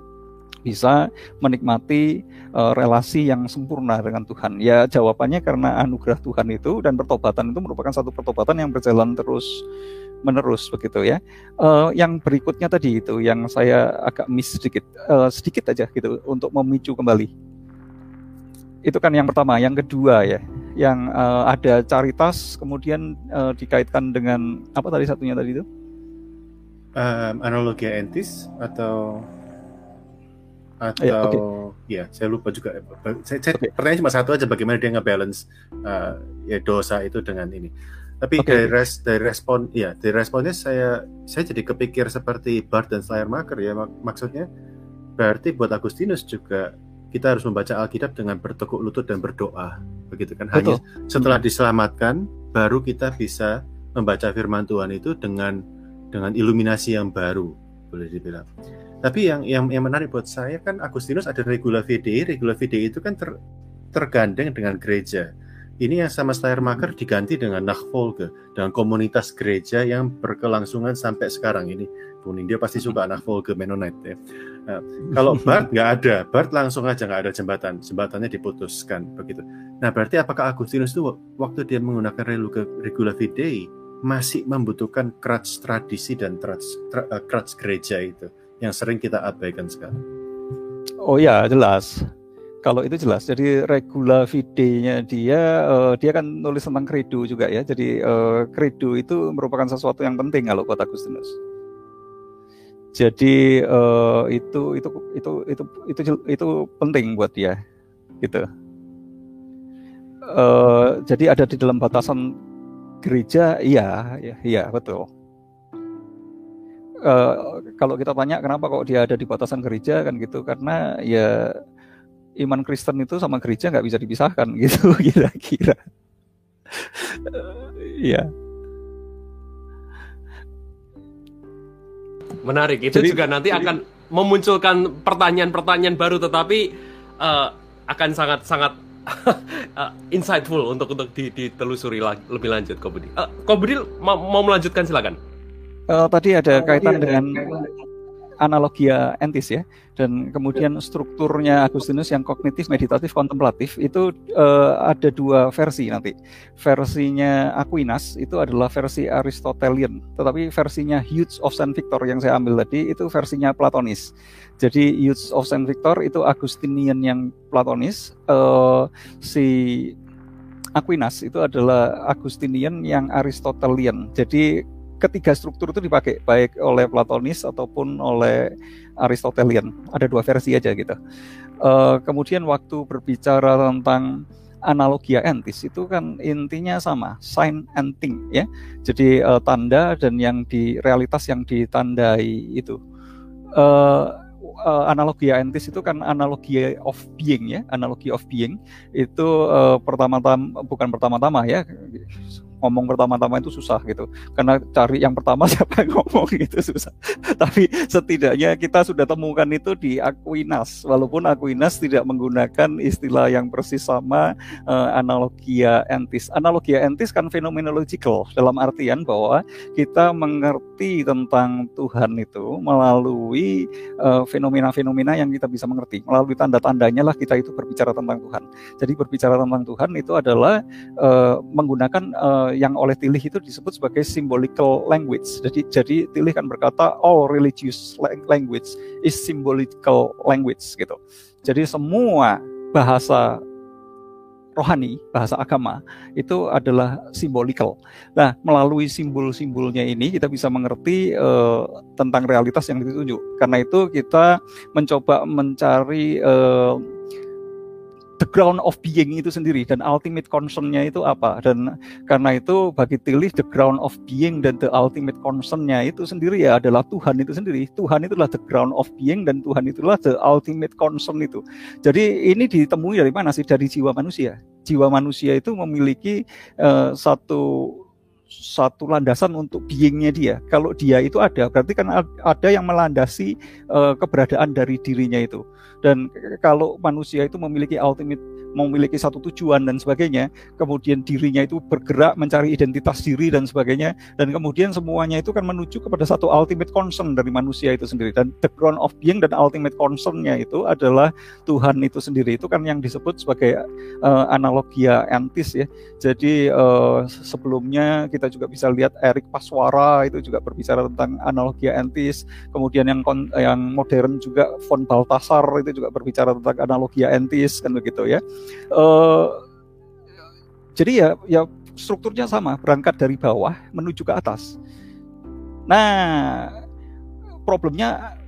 bisa menikmati uh, relasi yang sempurna dengan Tuhan. Ya jawabannya karena anugerah Tuhan itu dan pertobatan itu merupakan satu pertobatan yang berjalan terus menerus begitu ya. Uh, yang berikutnya tadi itu yang saya agak miss sedikit, uh, sedikit aja gitu untuk memicu kembali. Itu kan yang pertama, yang kedua ya yang uh, ada caritas kemudian uh, dikaitkan dengan apa tadi satunya tadi itu? Um, analogi entis atau atau ya, okay. ya saya lupa juga saya, saya okay. pertanyaan cuma satu aja bagaimana dia ngebalance uh, ya dosa itu dengan ini tapi okay. dari res dari respon ya dari responnya saya saya jadi kepikir seperti Bart dan Schleiermacher ya mak maksudnya. Berarti buat Agustinus juga kita harus membaca Alkitab dengan bertekuk lutut dan berdoa begitu kan? Hanya setelah diselamatkan baru kita bisa membaca firman Tuhan itu dengan dengan iluminasi yang baru boleh dibilang. Tapi yang yang yang menarik buat saya kan Agustinus ada regula VDI regula VDI itu kan ter, tergandeng dengan gereja ini yang sama Schleiermacher diganti dengan Nachfolge dengan komunitas gereja yang berkelangsungan sampai sekarang ini Bung dia pasti suka Nachfolge Mennonite ya Nah, kalau Bart nggak ada, Bart langsung aja nggak ada jembatan, jembatannya diputuskan begitu. Nah berarti apakah Agustinus itu waktu dia menggunakan regula fidei masih membutuhkan crutch tradisi dan crutch, uh, crutch gereja itu yang sering kita abaikan sekarang? Oh ya jelas. Kalau itu jelas. Jadi regula fidei-nya dia uh, dia kan nulis tentang credo juga ya. Jadi uh, credo itu merupakan sesuatu yang penting kalau buat Agustinus. Jadi uh, itu itu itu itu itu itu penting buat dia, gitu. Uh, jadi ada di dalam batasan gereja, iya, iya, iya betul. Uh, kalau kita tanya kenapa kok dia ada di batasan gereja kan gitu, karena ya iman Kristen itu sama gereja nggak bisa dipisahkan gitu kira-kira. Iya. uh, Menarik. Itu jadi, juga nanti jadi, akan memunculkan pertanyaan-pertanyaan baru tetapi uh, akan sangat-sangat uh, insightful untuk untuk ditelusuri lagi, lebih lanjut Kobudi. Uh, Kobudi mau, mau melanjutkan silakan. Uh, tadi ada oh, kaitan iya, dengan analogia entis ya. Dan kemudian strukturnya Agustinus yang kognitif meditatif kontemplatif itu uh, ada dua versi nanti. Versinya Aquinas itu adalah versi Aristotelian tetapi versinya Hughes of Saint Victor yang saya ambil tadi itu versinya Platonis. Jadi Hughes of Saint Victor itu Agustinian yang Platonis uh, si Aquinas itu adalah Agustinian yang Aristotelian. Jadi ketiga struktur itu dipakai baik oleh Platonis ataupun oleh Aristotelian. Ada dua versi aja gitu. Uh, kemudian waktu berbicara tentang analogia entis itu kan intinya sama sign and thing ya jadi uh, tanda dan yang di realitas yang ditandai itu uh, uh, analogia entis itu kan analogi of being ya analogi of being itu uh, pertama-tama bukan pertama-tama ya ngomong pertama-tama itu susah gitu. Karena cari yang pertama siapa yang ngomong gitu susah. Tapi setidaknya kita sudah temukan itu di Aquinas. Walaupun Aquinas tidak menggunakan istilah yang persis sama uh, analogia entis. Analogia entis kan fenomenological dalam artian bahwa kita mengerti tentang Tuhan itu melalui uh, fenomena-fenomena yang kita bisa mengerti. Melalui tanda-tandanya lah kita itu berbicara tentang Tuhan. Jadi berbicara tentang Tuhan itu adalah uh, menggunakan uh, yang oleh Tilih itu disebut sebagai symbolical language. Jadi jadi Tilih kan berkata all religious language is symbolical language gitu. Jadi semua bahasa rohani, bahasa agama itu adalah simbolikal. Nah, melalui simbol-simbolnya ini kita bisa mengerti uh, tentang realitas yang ditunjuk. Karena itu kita mencoba mencari uh, the ground of being itu sendiri dan ultimate concernnya itu apa? Dan karena itu bagi Tilly the ground of being dan the ultimate concernnya itu sendiri ya adalah Tuhan itu sendiri. Tuhan itulah the ground of being dan Tuhan itulah the ultimate concern itu. Jadi ini ditemui dari mana sih? Dari jiwa manusia. Jiwa manusia itu memiliki uh, satu satu landasan untuk beingnya dia. Kalau dia itu ada, berarti kan ada yang melandasi uh, keberadaan dari dirinya itu. Dan kalau manusia itu memiliki ultimate memiliki satu tujuan dan sebagainya, kemudian dirinya itu bergerak mencari identitas diri dan sebagainya, dan kemudian semuanya itu kan menuju kepada satu ultimate concern dari manusia itu sendiri. Dan the ground of being dan ultimate concernnya itu adalah Tuhan itu sendiri. Itu kan yang disebut sebagai uh, analogia antis ya. Jadi uh, sebelumnya kita juga bisa lihat Erik Paswara itu juga berbicara tentang analogia antis. Kemudian yang yang modern juga von Baltasar itu juga berbicara tentang analogia antis kan begitu ya. Uh, jadi ya ya strukturnya sama, berangkat dari bawah menuju ke atas. Nah, problemnya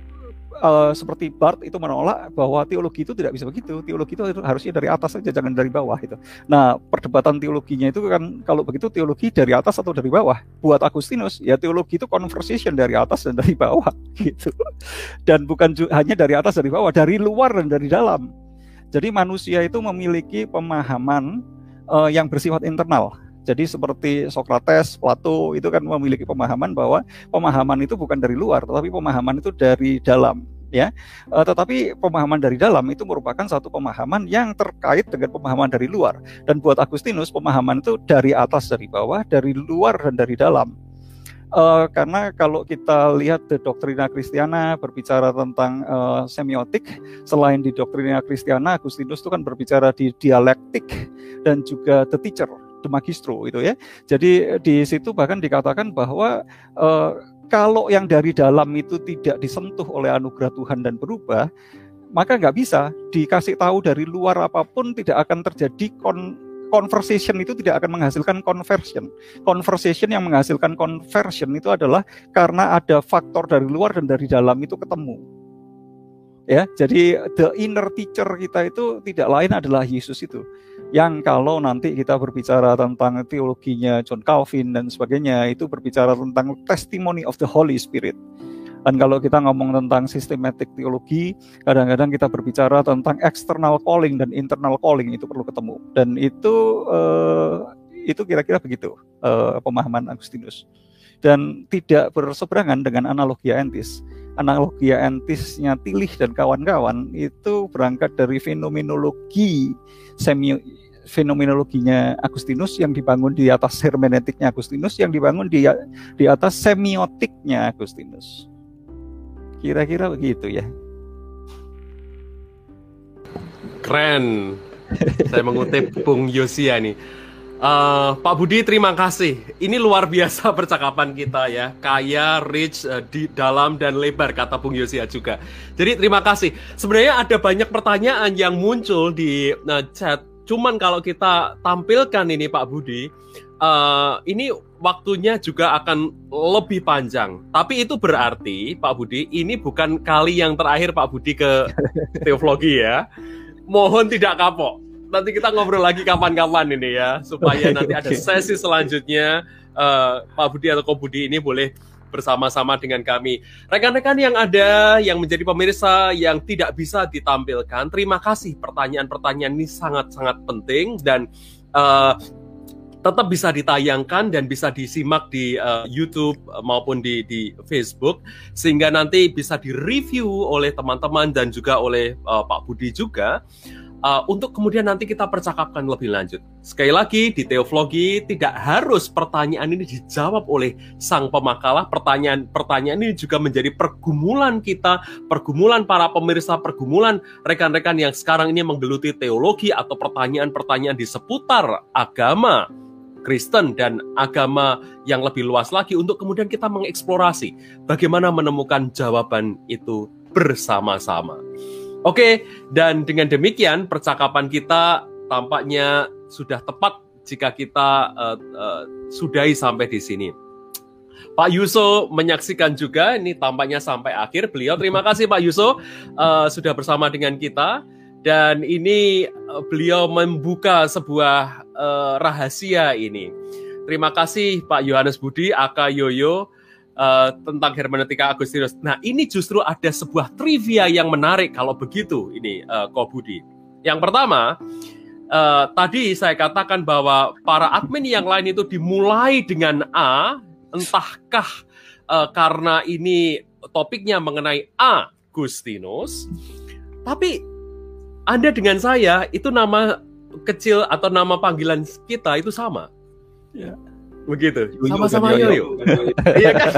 uh, seperti Bart itu menolak bahwa teologi itu tidak bisa begitu. Teologi itu harusnya dari atas saja, jangan dari bawah itu. Nah, perdebatan teologinya itu kan kalau begitu teologi dari atas atau dari bawah. Buat Agustinus, ya teologi itu conversation dari atas dan dari bawah gitu. Dan bukan hanya dari atas dari bawah, dari luar dan dari dalam. Jadi manusia itu memiliki pemahaman uh, yang bersifat internal. Jadi seperti Socrates, Plato itu kan memiliki pemahaman bahwa pemahaman itu bukan dari luar, tetapi pemahaman itu dari dalam ya. Uh, tetapi pemahaman dari dalam itu merupakan satu pemahaman yang terkait dengan pemahaman dari luar. Dan buat Agustinus pemahaman itu dari atas dari bawah, dari luar dan dari dalam. Uh, karena kalau kita lihat the Doktrina Kristiana berbicara tentang uh, semiotik, selain di Doktrina Kristiana, Agustinus itu kan berbicara di dialektik dan juga the teacher, the magistro itu ya. Jadi di situ bahkan dikatakan bahwa uh, kalau yang dari dalam itu tidak disentuh oleh anugerah Tuhan dan berubah, maka nggak bisa dikasih tahu dari luar apa pun tidak akan terjadi kon conversation itu tidak akan menghasilkan conversion. Conversation yang menghasilkan conversion itu adalah karena ada faktor dari luar dan dari dalam itu ketemu. Ya, jadi the inner teacher kita itu tidak lain adalah Yesus itu. Yang kalau nanti kita berbicara tentang teologinya John Calvin dan sebagainya, itu berbicara tentang testimony of the Holy Spirit. Dan kalau kita ngomong tentang sistematik teologi, kadang-kadang kita berbicara tentang external calling dan internal calling itu perlu ketemu. Dan itu uh, itu kira-kira begitu uh, pemahaman Agustinus. Dan tidak berseberangan dengan analogi entis. Analogi entisnya Tilih dan kawan-kawan itu berangkat dari fenomenologi semi fenomenologinya Agustinus yang dibangun di atas hermeneutiknya Agustinus yang dibangun di di atas semiotiknya Agustinus. Kira-kira begitu ya. Keren. Saya mengutip Bung Yosia nih. Uh, Pak Budi terima kasih. Ini luar biasa percakapan kita ya. Kaya, rich, uh, di dalam dan lebar kata Bung Yosia juga. Jadi terima kasih. Sebenarnya ada banyak pertanyaan yang muncul di uh, chat. Cuman kalau kita tampilkan ini Pak Budi, uh, ini waktunya juga akan lebih panjang. Tapi itu berarti Pak Budi, ini bukan kali yang terakhir Pak Budi ke teologi ya. Mohon tidak kapok. Nanti kita ngobrol lagi kapan-kapan ini ya, supaya nanti ada sesi selanjutnya uh, Pak Budi atau Ko Budi ini boleh bersama-sama dengan kami. Rekan-rekan yang ada, yang menjadi pemirsa yang tidak bisa ditampilkan, terima kasih pertanyaan-pertanyaan ini sangat-sangat penting dan uh, tetap bisa ditayangkan dan bisa disimak di uh, YouTube maupun di di Facebook sehingga nanti bisa direview oleh teman-teman dan juga oleh uh, Pak Budi juga uh, untuk kemudian nanti kita percakapkan lebih lanjut. Sekali lagi di Teoflogi tidak harus pertanyaan ini dijawab oleh sang pemakalah. Pertanyaan-pertanyaan ini juga menjadi pergumulan kita, pergumulan para pemirsa, pergumulan rekan-rekan yang sekarang ini menggeluti teologi atau pertanyaan-pertanyaan di seputar agama Kristen dan agama yang lebih luas lagi untuk kemudian kita mengeksplorasi bagaimana menemukan jawaban itu bersama-sama. Oke, dan dengan demikian percakapan kita tampaknya sudah tepat jika kita uh, uh, sudahi sampai di sini. Pak Yuso menyaksikan juga ini tampaknya sampai akhir. Beliau terima kasih Pak Yuso uh, sudah bersama dengan kita dan ini beliau membuka sebuah uh, rahasia ini. Terima kasih Pak Yohanes Budi Aka Yoyo uh, tentang hermeneutika Agustinus. Nah, ini justru ada sebuah trivia yang menarik kalau begitu ini uh, Ko Budi. Yang pertama, uh, tadi saya katakan bahwa para admin yang lain itu dimulai dengan A, entahkah uh, karena ini topiknya mengenai Agustinus, tapi Anda dengan saya itu nama kecil atau nama panggilan kita itu sama. Ya. Begitu. Sama-sama Yoyo. Iya kan?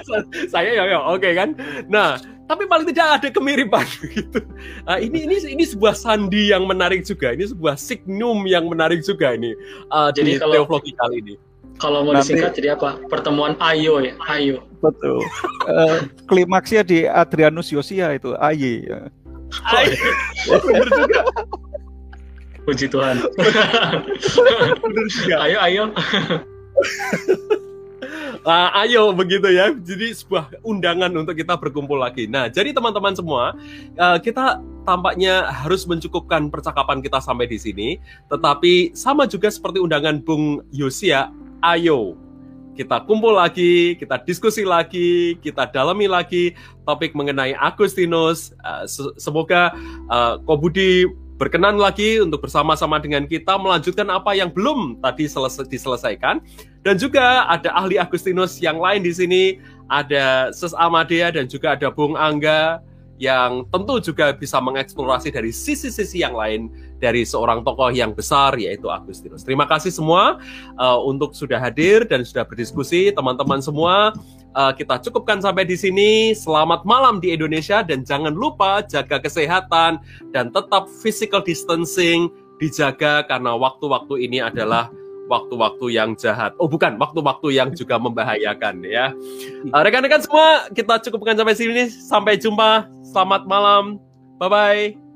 saya Yoyo. Oke okay, kan? Nah, tapi paling tidak ada kemiripan gitu. Uh, ini ini ini sebuah sandi yang menarik juga. Ini sebuah signum yang menarik juga ini uh, Jadi di kalau, teologi kali ini. Kalau mau Nanti, disingkat jadi apa? Pertemuan Ayo ya, Ayo. Betul. uh, klimaksnya di Adrianus Yosia itu, Aye. Aye. Benar juga. Puji Tuhan. ayo, ayo. Uh, ayo begitu ya. Jadi sebuah undangan untuk kita berkumpul lagi. Nah, jadi teman-teman semua, uh, kita tampaknya harus mencukupkan percakapan kita sampai di sini. Tetapi sama juga seperti undangan Bung Yosia, ayo kita kumpul lagi, kita diskusi lagi, kita dalami lagi topik mengenai Agustinus. Uh, semoga uh, Kobudi berkenan lagi untuk bersama-sama dengan kita melanjutkan apa yang belum tadi selesai diselesaikan. Dan juga ada ahli Agustinus yang lain di sini, ada Ses Amadea dan juga ada Bung Angga yang tentu juga bisa mengeksplorasi dari sisi-sisi yang lain dari seorang tokoh yang besar yaitu Agustinus. Terima kasih semua uh, untuk sudah hadir dan sudah berdiskusi teman-teman semua. Uh, kita cukupkan sampai di sini. Selamat malam di Indonesia dan jangan lupa jaga kesehatan dan tetap physical distancing dijaga karena waktu-waktu ini adalah waktu-waktu yang jahat. Oh bukan, waktu-waktu yang juga membahayakan ya. Uh, rekan-rekan semua, kita cukupkan sampai sini. Sampai jumpa. Selamat malam. Bye-bye.